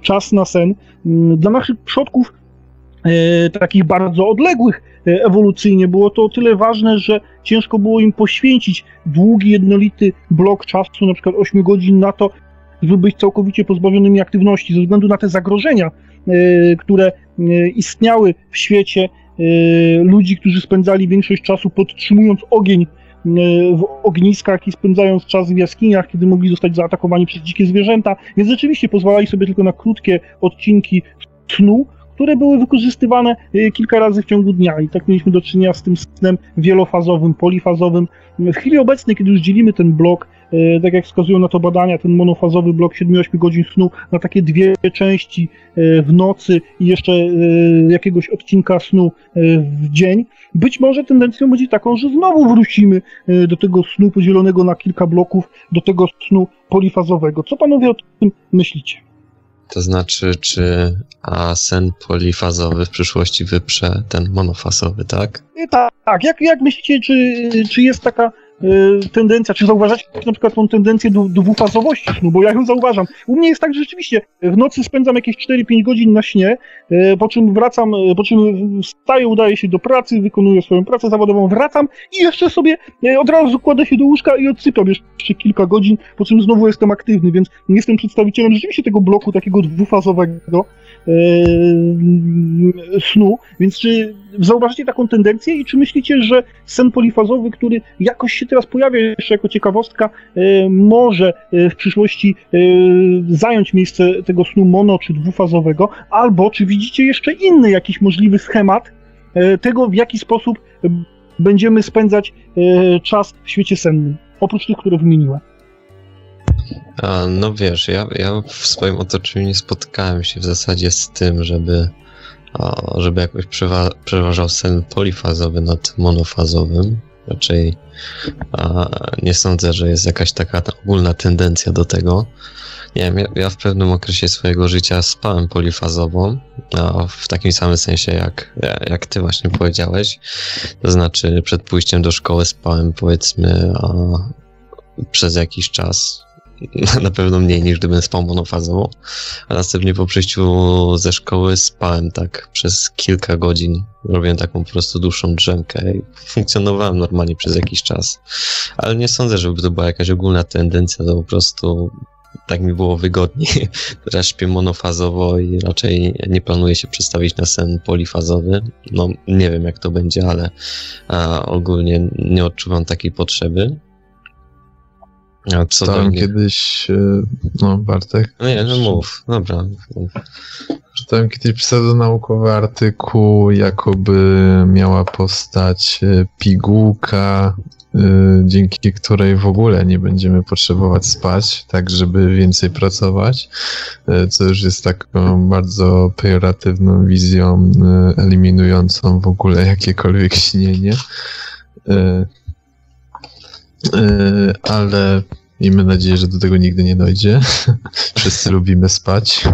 czas na sen. Dla naszych przodków e, takich bardzo odległych e, ewolucyjnie. Było to o tyle ważne, że ciężko było im poświęcić długi, jednolity blok czasu, na przykład 8 godzin na to, żeby być całkowicie pozbawionymi aktywności, ze względu na te zagrożenia, e, które e, istniały w świecie e, ludzi, którzy spędzali większość czasu podtrzymując ogień e, w ogniskach i spędzając czas w jaskiniach, kiedy mogli zostać zaatakowani przez dzikie zwierzęta, więc rzeczywiście pozwalali sobie tylko na krótkie odcinki snu, które były wykorzystywane e, kilka razy w ciągu dnia i tak mieliśmy do czynienia z tym snem wielofazowym, polifazowym. W chwili obecnej, kiedy już dzielimy ten blok, e, tak jak wskazują na to badania, ten monofazowy blok 7-8 godzin snu na takie dwie części e, w nocy i jeszcze jakiegoś odcinka snu w dzień, być może tendencją będzie taką, że znowu wrócimy do tego snu podzielonego na kilka bloków, do tego snu polifazowego. Co panowie o tym myślicie? To znaczy, czy a sen polifazowy w przyszłości wyprze ten monofazowy, tak? Tak, tak. Jak, jak myślicie, czy, czy jest taka tendencja, czy zauważacie na przykład tą tendencję do, dwufazowości snu, bo ja ją zauważam. U mnie jest tak, że rzeczywiście w nocy spędzam jakieś 4-5 godzin na śnie, e, po czym wracam, e, po czym wstaję, udaję się do pracy, wykonuję swoją pracę zawodową, wracam i jeszcze sobie od razu kładę się do łóżka i odsypiam jeszcze kilka godzin, po czym znowu jestem aktywny, więc jestem przedstawicielem rzeczywiście tego bloku takiego dwufazowego snu, więc czy zauważycie taką tendencję i czy myślicie, że sen polifazowy, który jakoś się teraz pojawia jeszcze jako ciekawostka, e, może e, w przyszłości e, zająć miejsce tego snu mono czy dwufazowego, albo czy widzicie jeszcze inny jakiś możliwy schemat e, tego, w jaki sposób e, będziemy spędzać e, czas w świecie sennym, oprócz tych, które wymieniłem. No wiesz, ja, ja w swoim otoczeniu nie spotkałem się w zasadzie z tym, żeby, żeby jakoś przewa przeważał sen polifazowy nad monofazowym. Raczej nie sądzę, że jest jakaś taka ta ogólna tendencja do tego. Nie wiem, ja, ja w pewnym okresie swojego życia spałem polifazowo, w takim samym sensie jak, jak ty właśnie powiedziałeś. To znaczy przed pójściem do szkoły spałem powiedzmy przez jakiś czas, na pewno mniej niż gdybym spał monofazowo, a następnie po przyjściu ze szkoły spałem tak przez kilka godzin, robiłem taką po prostu dłuższą drzemkę i funkcjonowałem normalnie przez jakiś czas, ale nie sądzę, żeby to była jakaś ogólna tendencja, to po prostu tak mi było wygodniej. Teraz śpię monofazowo i raczej nie planuję się przestawić na sen polifazowy. No, nie wiem jak to będzie, ale ogólnie nie odczuwam takiej potrzeby. A co mnie... kiedyś, e, no Bartek, No nie, no mów, dobra. czytałem kiedyś pseudonaukowy artykuł, jakoby miała postać e, pigułka, e, dzięki której w ogóle nie będziemy potrzebować spać, tak żeby więcej pracować, co już jest taką bardzo pejoratywną wizją, eliminującą w ogóle jakiekolwiek śnienie. E, e, ale miejmy nadzieję, że do tego nigdy nie dojdzie. Wszyscy lubimy spać.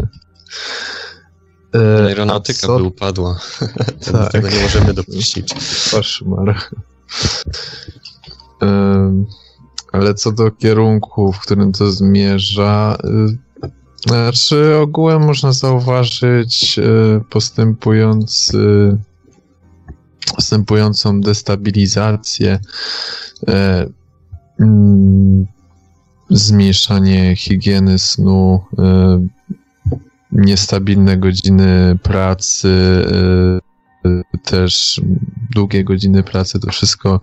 E, Aeronautyka by upadła. Tak. Tego nie możemy dopuścić. Koszmar. Em, Ale co do kierunku, w którym to zmierza, znaczy ogółem można zauważyć postępujący, postępującą destabilizację, e, zmniejszanie higieny snu, e, niestabilne godziny pracy, e, też długie godziny pracy, to wszystko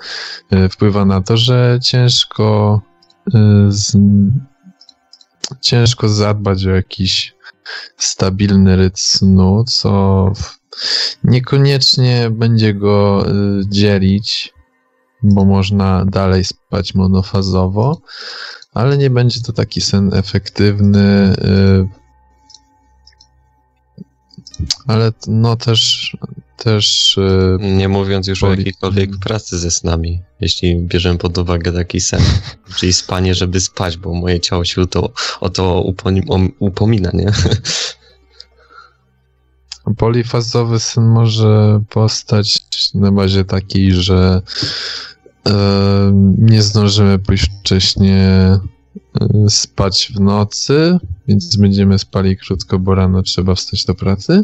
wpływa na to, że ciężko z, ciężko zadbać o jakiś stabilny rytm snu, co niekoniecznie będzie go dzielić, bo można dalej spać monofazowo, ale nie będzie to taki sen efektywny, e, ale no też też e, Nie mówiąc już o Poli- jakiejkolwiek pracy ze snami, jeśli bierzemy pod uwagę taki sen, czyli spanie, żeby spać, bo moje ciało się to, o to upomina, nie? Polifazowy sen może postać na bazie takiej, że nie zdążymy pójść wcześnie e, spać w nocy więc będziemy spali krótko, bo rano trzeba wstać do pracy.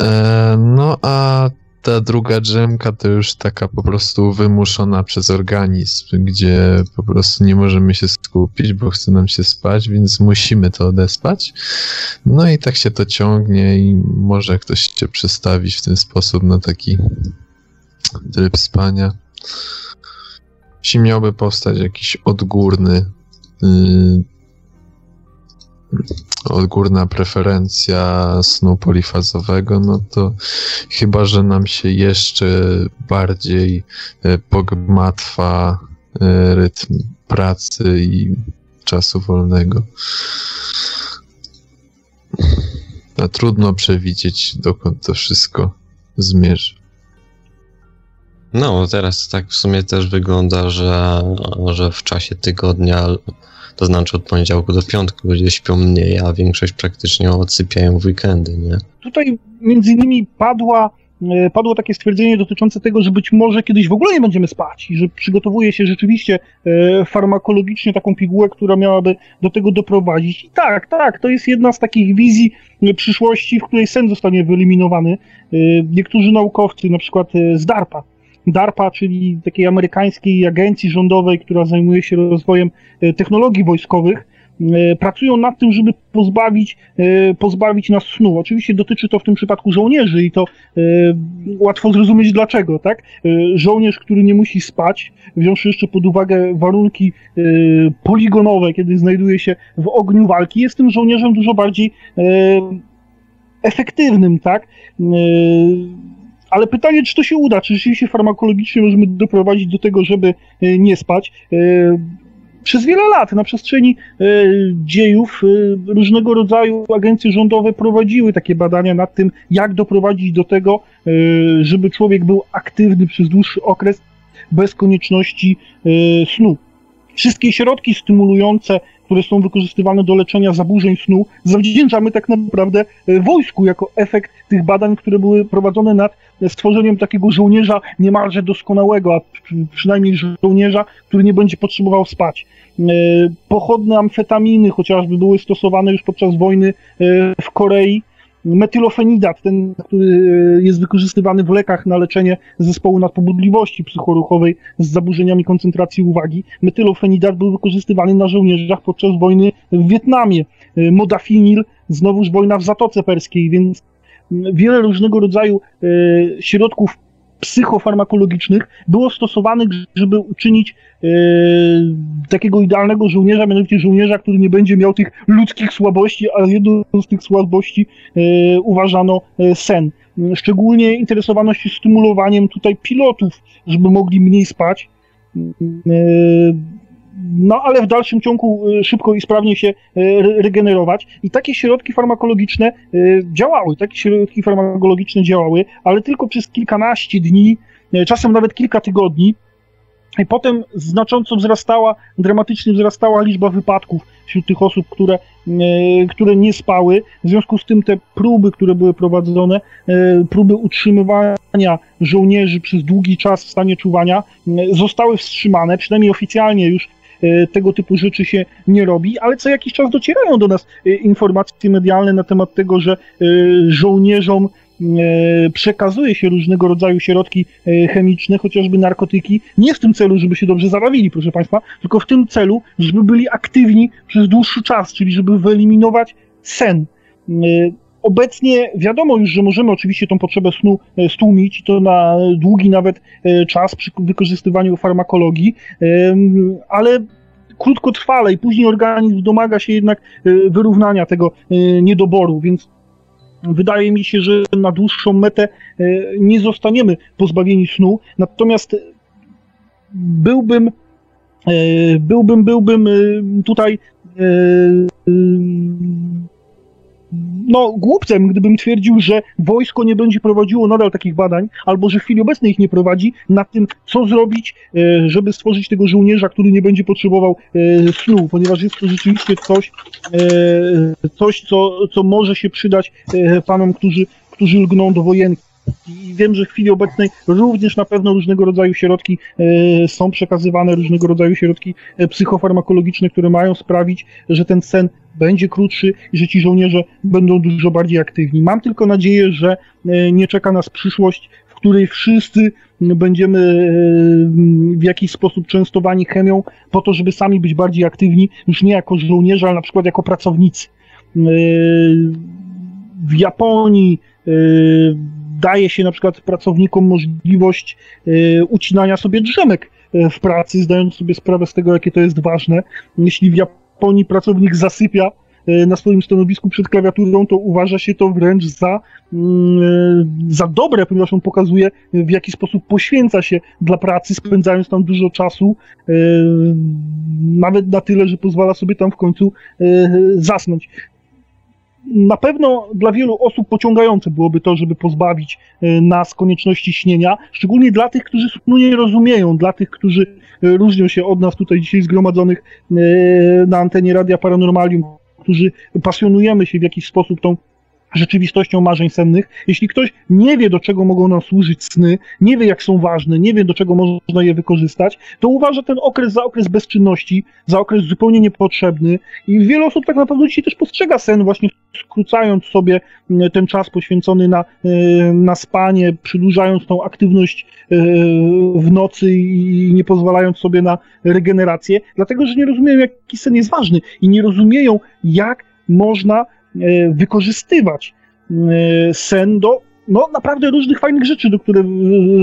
E, no a ta druga drzemka to już taka po prostu wymuszona przez organizm, gdzie po prostu nie możemy się skupić, bo chce nam się spać, więc musimy to odespać. No i tak się to ciągnie i może ktoś się przestawić w ten sposób na taki tryb spania. Jeśli miałby powstać jakiś odgórny yy, odgórna preferencja snu polifazowego, no to chyba, że nam się jeszcze bardziej e, pogmatwa e, rytm pracy i czasu wolnego. A trudno przewidzieć, dokąd to wszystko zmierzy. No, teraz tak w sumie też wygląda, że, że w czasie tygodnia to znaczy od poniedziałku do piątku ludzie śpią mniej, a większość praktycznie odsypiają w weekendy, nie? Tutaj między innymi padła, e, padło takie stwierdzenie dotyczące tego, że być może kiedyś w ogóle nie będziemy spać i że przygotowuje się rzeczywiście e, farmakologicznie taką pigułę, która miałaby do tego doprowadzić. I tak, tak, to jest jedna z takich wizji e, przyszłości, w której sen zostanie wyeliminowany. Niektórzy naukowcy, na przykład z DARPA, DARPA, czyli takiej amerykańskiej agencji rządowej, która zajmuje się rozwojem e, technologii wojskowych, e, pracują nad tym, żeby pozbawić, e, pozbawić nas snu. Oczywiście dotyczy to w tym przypadku żołnierzy i to łatwo zrozumieć dlaczego, tak? Żołnierz, który nie musi spać, wziąwszy jeszcze pod uwagę warunki poligonowe, kiedy znajduje się w ogniu walki, jest tym żołnierzem dużo bardziej efektywnym, tak? Ale pytanie, czy to się uda, czy rzeczywiście farmakologicznie możemy doprowadzić do tego, żeby e, nie spać. E, przez wiele lat na przestrzeni e, dziejów różnego rodzaju agencje rządowe prowadziły takie badania nad tym, jak doprowadzić do tego, żeby człowiek był aktywny przez dłuższy okres bez konieczności snu. Wszystkie środki stymulujące które są wykorzystywane do leczenia zaburzeń snu, zawdzięczamy tak naprawdę e, wojsku jako efekt tych badań, które były prowadzone nad stworzeniem takiego żołnierza niemalże doskonałego, a przynajmniej żołnierza, który nie będzie potrzebował spać. E, pochodne amfetaminy chociażby były stosowane już podczas wojny e, w Korei, metylofenidat, ten, który e, jest wykorzystywany w lekach na leczenie zespołu nadpobudliwości psychoruchowej z zaburzeniami koncentracji uwagi. Metylofenidat był wykorzystywany na żołnierzach podczas wojny w Wietnamie. E, modafinil, znowuż wojna w Zatoce Perskiej, więc wiele różnego rodzaju e, środków psychofarmakologicznych było stosowanych, żeby uczynić e, takiego idealnego żołnierza, mianowicie żołnierza, który nie będzie miał tych ludzkich słabości, a jedną z tych słabości e, uważano e, sen. Szczególnie interesowano się stymulowaniem tutaj pilotów, żeby mogli mniej spać. No ale w dalszym ciągu szybko i sprawnie się regenerować. I takie środki farmakologiczne działały, takie środki farmakologiczne działały, ale tylko przez kilkanaście dni czasem nawet kilka tygodni. I potem znacząco wzrastała, dramatycznie wzrastała liczba wypadków wśród tych osób, które, które nie spały. W związku z tym te próby, które były prowadzone, próby utrzymywania żołnierzy przez długi czas w stanie czuwania, zostały wstrzymane, przynajmniej oficjalnie już tego typu rzeczy się nie robi, ale co jakiś czas docierają do nas informacje medialne na temat tego, że żołnierzom E, przekazuje się różnego rodzaju środki e, chemiczne, chociażby narkotyki, nie w tym celu, żeby się dobrze zabawili, proszę Państwa, tylko w tym celu, żeby byli aktywni przez dłuższy czas, czyli żeby wyeliminować sen. E, obecnie wiadomo już, że możemy oczywiście tą potrzebę snu stłumić, to na długi nawet czas przy wykorzystywaniu farmakologii, ale krótkotrwale i później organizm domaga się jednak wyrównania tego niedoboru, więc wydaje mi się, że na dłuższą metę e, nie zostaniemy pozbawieni snu, natomiast byłbym e, byłbym, byłbym e, tutaj no, głupcem, gdybym twierdził, że wojsko nie będzie prowadziło nadal takich badań, albo że w chwili obecnej ich nie prowadzi, nad tym, co zrobić, e, żeby stworzyć tego żołnierza, który nie będzie potrzebował e, snu, ponieważ jest to rzeczywiście coś, e, coś co, co może się przydać panom, którzy, którzy lgną do wojenki. I wiem, że w chwili obecnej również na pewno różnego rodzaju środki e, są przekazywane, różnego rodzaju środki e, psychofarmakologiczne, które mają sprawić, że ten sen będzie krótszy i że ci żołnierze będą dużo bardziej aktywni. Mam tylko nadzieję, że e, nie czeka nas przyszłość, w której wszyscy będziemy w jakiś sposób częstowani chemią po to, żeby sami być bardziej aktywni, już nie jako żołnierze, ale na przykład jako pracownicy. W Japonii daje się na przykład pracownikom możliwość e, ucinania sobie drzemek e, w pracy, zdając sobie sprawę z tego, jakie to jest ważne. Jeśli w Japonii pracownik zasypia e, na swoim stanowisku przed klawiaturą, to uważa się to wręcz za, mm, za dobre, ponieważ on pokazuje, w jaki sposób poświęca się dla pracy, spędzając tam dużo czasu, nawet na tyle, że pozwala sobie tam w końcu zasnąć na pewno dla wielu osób pociągające byłoby to, żeby pozbawić e, nas konieczności śnienia, szczególnie dla tych, którzy snu nie rozumieją, dla tych, którzy e, różnią się od nas tutaj dzisiaj zgromadzonych e, na antenie Radia Paranormalium, którzy pasjonujemy się w jakiś sposób tą rzeczywistością marzeń sennych. Jeśli ktoś nie wie, do czego mogą nam służyć sny, nie wie, jak są ważne, nie wie, do czego można je wykorzystać, to uważa ten okres za okres bezczynności, za okres zupełnie niepotrzebny i wiele osób tak naprawdę dzisiaj też postrzega sen właśnie skrócając sobie mm, ten czas poświęcony na, e, na spanie, przedłużając tą aktywność e, w nocy i nie pozwalając sobie na regenerację, dlatego, że nie rozumieją, jaki sen jest ważny i nie rozumieją, jak można wykorzystywać e, sen do no, naprawdę różnych fajnych rzeczy, do, które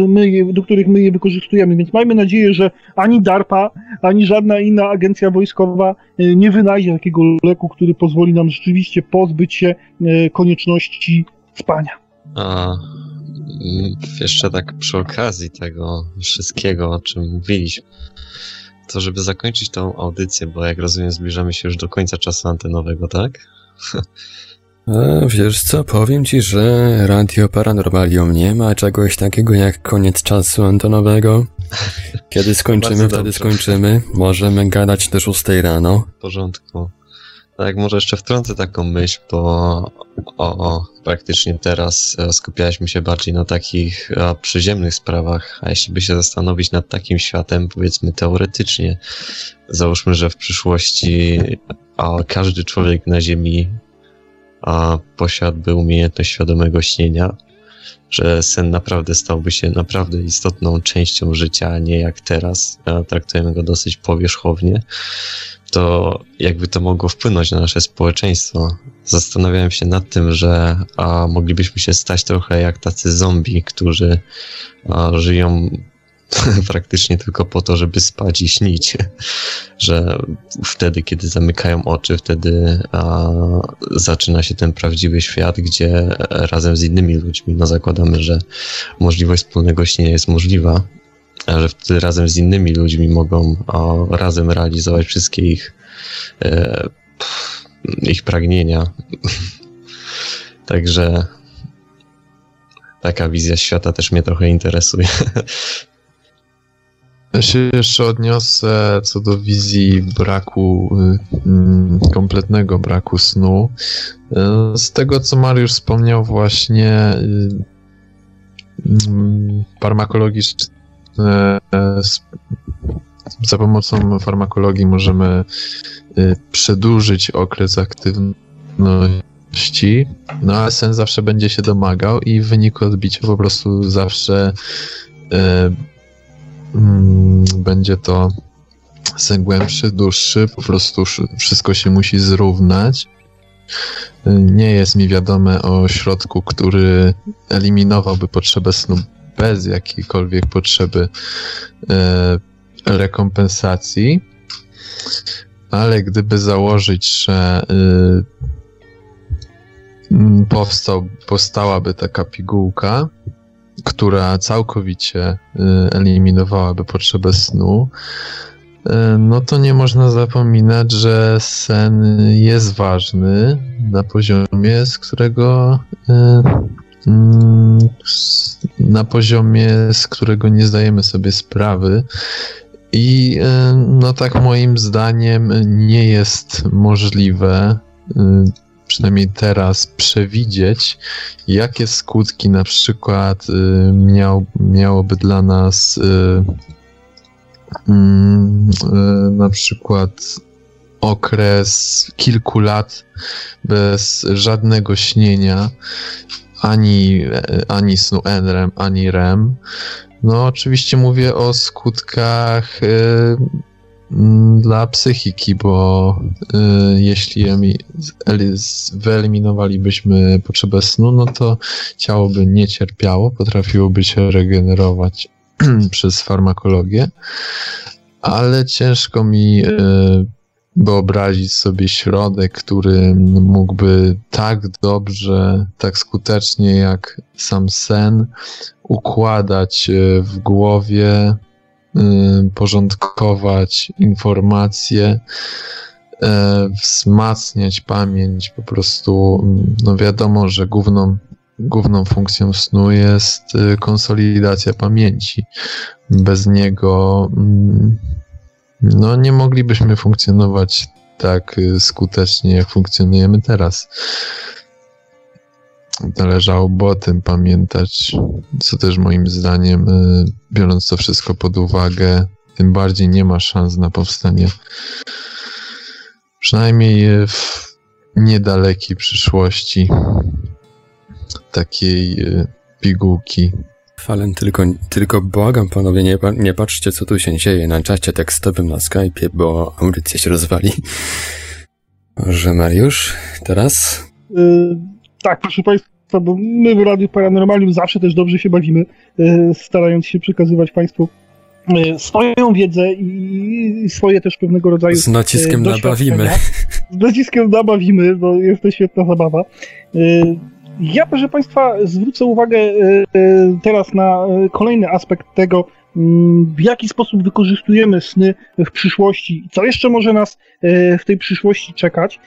my, do których my je wykorzystujemy. Więc mamy nadzieję, że ani DARPA, ani żadna inna agencja wojskowa e, nie wynajdzie takiego leku, który pozwoli nam rzeczywiście pozbyć się konieczności spania. A mm, jeszcze tak przy okazji tego wszystkiego, o czym mówiliśmy, to żeby zakończyć tą audycję, bo jak rozumiem, zbliżamy się już do końca czasu antenowego, tak? A wiesz co, powiem ci, że Radio Paranormalium nie ma czegoś takiego jak koniec czasu antenowego. Kiedy skończymy, wtedy skończymy. Możemy gadać do 6 rano. W porządku. Tak, może jeszcze wtrącę taką myśl, bo o, o, praktycznie teraz skupialiśmy się bardziej na takich a, przyziemnych sprawach, a jeśli by się zastanowić nad takim światem, powiedzmy teoretycznie, załóżmy, że w przyszłości a, każdy człowiek na Ziemi a, posiadłby umiejętność świadomego śnienia, że sen naprawdę stałby się naprawdę istotną częścią życia, a nie jak teraz, a traktujemy go dosyć powierzchownie, to jakby to mogło wpłynąć na nasze społeczeństwo. Zastanawiałem się nad tym, że a, moglibyśmy się stać trochę jak tacy zombie, którzy a, żyją praktycznie tylko po to, żeby spać i śnić. Że wtedy, kiedy zamykają oczy, wtedy a, zaczyna się ten prawdziwy świat, gdzie razem z innymi ludźmi, no zakładamy, że możliwość wspólnego śnienia jest możliwa, że wtedy razem z innymi ludźmi mogą o, razem realizować wszystkie ich, e, ich pragnienia. Także taka wizja świata też mnie trochę interesuje. Ja się jeszcze odniosę co do wizji braku, y, kompletnego braku snu. Y, z tego, co Mariusz wspomniał, właśnie y, farmakologiczny E, za pomocą farmakologii możemy przedłużyć okres aktywności, no ale sen zawsze będzie się domagał i w wyniku odbicia po prostu zawsze mm, będzie to głębszy, dłuższy, po prostu wszystko się musi zrównać. Nie jest mi wiadome o środku, który eliminowałby potrzebę snu bez jakiejkolwiek potrzeby e, rekompensacji. Ale gdyby założyć, że e, powstał, powstałaby taka pigułka, która całkowicie e, eliminowałaby potrzebę snu, e, no to nie można zapominać, że sen jest ważny na poziomie, z którego e, mm, na poziomie, z którego nie zdajemy sobie sprawy. I no tak moim zdaniem nie jest możliwe przynajmniej teraz, przewidzieć, jakie skutki na przykład y, miał, miałoby dla nas y, mm, y, na przykład okres kilku lat bez żadnego śnienia, ani, ani snu NREM, ani REM. No, oczywiście mówię o skutkach dla psychiki, bo y, jeśli wyeliminowalibyśmy potrzebę snu, no to ciało by nie cierpiało, potrafiłoby się regenerować przez farmakologię, ale ciężko mi y, wyobrazić sobie środek, który mógłby tak dobrze, tak skutecznie jak sam sen układać e, w głowie, porządkować informacje, e, wzmacniać pamięć. Po prostu, mm, no wiadomo, że główną, główną funkcją snu jest e, konsolidacja pamięci. Bez niego mm, no nie moglibyśmy funkcjonować tak y, skutecznie, jak funkcjonujemy teraz. Należałoby o tym pamiętać, co też moim zdaniem, y, biorąc to wszystko pod uwagę, tym bardziej nie ma szans na powstanie przynajmniej w niedalekiej przyszłości takiej y, pigułki Falen, tylko, tylko błagam panowie, nie, nie patrzcie co tu się dzieje na czacie tekstowym na Skype'ie, bo audycja się rozwali. Że Mariusz, teraz? Tak, proszę Państwa, bo my w Radiu Paranormalium zawsze też dobrze się bawimy, y, starając się przekazywać Państwu y, swoją wiedzę i swoje też pewnego rodzaju Z naciskiem y, na doświadczenia. bawimy. Z naciskiem na bawimy, bo jest to świetna zabawa. Ja, proszę Państwa, zwrócę uwagę teraz na kolejny aspekt tego, mm, w jaki sposób wykorzystujemy sny w przyszłości, co jeszcze może nas w tej przyszłości czekać.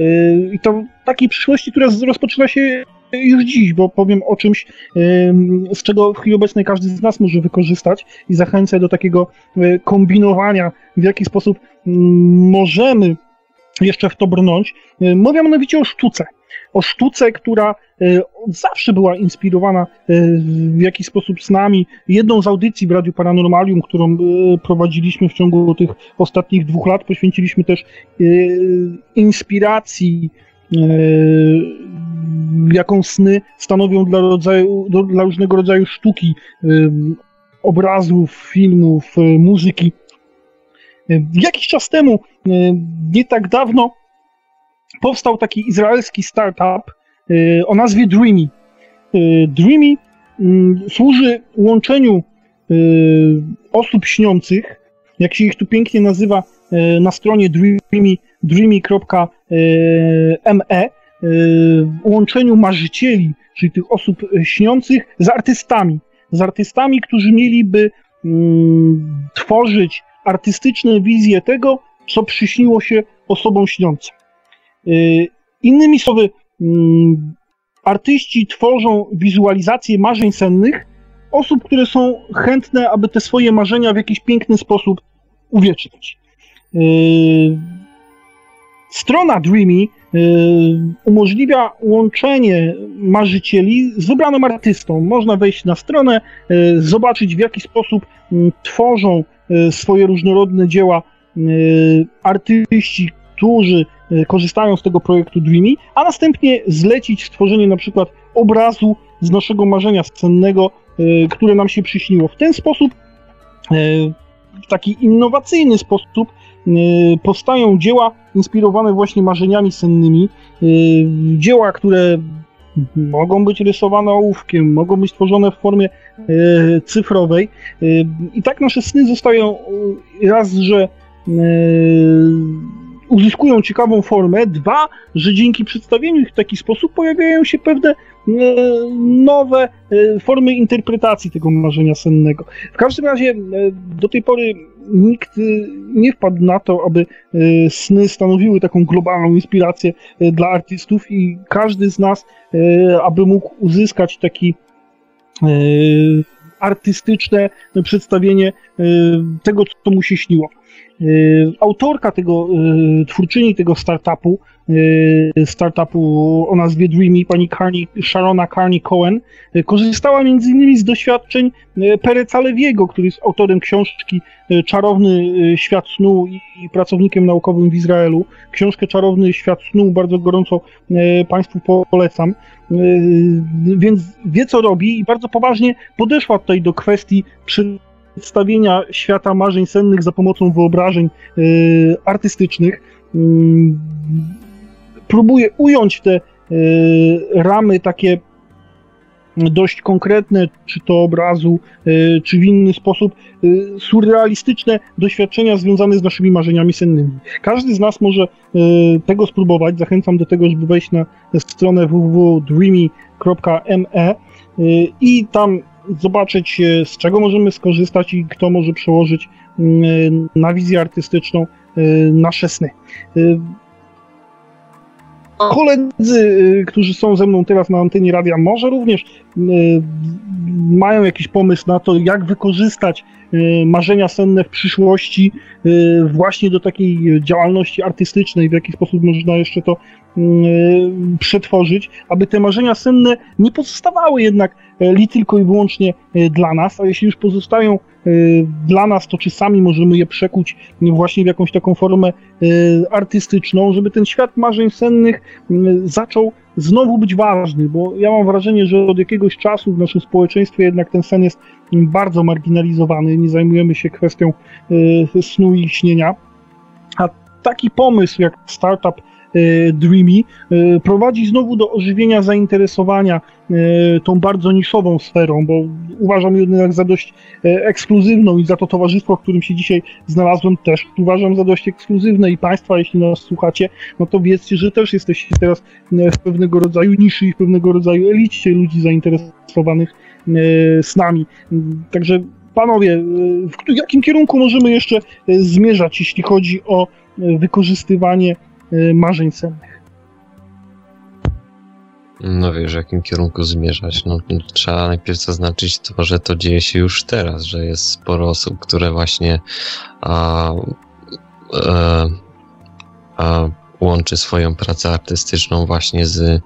Y, I to takiej przyszłości, która rozpoczyna się już dziś, bo powiem o czymś, ym, z czego w chwili obecnej każdy z nas może wykorzystać i zachęcę do takiego y, kombinowania, w jaki sposób mm, możemy jeszcze w to brnąć. Y, Mówię mianowicie o sztuce. O sztuce, która od zawsze była inspirowana y, w jakiś sposób z nami. Jedną z audycji w Radiu Paranormalium, którą y, prowadziliśmy w ciągu tych ostatnich dwóch lat, poświęciliśmy też inspiracji, jaką sny stanowią dla, rodzaju, dla różnego rodzaju sztuki, obrazów, filmów, muzyki. Jakiś czas temu, nie tak dawno, powstał taki izraelski startup y, o nazwie Dreamy. Y, Dreamy mm, służy łączeniu y, osób śniących, jak się ich tu pięknie nazywa na stronie dreamy, dreamy.me, łączeniu marzycieli, czyli tych osób śniących z artystami. Z artystami, którzy mieliby mm, tworzyć artystyczne wizje tego, co przyśniło się osobom śniącym. Y, Innymi słowy, mm, artyści tworzą wizualizacje marzeń sennych osób, które są chętne, aby te swoje marzenia w jakiś piękny sposób uwiecznić. Y, Strona Dreamy y, umożliwia łączenie marzycieli z wybranym artystą. Można wejść na stronę, zobaczyć w jaki sposób mm, tworzą swoje różnorodne dzieła artyści, którzy korzystają z tego projektu Dreamy, a następnie zlecić stworzenie na przykład obrazu z naszego marzenia sennego, y, które nam się przyśniło. W ten sposób, y, w taki innowacyjny sposób powstają dzieła inspirowane właśnie marzeniami sennymi, dzieła, które mogą być rysowane ołówkiem, mogą być tworzone w formie cyfrowej i tak nasze sny zostają raz, że uzyskują ciekawą formę, dwa, że dzięki przedstawieniu ich w taki sposób pojawiają się pewne e, nowe e, formy interpretacji tego marzenia sennego. W każdym razie e, do tej pory nikt nie wpadł na to, aby sny stanowiły taką globalną inspirację dla artystów i każdy z nas, aby mógł uzyskać taki artystyczne przedstawienie tego, co mu się śniło. Autorka tego, twórczyni tego startupu, startupu o nazwie Dreamy, pani Carney, Sharona Carney Cohen, korzystała m.in. z doświadczeń Pereca Lewiego, który jest autorem książki Czarowny Świat Snu i pracownikiem naukowym w Izraelu. Książkę Czarowny Świat Snu bardzo gorąco Państwu polecam. Więc wie co robi i bardzo poważnie podeszła tutaj do kwestii przedstawienia świata marzeń sennych za pomocą wyobrażeń y, artystycznych. Y, próbuje ująć te y, ramy takie dość konkretne, czy to obrazu, czy w inny sposób, surrealistyczne doświadczenia związane z naszymi marzeniami sennymi. Każdy z nas może tego spróbować. Zachęcam do tego, żeby wejść na stronę www.dreamy.me i tam zobaczyć, e, z czego możemy skorzystać i kto może przełożyć mm, na wizję artystyczną e, nasze sny. Koledzy, którzy są ze mną teraz na antenie radia, może również mają jakiś pomysł na to, jak wykorzystać marzenia senne w przyszłości właśnie do takiej działalności artystycznej, w jaki sposób można jeszcze to przetworzyć, aby te marzenia senne nie pozostawały jednak li tylko i wyłącznie dla nas, a jeśli już pozostają dla nas, to czy sami możemy je przekuć właśnie w jakąś taką formę artystyczną, żeby ten świat marzeń sennych zaczął znowu być ważny, bo ja mam wrażenie, że od jakiegoś czasu w naszym społeczeństwie jednak ten sen jest bardzo marginalizowany, nie zajmujemy się kwestią snu i śnienia, a taki pomysł jak startup Dreamy, e, prowadzi znowu do ożywienia zainteresowania e, tą bardzo niszową sferą, bo uważam ją jednak za dość ekskluzywną i za to towarzystwo, w którym się dzisiaj znalazłem też uważam za dość ekskluzywne i Państwa, jeśli nas słuchacie, no to wiedzcie, że też jesteście teraz w pewnego rodzaju niszy i w pewnego rodzaju elicie ludzi zainteresowanych snami. Także panowie, w jakim kierunku możemy jeszcze zmierzać, jeśli chodzi o wykorzystywanie marzeń sennych. No wiesz, w jakim kierunku zmierzać. No, trzeba najpierw zaznaczyć to, że to dzieje się już teraz, że jest sporo osób, które właśnie a, a, e, a, łączy swoją pracę artystyczną właśnie z,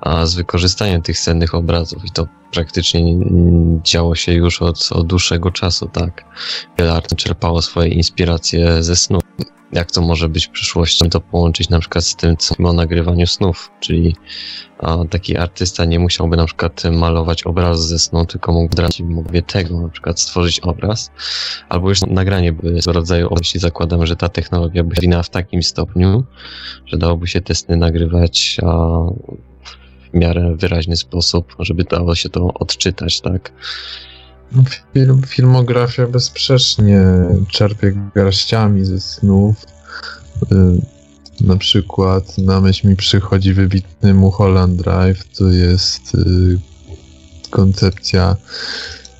a, z wykorzystaniem tych sennych obrazów i to praktycznie działo się już od, od dłuższego czasu, tak. Wiele art czerpało swoje inspiracje ze snu jak to może być w przyszłości, to połączyć na przykład z tym, co o nagrywaniu snów, czyli a, taki artysta nie musiałby na przykład malować obrazu ze snu, tylko mógł drać mógłby tego, na przykład stworzyć obraz, albo już nagranie by z rodzaju jeśli zakładam, że ta technologia by wina w takim stopniu, że dałoby się te sny nagrywać a, w miarę wyraźny sposób, żeby dało się to odczytać, tak? Film, filmografia bezsprzecznie czerpie garściami ze snów. Y, na przykład na myśl mi przychodzi wybitny Mulholland Drive, to jest y, koncepcja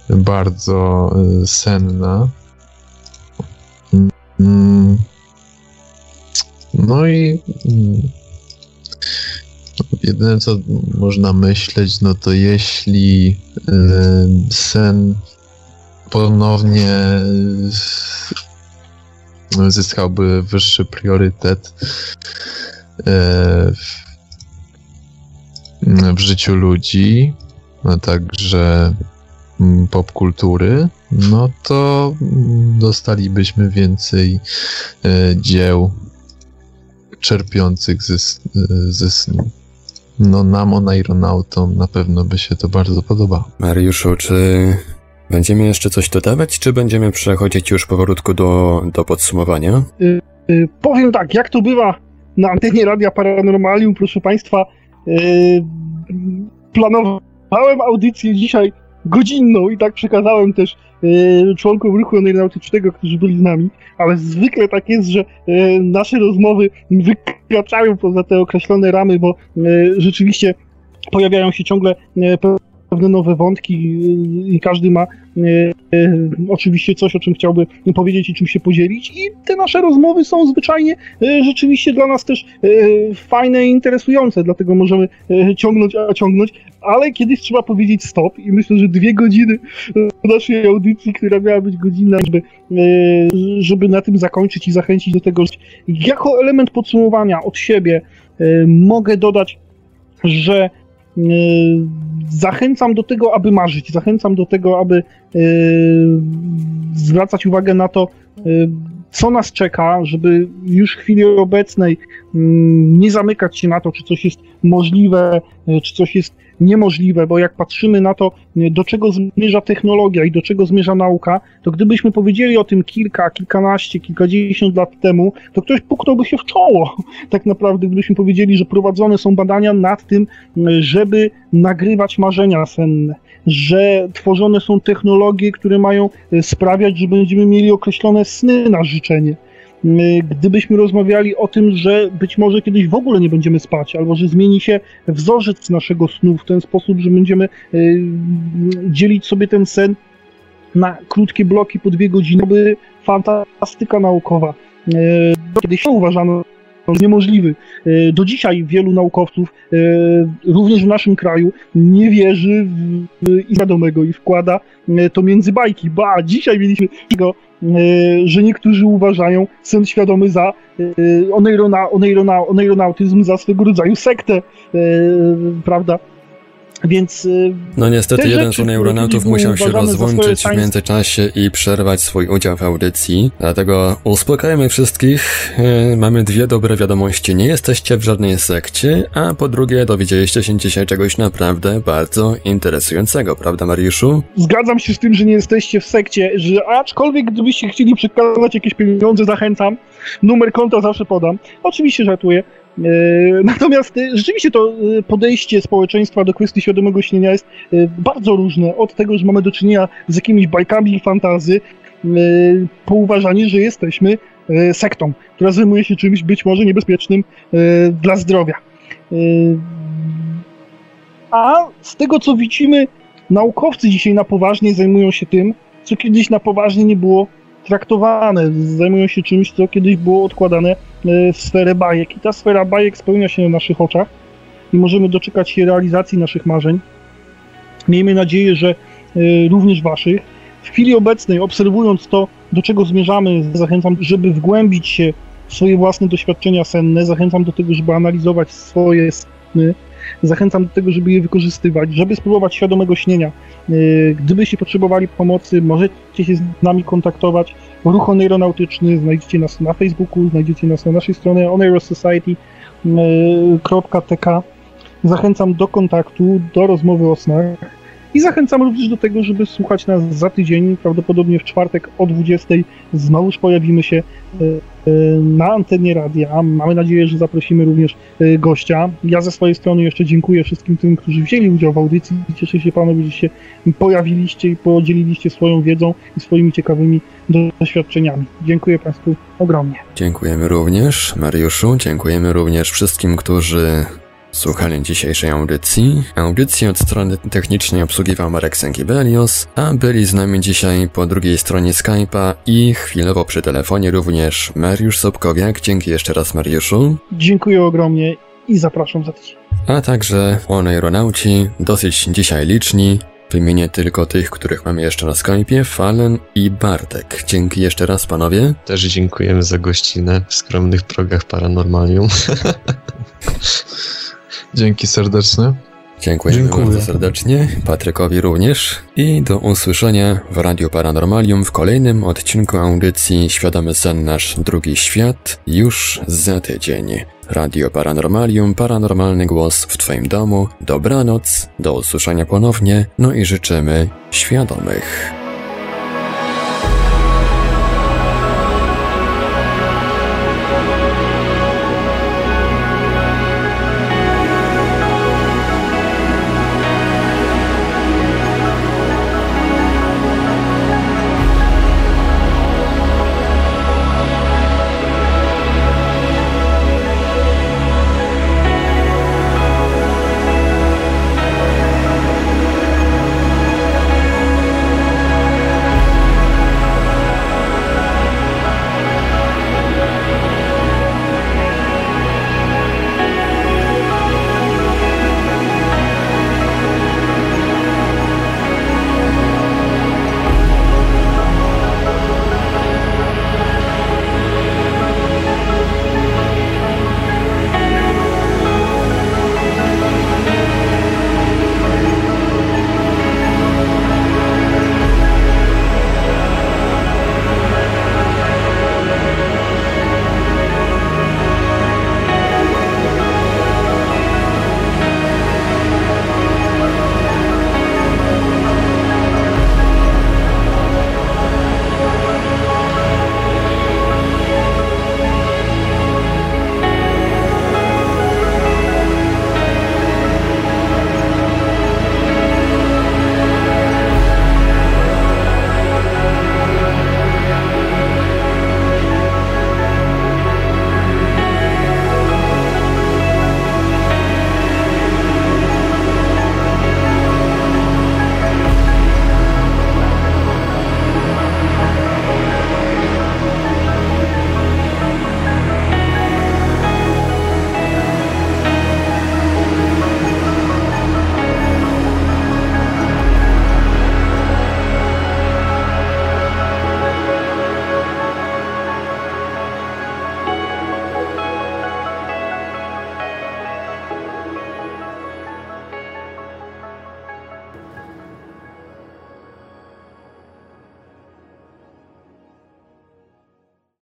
bardzo y, senna. Mm. No i mm, Jedyne, co można myśleć, no to jeśli y, sen ponownie y, zyskałby wyższy priorytet y, w życiu ludzi, a także mm, popkultury, no to dostalibyśmy więcej dzieł czerpiących ze, ze snu. No nam, onaironautom na pewno by się to bardzo podobało. Mariuszu, czy będziemy jeszcze coś dodawać, czy będziemy przechodzić już powolutku do, do podsumowania? Yy, yy, powiem tak, jak to bywa na antenie Radia Paranormalium, proszę Państwa, yy, planowałem audycję dzisiaj godzinną i tak przekazałem też e, członkom ruchu aeronautycznego, którzy byli z nami, ale zwykle tak jest, że e, nasze rozmowy wykraczają poza te określone ramy, bo e, rzeczywiście pojawiają się ciągle pewne nowe wątki y, i każdy ma oczywiście coś, o czym chciałby powiedzieć i czym się podzielić. I te nasze rozmowy są zwyczajnie rzeczywiście dla nas też fajne i interesujące, dlatego możemy ciągnąć, a ciągnąć, ale kiedyś trzeba powiedzieć stop i myślę, że dwie godziny naszej audycji, która miała być godzinna, żeby, żeby na tym zakończyć i zachęcić do tego, że jako element podsumowania od siebie mogę dodać, że zachęcam do tego, aby marzyć, zachęcam do tego, aby yy, zwracać uwagę na to, yy, co nas czeka, żeby już w chwili obecnej mm, nie zamykać się na to, czy coś jest możliwe, czy coś jest niemożliwe, bo jak patrzymy na to, do czego zmierza technologia i do czego zmierza nauka, to gdybyśmy powiedzieli o tym kilka, kilkanaście, kilkadziesiąt lat temu, to ktoś puknąłby się w czoło. Tak naprawdę, gdybyśmy powiedzieli, że prowadzone są badania nad tym, żeby nagrywać marzenia senne, że tworzone są technologie, które mają sprawiać, że będziemy mieli określone sny na życzenie gdybyśmy rozmawiali o tym, że być może kiedyś w ogóle nie będziemy spać, albo że zmieni się wzorzec naszego snu w ten sposób, że będziemy y, dzielić sobie ten sen na krótkie bloki po dwie godziny, by fantastyka naukowa. Y, kiedyś uważano niemożliwy. Y, do dzisiaj wielu naukowców, również w naszym kraju, nie wierzy w wiadomego i wkłada to między bajki. Ba, dzisiaj mieliśmy go E, że niektórzy uważają sen świadomy za e, oneirona, oneironautyzm za swego rodzaju sektę, e, prawda? Więc. Y, no niestety jeden z neuronautów musiał się rozłączyć w międzyczasie i przerwać swój udział w audycji. Dlatego uspokajamy wszystkich. Y, mamy dwie dobre wiadomości. Nie jesteście w żadnej sekcie, a po drugie dowiedzieliście się dzisiaj czegoś naprawdę bardzo interesującego, prawda Mariuszu? Zgadzam się z tym, że nie jesteście w sekcie, że aczkolwiek gdybyście chcieli przekazać jakieś pieniądze, zachęcam. Numer konta zawsze podam. Oczywiście żartuję. E, natomiast e, rzeczywiście to e, podejście społeczeństwa do kwestii świadomego śnienia jest bardzo różne. Od tego, że mamy do czynienia z jakimiś bajkami i fantazy, po uważanie, że jesteśmy sektą, która zajmuje się czymś być może niebezpiecznym dla zdrowia. A z tego, co widzimy, naukowcy dzisiaj na poważnie zajmują się tym, co kiedyś na poważnie nie było traktowane, zajmują się czymś, co kiedyś było odkładane e, w sferę bajek. I ta sfera bajek spełnia się na naszych oczach i możemy doczekać się realizacji naszych marzeń. Miejmy nadzieję, że e, również waszych. W chwili obecnej, obserwując to, do czego zmierzamy, zachęcam, żeby wgłębić się w swoje własne doświadczenia senne, zachęcam do tego, żeby analizować swoje sny, Zachęcam do tego, żeby je wykorzystywać, żeby spróbować świadomego śnienia. Y, gdybyście potrzebowali pomocy, możecie się z nami kontaktować. Ruch oneironautyczny znajdziecie nas na Facebooku, znajdziecie nas na naszej stronie oneirosociety.tk. Zachęcam do kontaktu, do rozmowy o snach. I zachęcam również do tego, żeby słuchać nas za tydzień, prawdopodobnie w czwartek o 20. Znowuż pojawimy się e, e, na antenie radia. Mamy nadzieję, że zaprosimy również e, gościa. Ja ze swojej strony jeszcze dziękuję wszystkim tym, którzy wzięli udział w audycji. Cieszę się panowie, że się pojawiliście i podzieliliście swoją wiedzą i swoimi ciekawymi doświadczeniami. Dziękuję Państwu ogromnie. Dziękujemy również Mariuszu, dziękujemy również wszystkim, którzy Słuchali dzisiejszej audycji. Audycję od strony technicznej obsługiwał Marek Sękiewelios, a byli z nami dzisiaj po drugiej stronie Skype'a i chwilowo przy telefonie również Mariusz Sobkowiak. Dzięki jeszcze raz Mariuszu. Dziękuję ogromnie i zapraszam za tydzień. A także oneironauci, dosyć dzisiaj liczni. Wymienię tylko tych, których mamy jeszcze na Skype'ie, Falen i Bartek. Dzięki jeszcze raz panowie. Też dziękujemy za gościnę w skromnych progach Paranormalium. Dzięki serdeczne. Dziękujemy Dziękuję. bardzo serdecznie, Patrykowi również i do usłyszenia w Radio Paranormalium w kolejnym odcinku audycji Świadomy Sen Nasz Drugi Świat już za tydzień. Radio Paranormalium, paranormalny głos w Twoim domu. Dobranoc, do usłyszenia ponownie, no i życzymy świadomych.